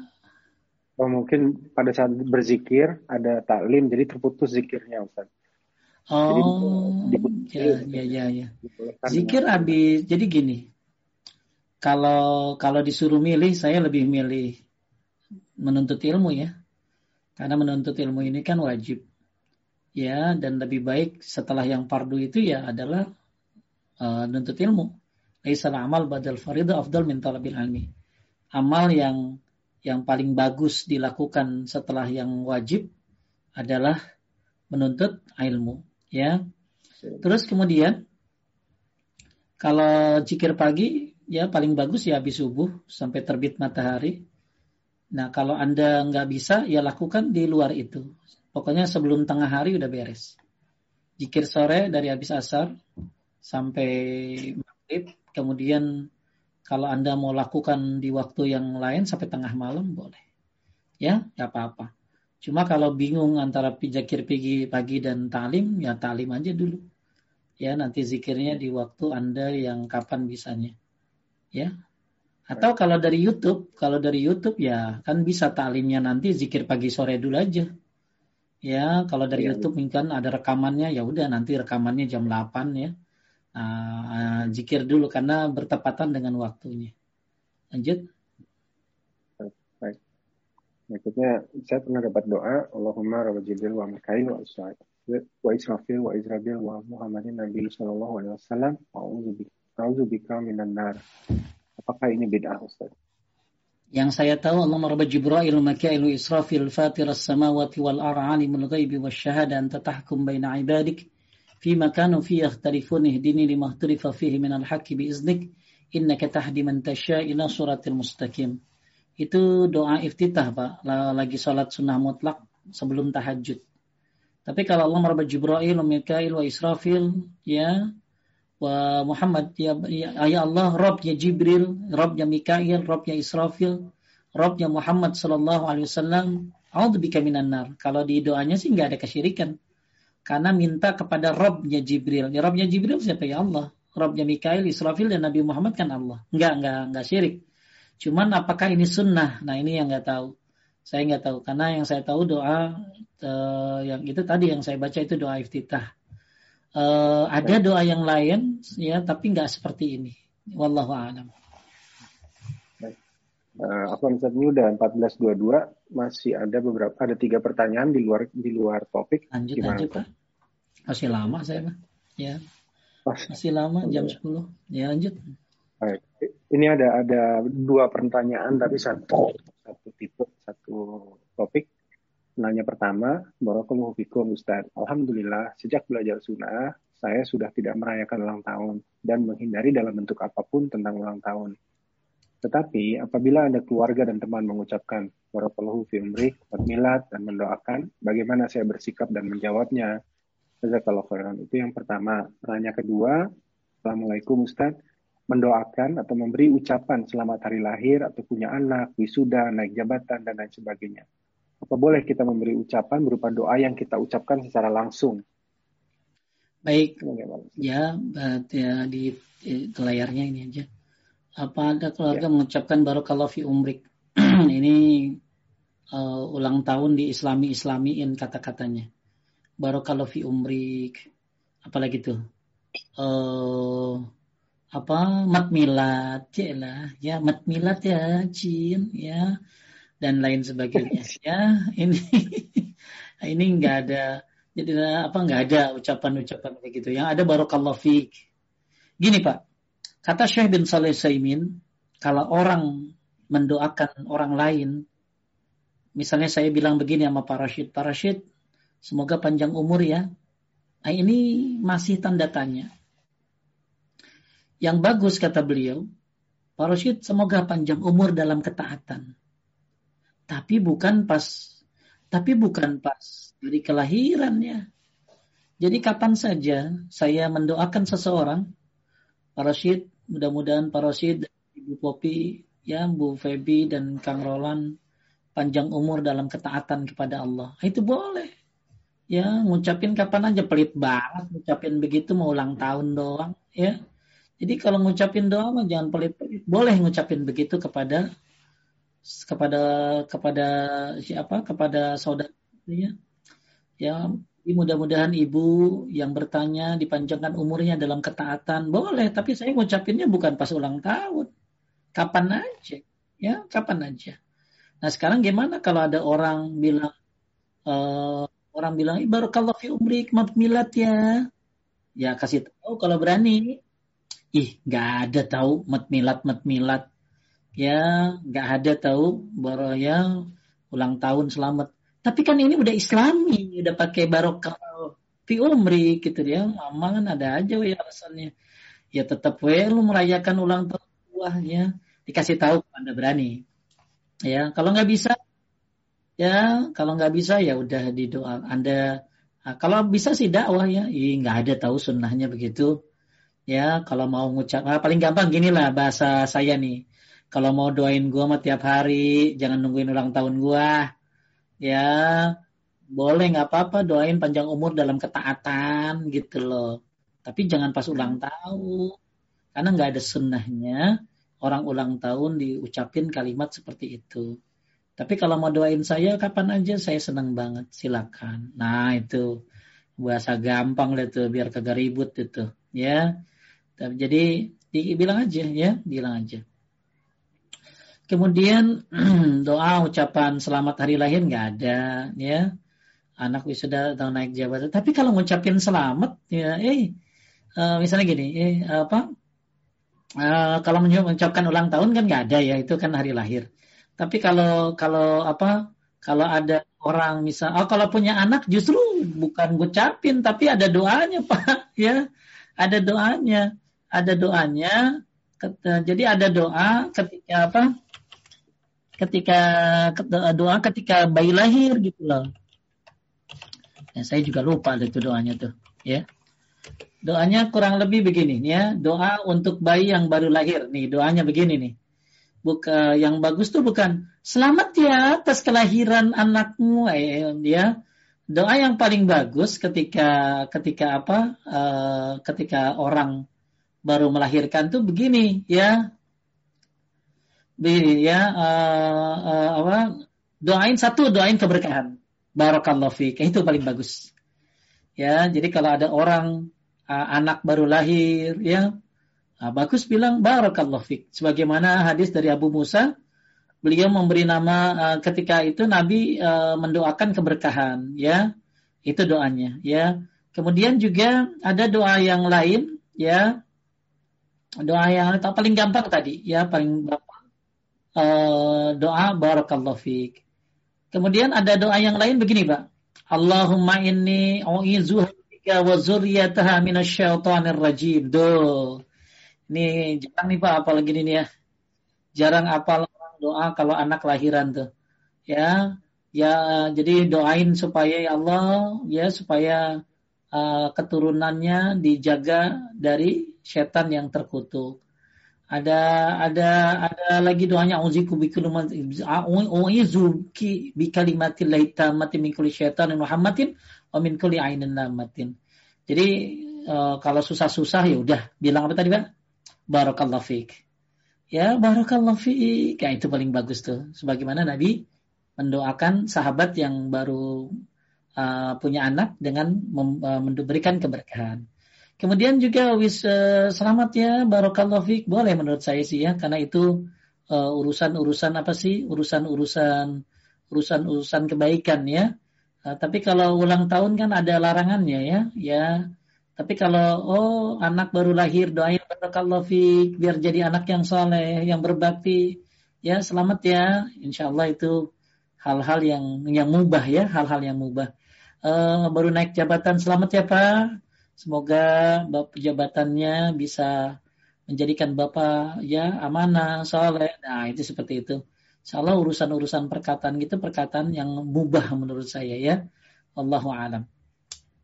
Oh, mungkin pada saat berzikir ada taklim jadi terputus zikirnya Ustaz. Oh, jadi, ya, ya, ya, ya. Zikir habis, jadi gini. Kalau kalau disuruh milih, saya lebih milih menuntut ilmu ya. Karena menuntut ilmu ini kan wajib. Ya, dan lebih baik setelah yang fardu itu ya adalah uh, menuntut ilmu. Laisal amal badal faridah afdal min talabil ilmi. Amal yang yang paling bagus dilakukan setelah yang wajib adalah menuntut ilmu ya. Terus kemudian kalau jikir pagi ya paling bagus ya habis subuh sampai terbit matahari. Nah kalau anda nggak bisa ya lakukan di luar itu pokoknya sebelum tengah hari udah beres jikir sore dari habis asar sampai maghrib kemudian kalau Anda mau lakukan di waktu yang lain sampai tengah malam boleh. Ya, nggak apa-apa. Cuma kalau bingung antara pijakir pagi, pagi dan talim, ya talim aja dulu. Ya, nanti zikirnya di waktu Anda yang kapan bisanya. Ya. Atau kalau dari YouTube, kalau dari YouTube ya kan bisa talimnya nanti zikir pagi sore dulu aja. Ya, kalau dari ya, YouTube mungkin ada rekamannya, ya udah nanti rekamannya jam 8 ya uh, zikir dulu karena bertepatan dengan waktunya. Lanjut. Baik. Berikutnya saya pernah dapat doa Allahumma rabba jibril wa mikail wa israfil wa israfil wa israfil wa muhammadin nabi sallallahu alaihi wasallam wa bika minan nar. Apakah ini bid'ah Ustaz? Yang saya tahu Allah merubah Jibril Mikail Israfil Fatir as-samawati wal ar alimul ghaibi wasyahadah anta tahkum baina ibadik Fi Makanu fi yakhtalifun ihdini lima Akhtarifa fihi min al-haqqi bi iznik innaka tahdi man tasha ila suratil mustaqim. Itu doa iftitah Pak, lagi salat sunnah mutlak sebelum tahajud. Tapi kalau Allah merubah Jibril Mikail wa Israfil ya wa Muhammad, ya, ya, ya Allah, Rob ya Jibril, Rob ya Mikail, Rob ya Israfil, Rob ya Muhammad sallallahu alaihi wasallam, A'udzubika minan nar. Kalau di doanya sih nggak ada kesyirikan. Karena minta kepada Robnya Jibril. Ya Robnya Jibril siapa ya Allah? Robnya Mikail, Israfil dan Nabi Muhammad kan Allah. Enggak, enggak, enggak syirik. Cuman apakah ini sunnah? Nah ini yang nggak tahu. Saya nggak tahu karena yang saya tahu doa uh, yang itu tadi yang saya baca itu doa iftitah. Uh, ada doa yang lain ya tapi nggak seperti ini. Wallahu a'lam. Uh, Afwan Ustaz ini udah 14.22 masih ada beberapa ada tiga pertanyaan di luar di luar topik. Lanjut Gimana, lanjut Pak. Masih lama saya Pak. Ya. Masih lama jam 10. Ya lanjut. Baik. Ini ada ada dua pertanyaan tapi satu satu tipe satu topik. Nanya pertama, Barakallahu fikum Ustaz. Alhamdulillah, sejak belajar sunnah, saya sudah tidak merayakan ulang tahun dan menghindari dalam bentuk apa pun tentang ulang tahun. Tetapi apabila ada keluarga dan teman mengucapkan Barakallahu fi umrik, milad, dan mendoakan, bagaimana saya bersikap dan menjawabnya? Jazakallah khairan. Itu yang pertama. Pertanyaan kedua, Assalamualaikum Ustaz. Mendoakan atau memberi ucapan selamat hari lahir atau punya anak, wisuda, naik jabatan, dan lain sebagainya. Apa boleh kita memberi ucapan berupa doa yang kita ucapkan secara langsung? Baik, ya, ya di, di layarnya ini aja apa ada keluarga ya. mengucapkan barokallahu fi umrik. *clears throat* ini uh, ulang tahun di Islami Islamiin kata-katanya. Barokallahu fi umrik. Apalagi tuh? Uh, apa mat milad ya lah ya mat milad ya cin ya dan lain sebagainya *laughs* ya ini *laughs* ini nggak ada jadi apa nggak ada ucapan-ucapan kayak gitu yang ada barokallahu fi gini pak Kata Syekh bin Saleh Saimin, kalau orang mendoakan orang lain, misalnya saya bilang begini sama Pak Rashid, Pak Rashid, semoga panjang umur ya. Nah, ini masih tanda tanya. Yang bagus kata beliau, Pak Rashid semoga panjang umur dalam ketaatan. Tapi bukan pas tapi bukan pas dari kelahirannya. Jadi kapan saja saya mendoakan seseorang, Pak Rashid Mudah-mudahan Pak Rosid, Ibu Popi, ya Bu Febi dan Kang Roland panjang umur dalam ketaatan kepada Allah. Itu boleh. Ya, ngucapin kapan aja pelit banget ngucapin begitu mau ulang tahun doang, ya. Jadi kalau ngucapin doa mah jangan pelit-pelit. Boleh ngucapin begitu kepada kepada kepada siapa? Kepada saudara ya. Mudah-mudahan ibu yang bertanya dipanjangkan umurnya dalam ketaatan. Boleh, tapi saya ngucapinnya bukan pas ulang tahun. Kapan aja. Ya, kapan aja. Nah sekarang gimana kalau ada orang bilang, uh, orang bilang, kalau fi umrik, milad ya. Ya kasih tahu kalau berani. Ih, nggak ada tahu mat milad, mat milad. Ya, nggak ada tahu baru ya ulang tahun selamat tapi kan ini udah islami, udah pakai barokah fi umri gitu dia. Mama kan ada aja ya alasannya. Ya tetap we lu merayakan ulang tahun buahnya. Dikasih tahu Anda berani. Ya, kalau nggak bisa ya kalau nggak bisa ya udah di doa Anda nah, kalau bisa sih dakwah ya, nggak ada tahu sunnahnya begitu. Ya, kalau mau ngucap, ah, paling gampang gini lah bahasa saya nih. Kalau mau doain gua mah tiap hari, jangan nungguin ulang tahun gua ya boleh nggak apa-apa doain panjang umur dalam ketaatan gitu loh. Tapi jangan pas ulang tahun. Karena nggak ada sunnahnya orang ulang tahun diucapin kalimat seperti itu. Tapi kalau mau doain saya kapan aja saya senang banget. Silakan. Nah itu bahasa gampang lah tuh biar kagak ribut itu ya. Jadi dibilang aja ya, bilang aja. Kemudian *clears throat* doa ucapan selamat hari lahir nggak ada ya. Anak wisuda atau naik jabatan. Tapi kalau ngucapin selamat ya eh uh, misalnya gini, eh apa? Uh, kalau mengucapkan ulang tahun kan nggak ada ya, itu kan hari lahir. Tapi kalau kalau apa? Kalau ada orang misal, oh kalau punya anak justru bukan ngucapin, tapi ada doanya *laughs* pak, ya, ada doanya, ada doanya. Jadi ada doa ketika apa? Ketika doa ketika bayi lahir gitu loh. Ya, saya juga lupa itu doanya tuh, ya. Doanya kurang lebih begini ya, doa untuk bayi yang baru lahir. Nih, doanya begini nih. Buka yang bagus tuh bukan selamat ya atas kelahiran anakmu eh, ya. Doa yang paling bagus ketika ketika apa? Uh, ketika orang baru melahirkan tuh begini ya. Begini ya uh, uh, apa? Doain satu, doain keberkahan. Barakallahu fiik. Itu paling bagus. Ya, jadi kalau ada orang uh, anak baru lahir ya, uh, bagus bilang barakallahu fiik. Sebagaimana hadis dari Abu Musa, beliau memberi nama uh, ketika itu Nabi uh, mendoakan keberkahan ya. Itu doanya ya. Kemudian juga ada doa yang lain ya. Doa yang paling gampang tadi ya, paling gampang uh, doa barakallahu fiik. Kemudian ada doa yang lain begini, Pak. Allahumma inni u'izuhika wa zurriyataha minasyaitonir rajim. Do. Ini jarang nih Pak, apalagi ini ya. Jarang apal doa kalau anak lahiran tuh. Ya, ya jadi doain supaya ya Allah ya supaya uh, keturunannya dijaga dari setan yang terkutuk. Ada ada ada lagi doanya auziku bi ki bi kalimatil tammati min kulli syaitanin Muhammadin wa min kulli ainin lamatin. Jadi uh, kalau susah-susah ya udah bilang apa tadi Pak? Barakallahu fiik. Ya, barakallahu fiik. Ya, itu paling bagus tuh. Sebagaimana Nabi mendoakan sahabat yang baru uh, punya anak dengan memberikan keberkahan. Kemudian juga wis uh, selamat ya barokallahu fiik boleh menurut saya sih ya karena itu eh, urusan-urusan uh, apa sih urusan-urusan urusan-urusan kebaikan ya. Uh, tapi kalau ulang tahun kan ada larangannya ya ya. Tapi kalau oh anak baru lahir doain barokallahu fiik biar jadi anak yang soleh yang berbakti ya selamat ya insya Allah itu hal-hal yang yang mubah ya hal-hal yang mubah. Uh, baru naik jabatan selamat ya Pak Semoga bapak jabatannya bisa menjadikan Bapak ya amanah, soleh. Nah itu seperti itu. Insya Allah urusan-urusan perkataan gitu perkataan yang mubah menurut saya ya. Allahu alam.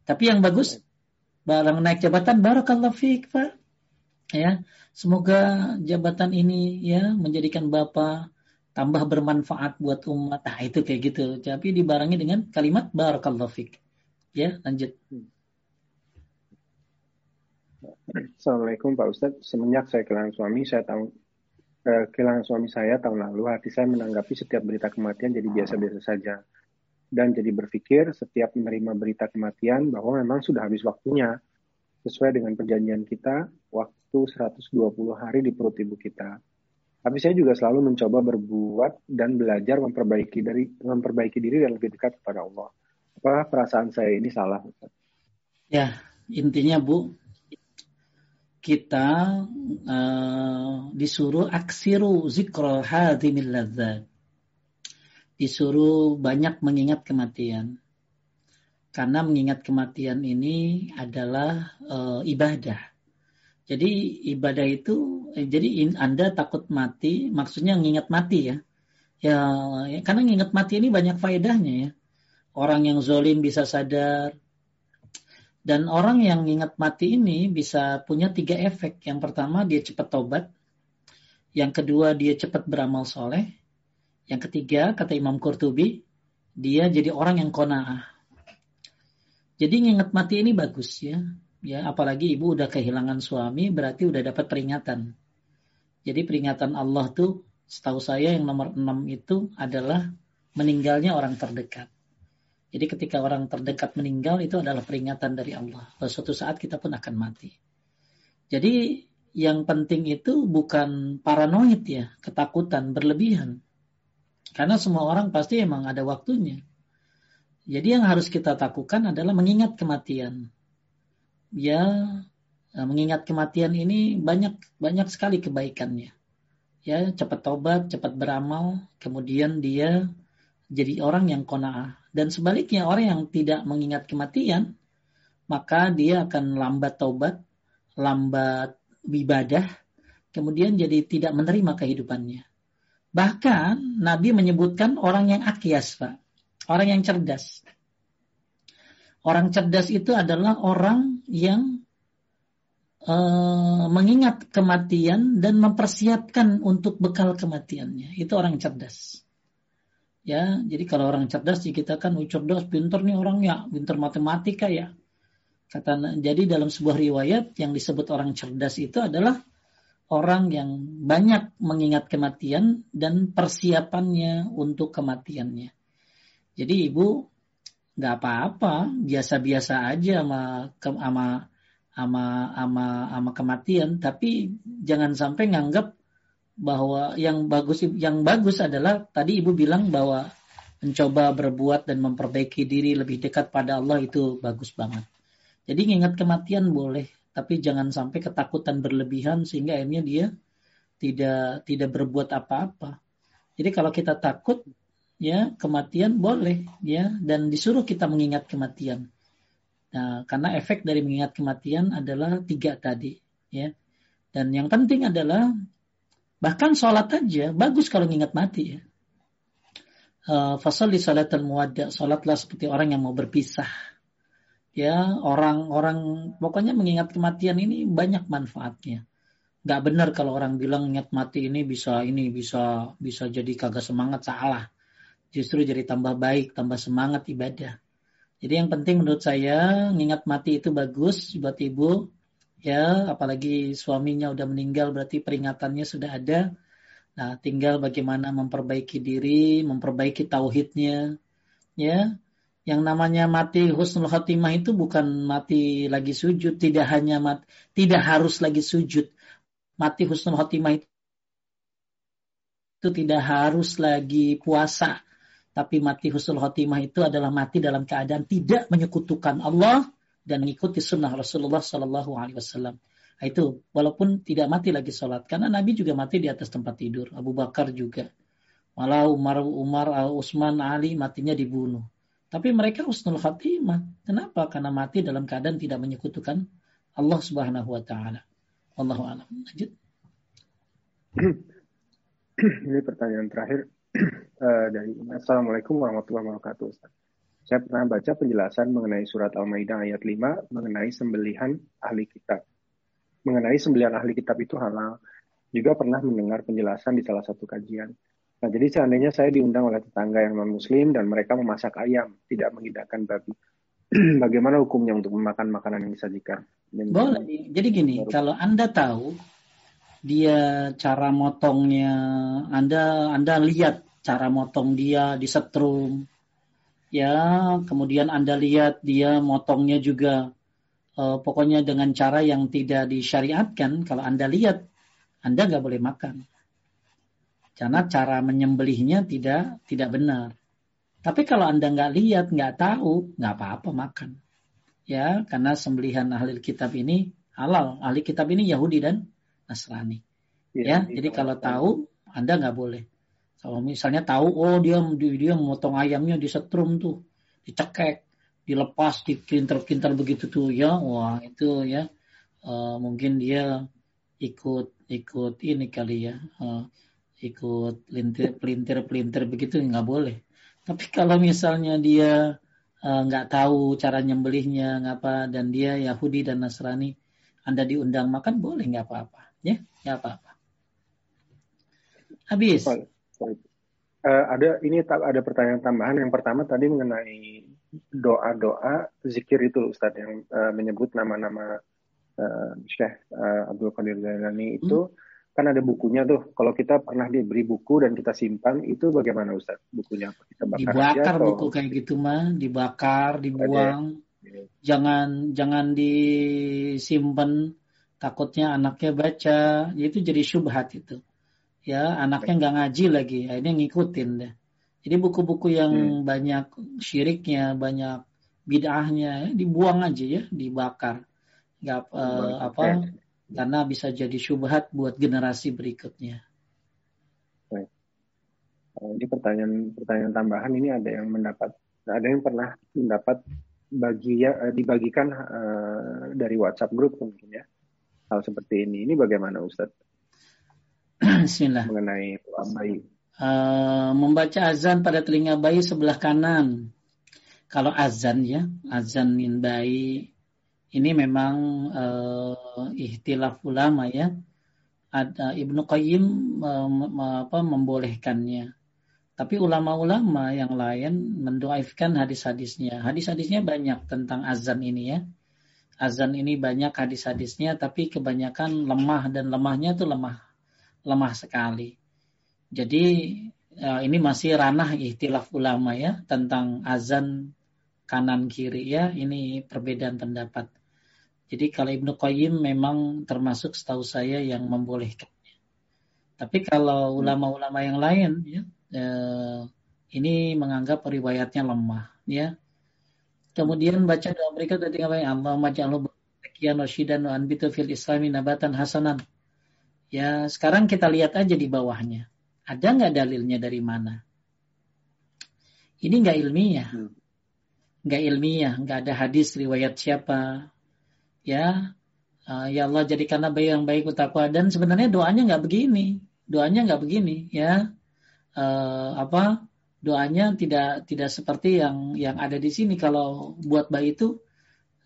Tapi yang bagus barang naik jabatan barakallahu fiik Pak. Ya, semoga jabatan ini ya menjadikan Bapak tambah bermanfaat buat umat. Nah, itu kayak gitu. Tapi dibarengi dengan kalimat barakallahu fiik. Ya, lanjut. Assalamualaikum Pak Ustadz. Semenjak saya kehilangan suami, saya tahu eh, kehilangan suami saya tahun lalu, hati saya menanggapi setiap berita kematian jadi biasa-biasa saja. Dan jadi berpikir setiap menerima berita kematian bahwa memang sudah habis waktunya. Sesuai dengan perjanjian kita, waktu 120 hari di perut ibu kita. Tapi saya juga selalu mencoba berbuat dan belajar memperbaiki dari memperbaiki diri dan lebih dekat kepada Allah. Apakah perasaan saya ini salah? Ya, intinya Bu, kita uh, disuruh aksiru zikra hadimil ladzat. Disuruh banyak mengingat kematian. Karena mengingat kematian ini adalah uh, ibadah. Jadi ibadah itu, eh, jadi in, Anda takut mati, maksudnya mengingat mati ya. ya. Ya, karena mengingat mati ini banyak faedahnya ya. Orang yang zolim bisa sadar, dan orang yang ingat mati ini bisa punya tiga efek. Yang pertama dia cepat tobat. Yang kedua dia cepat beramal soleh. Yang ketiga kata Imam Qurtubi dia jadi orang yang kona'ah. Jadi ingat mati ini bagus ya. Ya, apalagi ibu udah kehilangan suami berarti udah dapat peringatan. Jadi peringatan Allah tuh setahu saya yang nomor enam itu adalah meninggalnya orang terdekat. Jadi ketika orang terdekat meninggal itu adalah peringatan dari Allah. Bahwa suatu saat kita pun akan mati. Jadi yang penting itu bukan paranoid ya, ketakutan berlebihan. Karena semua orang pasti emang ada waktunya. Jadi yang harus kita takutkan adalah mengingat kematian. Ya, eh, mengingat kematian ini banyak banyak sekali kebaikannya. Ya, cepat tobat, cepat beramal, kemudian dia jadi orang yang kona'ah dan sebaliknya orang yang tidak mengingat kematian, maka dia akan lambat taubat, lambat ibadah, kemudian jadi tidak menerima kehidupannya. Bahkan Nabi menyebutkan orang yang akias, Pak. Orang yang cerdas. Orang cerdas itu adalah orang yang uh, mengingat kematian dan mempersiapkan untuk bekal kematiannya. Itu orang cerdas. Ya, jadi kalau orang cerdas kita kan cerdas, pinter nih orang ya, pinter matematika ya. Kata jadi dalam sebuah riwayat yang disebut orang cerdas itu adalah orang yang banyak mengingat kematian dan persiapannya untuk kematiannya. Jadi ibu nggak apa-apa, biasa-biasa aja sama sama sama sama sama kematian, tapi jangan sampai nganggap bahwa yang bagus yang bagus adalah tadi ibu bilang bahwa mencoba berbuat dan memperbaiki diri lebih dekat pada Allah itu bagus banget. Jadi ingat kematian boleh, tapi jangan sampai ketakutan berlebihan sehingga akhirnya dia tidak tidak berbuat apa-apa. Jadi kalau kita takut ya kematian boleh ya dan disuruh kita mengingat kematian. Nah, karena efek dari mengingat kematian adalah tiga tadi ya. Dan yang penting adalah bahkan sholat aja bagus kalau mengingat mati ya. Uh, fasal di salat muwadda, sholatlah seperti orang yang mau berpisah. Ya orang-orang pokoknya mengingat kematian ini banyak manfaatnya. Nggak benar kalau orang bilang ingat mati ini bisa ini bisa bisa jadi kagak semangat salah. Justru jadi tambah baik tambah semangat ibadah. Jadi yang penting menurut saya mengingat mati itu bagus buat ibu ya apalagi suaminya udah meninggal berarti peringatannya sudah ada. Nah tinggal bagaimana memperbaiki diri memperbaiki tauhidnya. Ya yang namanya mati husnul khotimah itu bukan mati lagi sujud, tidak hanya mati, tidak harus lagi sujud. Mati husnul khotimah itu, itu tidak harus lagi puasa, tapi mati husnul khotimah itu adalah mati dalam keadaan tidak menyekutukan Allah dan mengikuti sunnah Rasulullah Shallallahu Alaihi Wasallam. Nah, itu walaupun tidak mati lagi sholat karena Nabi juga mati di atas tempat tidur Abu Bakar juga malah Umar Umar Utsman Ali matinya dibunuh tapi mereka husnul khatimah. Kenapa? Karena mati dalam keadaan tidak menyekutukan Allah Subhanahu wa taala. Allahu a'lam. Lanjut. Ini pertanyaan terakhir uh, *clears throat* dari Assalamualaikum warahmatullahi wabarakatuh. Ustaz. Saya pernah baca penjelasan mengenai surat Al-Maidah ayat 5 mengenai sembelihan ahli kitab. Mengenai sembelihan ahli kitab itu halal. Juga pernah mendengar penjelasan di salah satu kajian. Nah, jadi seandainya saya diundang oleh tetangga yang non-muslim dan mereka memasak ayam, tidak mengidapkan babi, *clears throat* bagaimana hukumnya untuk memakan makanan yang disajikan? Boleh. Jadi gini, baru. kalau Anda tahu dia cara motongnya, Anda Anda lihat cara motong dia di setrum, ya, kemudian Anda lihat dia motongnya juga uh, pokoknya dengan cara yang tidak disyariatkan, kalau Anda lihat, Anda nggak boleh makan. Karena cara menyembelihnya tidak tidak benar. Tapi kalau Anda nggak lihat, nggak tahu, nggak apa-apa makan. Ya, karena sembelihan ahli kitab ini halal. Ahli kitab ini Yahudi dan Nasrani. Ya, ya jadi kalau tahu, Anda nggak boleh. Kalau misalnya tahu, oh dia dia memotong ayamnya di setrum tuh, dicekek, dilepas, dikinter-kinter begitu tuh, ya, wah itu ya, uh, mungkin dia ikut ikut ini kali ya, uh, ikut pelintir pelintir pelintir begitu nggak boleh. Tapi kalau misalnya dia eh, nggak uh, tahu cara nyembelihnya ngapa dan dia Yahudi dan Nasrani anda diundang makan boleh nggak apa-apa ya nggak apa-apa. Habis uh, ada ini ada pertanyaan tambahan yang pertama tadi mengenai doa-doa zikir itu Ustadz yang uh, menyebut nama-nama uh, Syekh uh, Abdul Qadir Jailani itu hmm kan ada bukunya tuh. Kalau kita pernah diberi buku dan kita simpan, itu bagaimana Ustaz? Bukunya apa? Kita bakar Dibakar aja, buku kayak gitu mah, dibakar, dibuang. Ada. Jangan jangan disimpan takutnya anaknya baca, itu jadi syubhat itu. Ya, anaknya nggak ngaji lagi, akhirnya ngikutin deh. Jadi buku-buku yang hmm. banyak syiriknya, banyak bid'ahnya, ya, dibuang aja ya, dibakar. Nggak uh, apa karena bisa jadi syubhat buat generasi berikutnya. Baik. Ini pertanyaan pertanyaan tambahan ini ada yang mendapat ada yang pernah mendapat bagi ya dibagikan uh, dari WhatsApp grup mungkin ya hal seperti ini. Ini bagaimana Ustadz? *clears throat* Bismillah. Mengenai bayi. uh, membaca azan pada telinga bayi sebelah kanan. Kalau azan ya, azan min bayi ini memang uh, ihtilaf ulama ya. Ada Ibnu Qayyim uh, apa, membolehkannya. Tapi ulama-ulama yang lain mendoaifkan hadis-hadisnya. Hadis-hadisnya banyak tentang azan ini ya. Azan ini banyak hadis-hadisnya, tapi kebanyakan lemah dan lemahnya itu lemah, lemah sekali. Jadi uh, ini masih ranah ihtilaf ulama ya tentang azan kanan kiri ya. Ini perbedaan pendapat. Jadi kalau Ibnu Qayyim memang termasuk setahu saya yang membolehkannya. Tapi kalau ulama-ulama yang lain ya eh, ini menganggap riwayatnya lemah ya. Kemudian baca doa mereka ketika Allah maj'alhu bakiyan rasyidan wa anbitu fil islami nabatan hasanan. Ya, sekarang kita lihat aja di bawahnya. Ada nggak dalilnya dari mana? Ini nggak ilmiah. Hmm. Nggak ilmiah, nggak ada hadis riwayat siapa. Ya, uh, ya Allah jadikanlah bayi yang baik utakwa dan sebenarnya doanya nggak begini. Doanya nggak begini, ya. Uh, apa? Doanya tidak tidak seperti yang yang ada di sini. Kalau buat bayi itu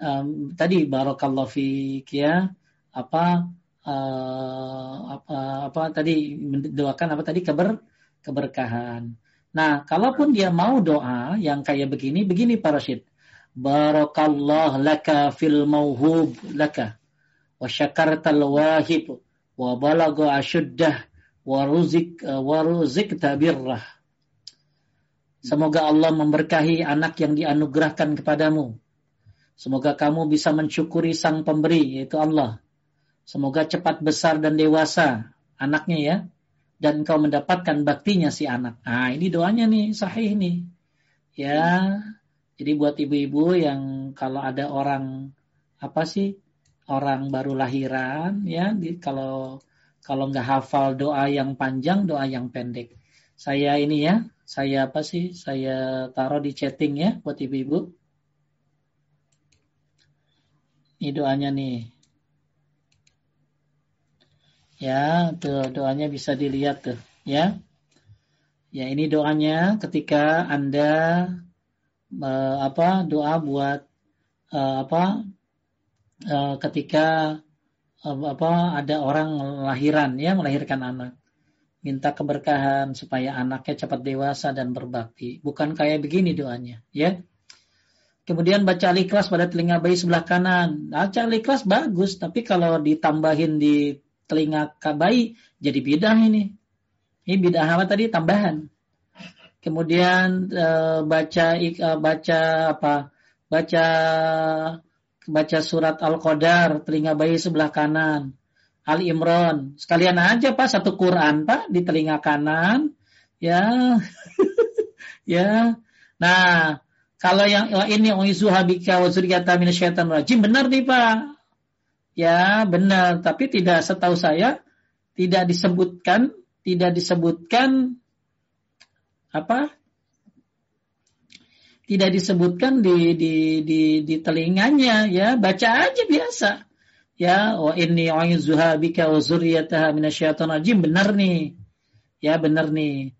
um, tadi barokallahu fik ya apa uh, apa apa tadi mendoakan apa tadi keber keberkahan. Nah, kalaupun dia mau doa yang kayak begini, begini para syed. Barakallah laka fil mauhub laka wa syakartal wahib wa balagha asyuddah wa ruzik wa ruzik tabirrah. Semoga Allah memberkahi anak yang dianugerahkan kepadamu. Semoga kamu bisa mensyukuri sang pemberi, yaitu Allah. Semoga cepat besar dan dewasa anaknya ya. Dan kau mendapatkan baktinya si anak. Nah ini doanya nih sahih nih. Ya. Jadi buat ibu-ibu yang kalau ada orang apa sih orang baru lahiran ya di, kalau kalau nggak hafal doa yang panjang doa yang pendek saya ini ya saya apa sih saya taruh di chatting ya buat ibu-ibu ini doanya nih Ya, tuh doanya bisa dilihat tuh, ya. Ya, ini doanya ketika Anda uh, apa doa buat uh, apa uh, ketika apa ada orang lahiran ya melahirkan anak. Minta keberkahan supaya anaknya cepat dewasa dan berbakti. Bukan kayak begini doanya ya. Kemudian baca al-ikhlas pada telinga bayi sebelah kanan. Baca al-ikhlas bagus tapi kalau ditambahin di telinga bayi jadi bidah ini. Ini bidah apa tadi tambahan. Kemudian e, baca e, baca apa? Baca baca surat Al-Qadar telinga bayi sebelah kanan. Al Imran. Sekalian aja Pak satu Quran Pak di telinga kanan. Ya. *laughs* ya. Nah, kalau yang ini uizuha bika wa minasyaitonir rajim benar nih Pak. Ya benar, tapi tidak setahu saya tidak disebutkan, tidak disebutkan apa? Tidak disebutkan di di di, di telinganya ya, baca aja biasa. Ya, wa inni a'udzuha bika wa dzurriyyataha minasyaitonir rajim. Benar nih. Ya, benar nih.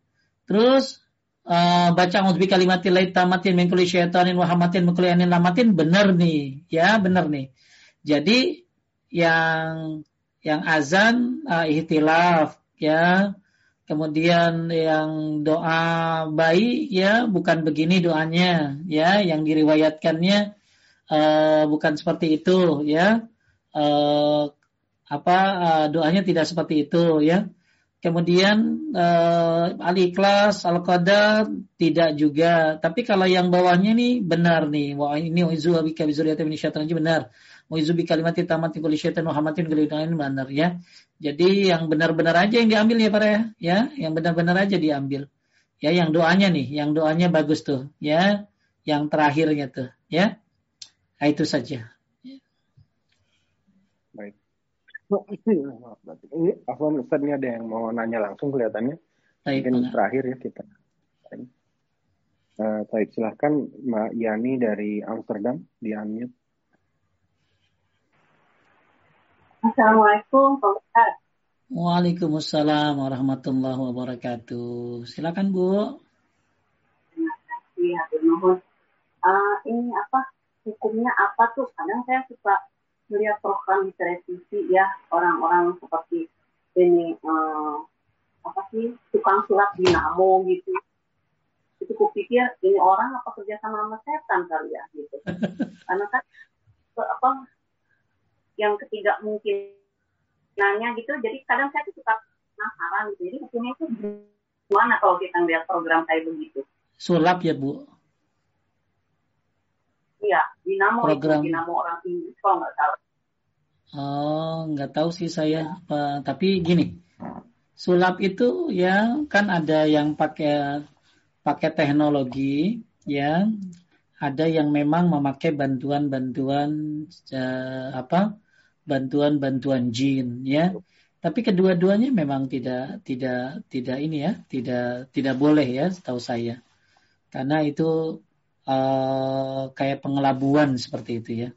Terus uh, baca a'udzu bikalimatil tamatin min kulli syaitanin wa hamatin min kulli lamatin benar nih. Ya, benar nih. Jadi yang yang azan uh, ihtilaf ya. Kemudian yang doa bayi ya bukan begini doanya ya. Yang diriwayatkannya uh, bukan seperti itu ya. Uh, apa uh, doanya tidak seperti itu ya. Kemudian uh, al-ikhlas al-qadar tidak juga. Tapi kalau yang bawahnya nih benar nih. Wah ini uzu bika bizuriyatin benar Muizubi kalimati tamati kulli syaitan Muhammadin ini benar ya. Jadi yang benar-benar aja yang diambil ya para ya. ya, yang benar-benar aja diambil. Ya, yang doanya nih, yang doanya bagus tuh, ya. Yang terakhirnya tuh, ya. Nah, itu saja. Baik. Ini Afwan Ustaz ini ada yang mau nanya langsung kelihatannya. Baik, Mungkin terakhir ya kita. Uh, baik, silahkan Mbak Yani dari Amsterdam di unmute. Assalamualaikum Pak Ustaz. Waalaikumsalam warahmatullahi wabarakatuh. Silakan Bu. Terima kasih, Uh, ini apa hukumnya apa tuh? Kadang saya suka melihat program di televisi ya orang-orang seperti ini uh, apa sih tukang surat dinamo gitu itu kupikir ini orang apa kerja sama sama setan kali ya gitu *laughs* karena kan apa yang ketiga mungkin nanya gitu. Jadi kadang saya tuh suka penasaran gitu. Jadi hukumnya itu gimana kalau kita lihat program kayak begitu? Sulap ya bu? Iya dinamo program. itu dinamo orang Inggris kalau nggak salah. Oh nggak tahu sih saya apa tapi gini sulap itu ya kan ada yang pakai pakai teknologi ya. Ada yang memang memakai bantuan-bantuan uh, apa bantuan-bantuan jin ya. Tapi kedua-duanya memang tidak tidak tidak ini ya tidak tidak boleh ya setahu saya. Karena itu uh, kayak pengelabuan seperti itu ya.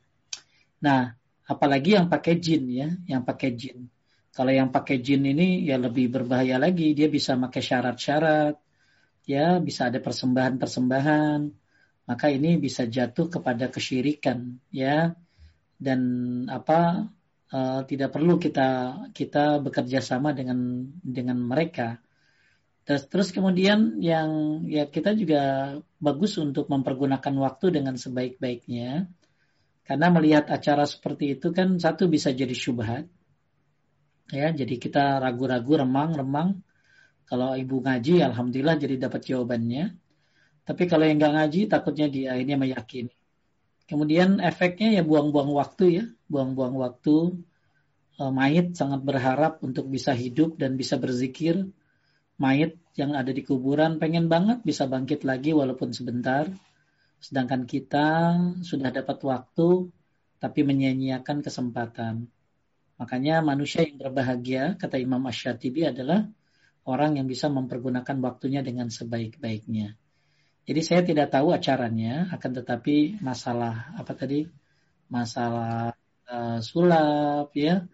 Nah apalagi yang pakai jin ya yang pakai jin. Kalau yang pakai jin ini ya lebih berbahaya lagi dia bisa pakai syarat-syarat ya bisa ada persembahan-persembahan. Maka ini bisa jatuh kepada kesyirikan ya. Dan apa uh, tidak perlu kita kita bekerja sama dengan dengan mereka. Terus, terus kemudian yang ya kita juga bagus untuk mempergunakan waktu dengan sebaik-baiknya. Karena melihat acara seperti itu kan satu bisa jadi syubhat. Ya, jadi kita ragu-ragu, remang-remang. Kalau ibu ngaji, alhamdulillah jadi dapat jawabannya. Tapi kalau yang nggak ngaji, takutnya dia ini meyakini. Kemudian efeknya ya buang-buang waktu ya, buang-buang waktu. E, mayit sangat berharap untuk bisa hidup dan bisa berzikir. Mayit yang ada di kuburan pengen banget bisa bangkit lagi walaupun sebentar. Sedangkan kita sudah dapat waktu tapi menyia-nyiakan kesempatan. Makanya manusia yang berbahagia, kata Imam Ash-Shatibi adalah orang yang bisa mempergunakan waktunya dengan sebaik-baiknya. Jadi saya tidak tahu acaranya, akan tetapi masalah apa tadi? Masalah uh, sulap ya,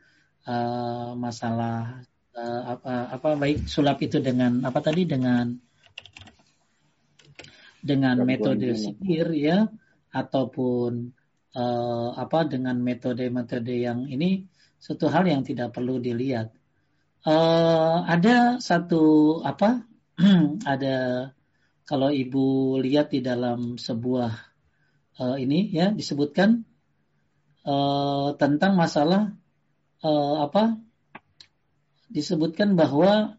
uh, masalah uh, apa apa baik sulap itu dengan apa tadi dengan dengan metode sihir ya ataupun uh, apa dengan metode-metode yang ini suatu hal yang tidak perlu dilihat. Uh, ada satu apa? *clears throat* ada kalau ibu lihat di dalam sebuah uh, ini ya disebutkan uh, tentang masalah uh, apa? Disebutkan bahwa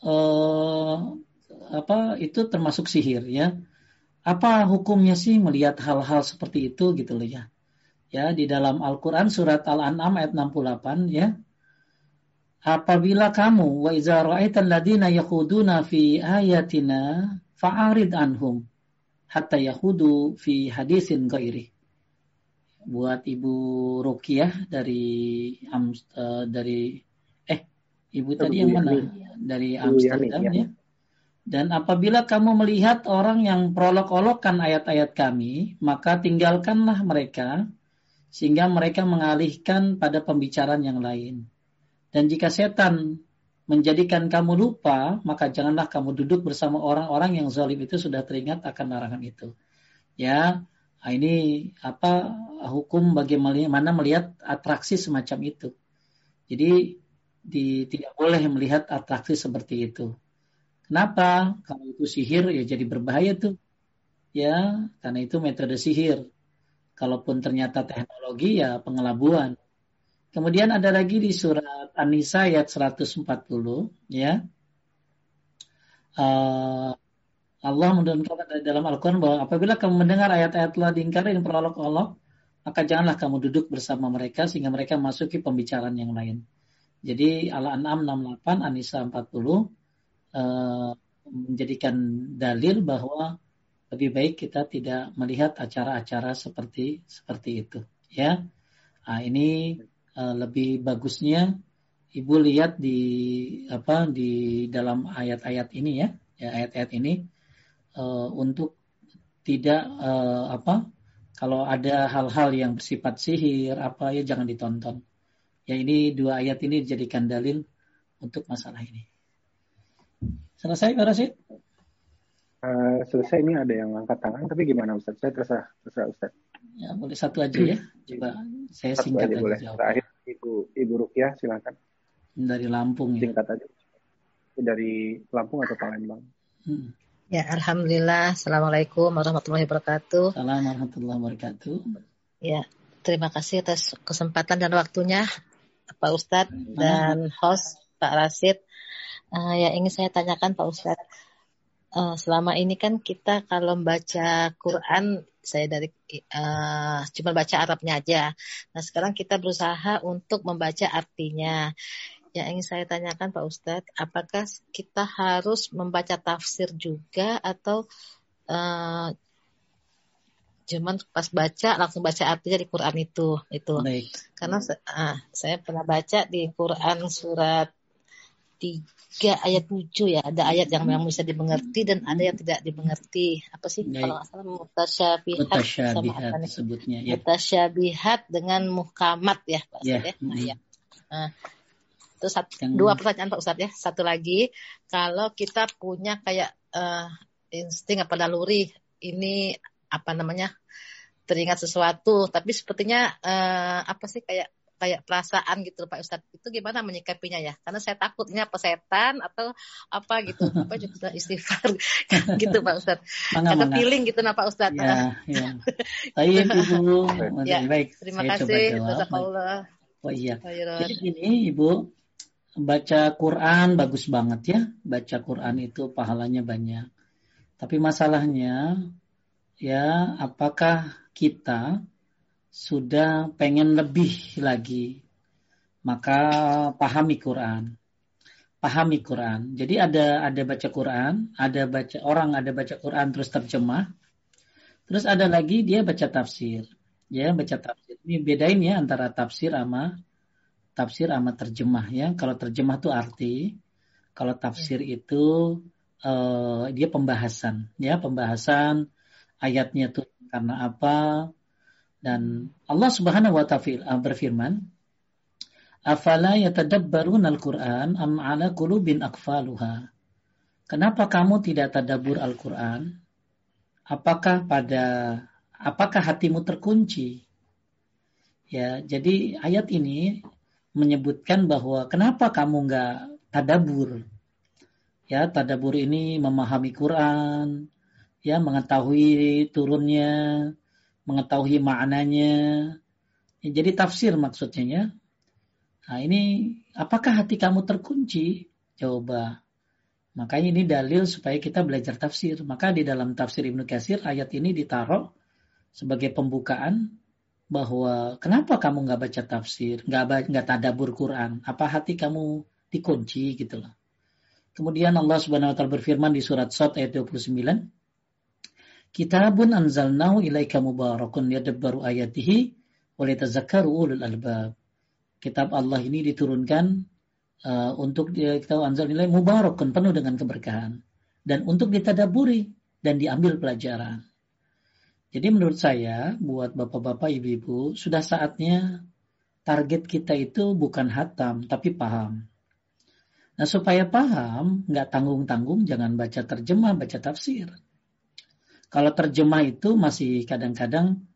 uh, apa itu termasuk sihir ya. Apa hukumnya sih melihat hal-hal seperti itu gitu loh ya. Ya di dalam Al-Qur'an surat Al-An'am ayat 68 ya. Apabila kamu wa ladina yakhuduna fi ayatina fa'arid anhum hatta yahudu fi hadisin ghairi. Buat Ibu Rukiah dari uh, dari eh Ibu tadi yang mana? Dari Amsterdam ya. ya. Dan apabila kamu melihat orang yang prolog-ologkan ayat-ayat kami, maka tinggalkanlah mereka sehingga mereka mengalihkan pada pembicaraan yang lain. Dan jika setan menjadikan kamu lupa, maka janganlah kamu duduk bersama orang-orang yang zalim itu sudah teringat akan larangan itu. Ya, nah ini apa hukum bagaimana melihat atraksi semacam itu. Jadi di, tidak boleh melihat atraksi seperti itu. Kenapa? Kalau itu sihir ya jadi berbahaya tuh. Ya, karena itu metode sihir. Kalaupun ternyata teknologi ya pengelabuan. Kemudian ada lagi di surat An-Nisa ayat 140 ya. Uh, Allah menurunkan dalam Al-Quran bahwa apabila kamu mendengar ayat-ayat telah diingkari dan perolok Allah, maka janganlah kamu duduk bersama mereka sehingga mereka masuki pembicaraan yang lain. Jadi Al-An'am 68, An-Nisa 40 uh, menjadikan dalil bahwa lebih baik kita tidak melihat acara-acara seperti seperti itu ya. Nah, ini Eh, lebih bagusnya ibu lihat di apa di dalam ayat-ayat ini ya, ya ayat-ayat ini uh, untuk tidak uh, apa kalau ada hal-hal yang bersifat sihir apa ya jangan ditonton. Ya ini dua ayat ini dijadikan dalil untuk masalah ini. Selesai Pak Rasid? Uh, selesai ini ada yang angkat tangan, tapi gimana Ustaz? Saya terserah, terserah Ustaz. Ya boleh satu aja ya. *clears throat* Coba saya satu singkat aja, boleh. jawab. Terakhir Ibu Ibu Rukiah silakan. Dari Lampung ya. Singkat aja. Dari Lampung atau Palembang? Hmm. Ya, Alhamdulillah. Assalamualaikum warahmatullahi wabarakatuh. Assalamualaikum warahmatullahi wabarakatuh. Ya, terima kasih atas kesempatan dan waktunya Pak Ustadz dan host Pak Rasid. Uh, ya ingin saya tanyakan Pak Ustadz uh, selama ini kan kita kalau membaca Quran saya dari uh, cuma baca Arabnya aja. Nah sekarang kita berusaha untuk membaca artinya. Yang ingin saya tanyakan Pak Ustadz, apakah kita harus membaca tafsir juga atau uh, cuman pas baca langsung baca artinya di Quran itu itu Baik. karena uh, saya pernah baca di Quran surat 3 ayat 7 ya. Ada ayat yang memang bisa dimengerti dan ada yang tidak dimengerti. Apa sih Baik. kalau salah mutasyabihat, mutasyabihat sama apa nih? Sebutnya, ya. Mutasyabihat dengan muhkamat ya Pak ya. ya. Nah, ya. Nah, itu satu, yang... dua pertanyaan Pak Ustadz ya. Satu lagi, kalau kita punya kayak uh, insting apa naluri ini apa namanya teringat sesuatu, tapi sepertinya uh, apa sih kayak kayak perasaan gitu Pak Ustadz. Itu gimana menyikapinya ya? Karena saya takut ini apa setan atau apa gitu. *laughs* Apa juga istighfar. *laughs* Gitu Pak Ustadz. Karena feeling gitu nah Pak Ustadz. Ya, *laughs* ya. Baik Ibu. Ya, baik terima saya kasih. Allah Oh iya. Jadi gini Ibu baca Quran bagus banget ya. Baca Quran itu pahalanya banyak. Tapi masalahnya ya apakah kita sudah pengen lebih lagi, maka pahami Quran. Pahami Quran. Jadi ada ada baca Quran, ada baca orang ada baca Quran terus terjemah. Terus ada lagi dia baca tafsir. Ya, baca tafsir. Ini bedain ya antara tafsir sama tafsir sama terjemah ya. Kalau terjemah itu arti, kalau tafsir itu uh, dia pembahasan ya, pembahasan ayatnya tuh karena apa, dan Allah Subhanahu wa taala berfirman, "Afala yatadabbarun al-Qur'an am 'ala qulubin aqfaluha?" Kenapa kamu tidak tadabur Al-Qur'an? Apakah pada apakah hatimu terkunci? Ya, jadi ayat ini menyebutkan bahwa kenapa kamu nggak tadabur? Ya, tadabur ini memahami Quran, ya mengetahui turunnya, mengetahui maknanya. Ya, jadi tafsir maksudnya ya. Nah ini apakah hati kamu terkunci? Coba. Makanya ini dalil supaya kita belajar tafsir. Maka di dalam tafsir Ibnu Katsir ayat ini ditaruh sebagai pembukaan bahwa kenapa kamu nggak baca tafsir, nggak nggak tadabur Quran? Apa hati kamu dikunci gitu loh? Kemudian Allah Subhanahu wa taala berfirman di surat Sot ayat 29, Kitabun anzalnahu ilaika mubarakun yadabbaru ayatihi walitazakkaru ulul albab. Kitab Allah ini diturunkan uh, untuk kita anzal nilai mubarakun penuh dengan keberkahan dan untuk ditadaburi dan diambil pelajaran. Jadi menurut saya buat bapak-bapak ibu-ibu sudah saatnya target kita itu bukan hatam tapi paham. Nah supaya paham nggak tanggung-tanggung jangan baca terjemah baca tafsir. Kalau terjemah itu masih kadang-kadang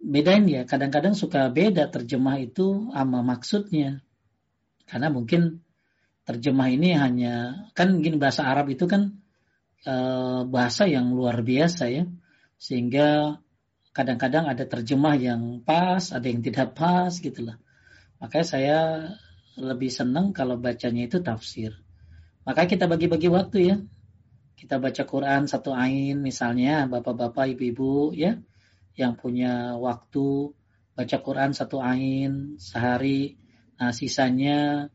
bedain ya, kadang-kadang suka beda terjemah itu sama maksudnya. Karena mungkin terjemah ini hanya kan gini bahasa Arab itu kan e, bahasa yang luar biasa ya. Sehingga kadang-kadang ada terjemah yang pas, ada yang tidak pas gitu lah. Makanya saya lebih senang kalau bacanya itu tafsir. Makanya kita bagi-bagi waktu ya kita baca Quran satu ain misalnya bapak-bapak ibu-ibu ya yang punya waktu baca Quran satu ain sehari. Nah sisanya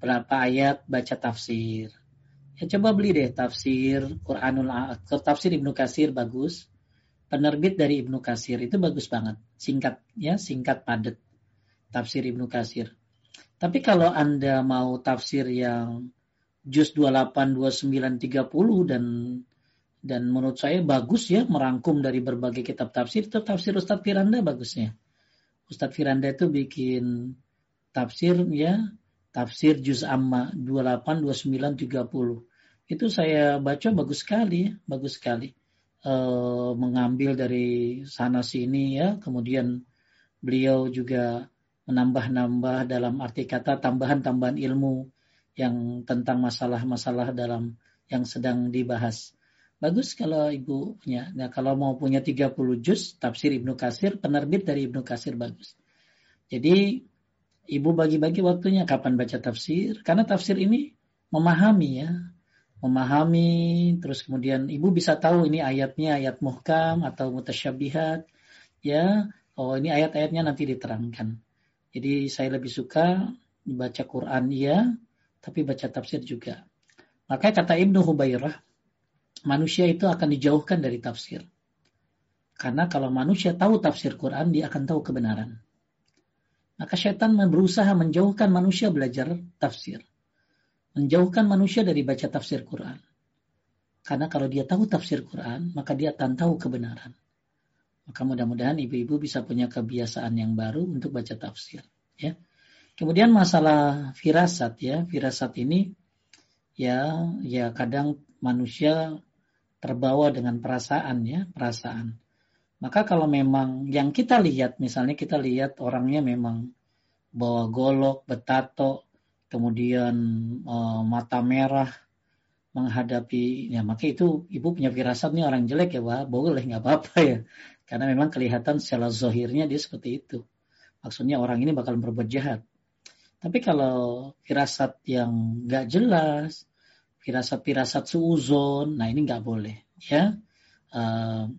berapa ayat baca tafsir? Ya coba beli deh tafsir Quranul tafsir Ibnu Kasir bagus. Penerbit dari Ibnu Kasir itu bagus banget. Singkat ya singkat padat. Tafsir Ibnu Kasir tapi kalau anda mau tafsir yang juz 28, 29, 30 dan dan menurut saya bagus ya merangkum dari berbagai kitab tafsir itu tafsir Ustadz Firanda bagusnya. Ustadz Firanda itu bikin tafsir ya tafsir juz amma 28, 29, 30. Itu saya baca bagus sekali ya, bagus sekali. E, mengambil dari sana sini ya, kemudian beliau juga menambah-nambah dalam arti kata tambahan-tambahan ilmu yang tentang masalah-masalah dalam yang sedang dibahas. Bagus kalau ibu punya. Nah, kalau mau punya 30 juz tafsir Ibnu Kasir, penerbit dari Ibnu Kasir bagus. Jadi ibu bagi-bagi waktunya kapan baca tafsir karena tafsir ini memahami ya. Memahami terus kemudian ibu bisa tahu ini ayatnya ayat muhkam atau mutasyabihat ya. Oh, ini ayat-ayatnya nanti diterangkan. Jadi saya lebih suka baca Quran ya, tapi baca tafsir juga. Maka kata Ibnu Hubairah, manusia itu akan dijauhkan dari tafsir. Karena kalau manusia tahu tafsir Quran, dia akan tahu kebenaran. Maka setan berusaha menjauhkan manusia belajar tafsir. Menjauhkan manusia dari baca tafsir Quran. Karena kalau dia tahu tafsir Quran, maka dia akan tahu kebenaran. Maka mudah-mudahan ibu-ibu bisa punya kebiasaan yang baru untuk baca tafsir. Ya. Kemudian masalah firasat ya, firasat ini ya ya kadang manusia terbawa dengan perasaan ya, perasaan. Maka kalau memang yang kita lihat, misalnya kita lihat orangnya memang bawa golok, betato, kemudian e, mata merah, menghadapi, ya maka itu ibu punya firasat nih orang jelek ya, wah boleh nggak apa-apa ya. Karena memang kelihatan secara zohirnya dia seperti itu. Maksudnya orang ini bakal berbuat jahat. Tapi kalau firasat yang nggak jelas, firasat-firasat suuzon. Nah ini nggak boleh, ya. Uh,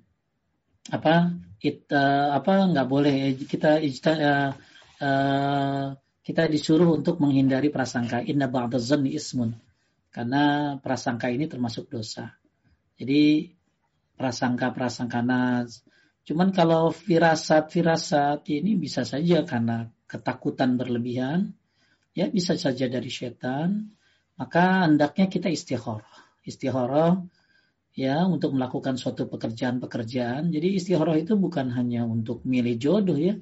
apa kita apa nggak boleh kita uh, uh, kita disuruh untuk menghindari prasangka inna ba'dadzanni ismun karena prasangka ini termasuk dosa. Jadi prasangka-prasangka nas. Cuman kalau firasat-firasat ini bisa saja karena ketakutan berlebihan, ya bisa saja dari setan, maka hendaknya kita istikharah. Istikharah ya untuk melakukan suatu pekerjaan-pekerjaan. Jadi istikharah itu bukan hanya untuk milih jodoh ya.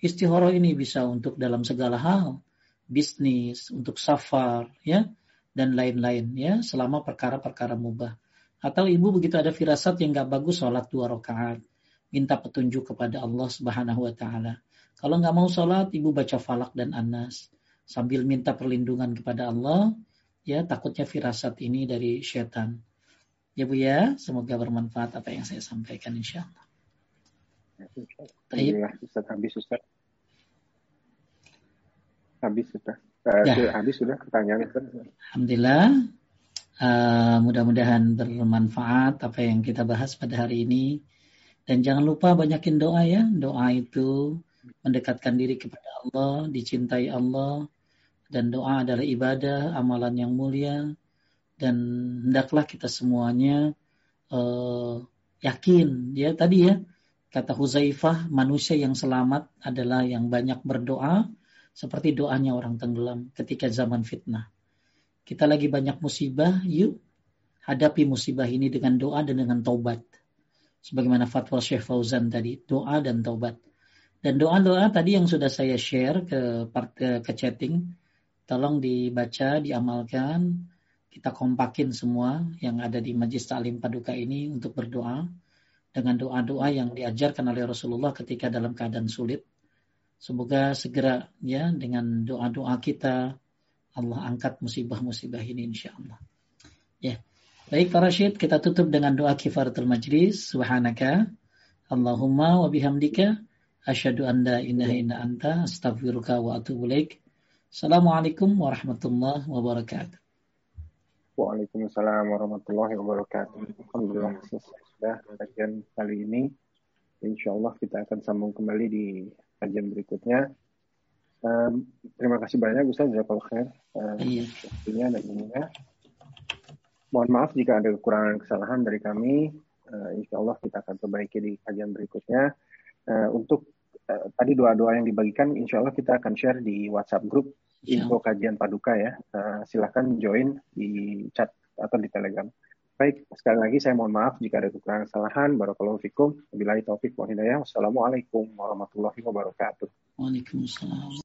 Istikharah ini bisa untuk dalam segala hal, bisnis, untuk safar ya dan lain-lain ya selama perkara-perkara mubah. Atau ibu begitu ada firasat yang gak bagus sholat dua rakaat, minta petunjuk kepada Allah Subhanahu wa taala. Kalau nggak mau sholat, ibu baca falak dan anas sambil minta perlindungan kepada Allah ya takutnya firasat ini dari setan. Ya Bu ya, semoga bermanfaat apa yang saya sampaikan insya Allah. Alhamdulillah Ustaz habis Ustaz. Habis Ustaz. Uh, ya. Habis sudah pertanyaan Ustaz. Alhamdulillah. Uh, mudah-mudahan bermanfaat apa yang kita bahas pada hari ini. Dan jangan lupa banyakin doa ya. Doa itu mendekatkan diri kepada Allah, dicintai Allah, dan doa adalah ibadah, amalan yang mulia dan hendaklah kita semuanya uh, yakin ya tadi ya kata Huzaifah manusia yang selamat adalah yang banyak berdoa seperti doanya orang tenggelam ketika zaman fitnah. Kita lagi banyak musibah, yuk hadapi musibah ini dengan doa dan dengan taubat. Sebagaimana fatwa Syekh Fauzan tadi, doa dan taubat. Dan doa-doa tadi yang sudah saya share ke part, ke chatting tolong dibaca, diamalkan, kita kompakin semua yang ada di Majlis Ta'lim Paduka ini untuk berdoa dengan doa-doa yang diajarkan oleh Rasulullah ketika dalam keadaan sulit. Semoga segera ya dengan doa-doa kita Allah angkat musibah-musibah ini insya Allah. Ya. Baik Pak Rashid, kita tutup dengan doa kifaratul majlis. Subhanaka Allahumma wa bihamdika asyhadu an la ilaha illa anta astaghfiruka wa atubu ilaik. Assalamualaikum warahmatullahi wabarakatuh. Waalaikumsalam warahmatullahi wabarakatuh. Alhamdulillah sudah kajian kali ini. Insya Allah kita akan sambung kembali di kajian berikutnya. Um, terima kasih banyak Ustaz Jazakallah khair. Um, iya. dan ininya. Mohon maaf jika ada kekurangan kesalahan dari kami. Uh, insya Allah kita akan perbaiki di kajian berikutnya. Uh, untuk tadi doa-doa yang dibagikan, insya Allah kita akan share di WhatsApp grup info kajian paduka ya. Uh, silahkan join di chat atau di Telegram. Baik, sekali lagi saya mohon maaf jika ada kekurangan kesalahan. Barakallahu fikum. Wabillahi taufik wa hidayah. Wassalamualaikum warahmatullahi wabarakatuh. Waalaikumsalam.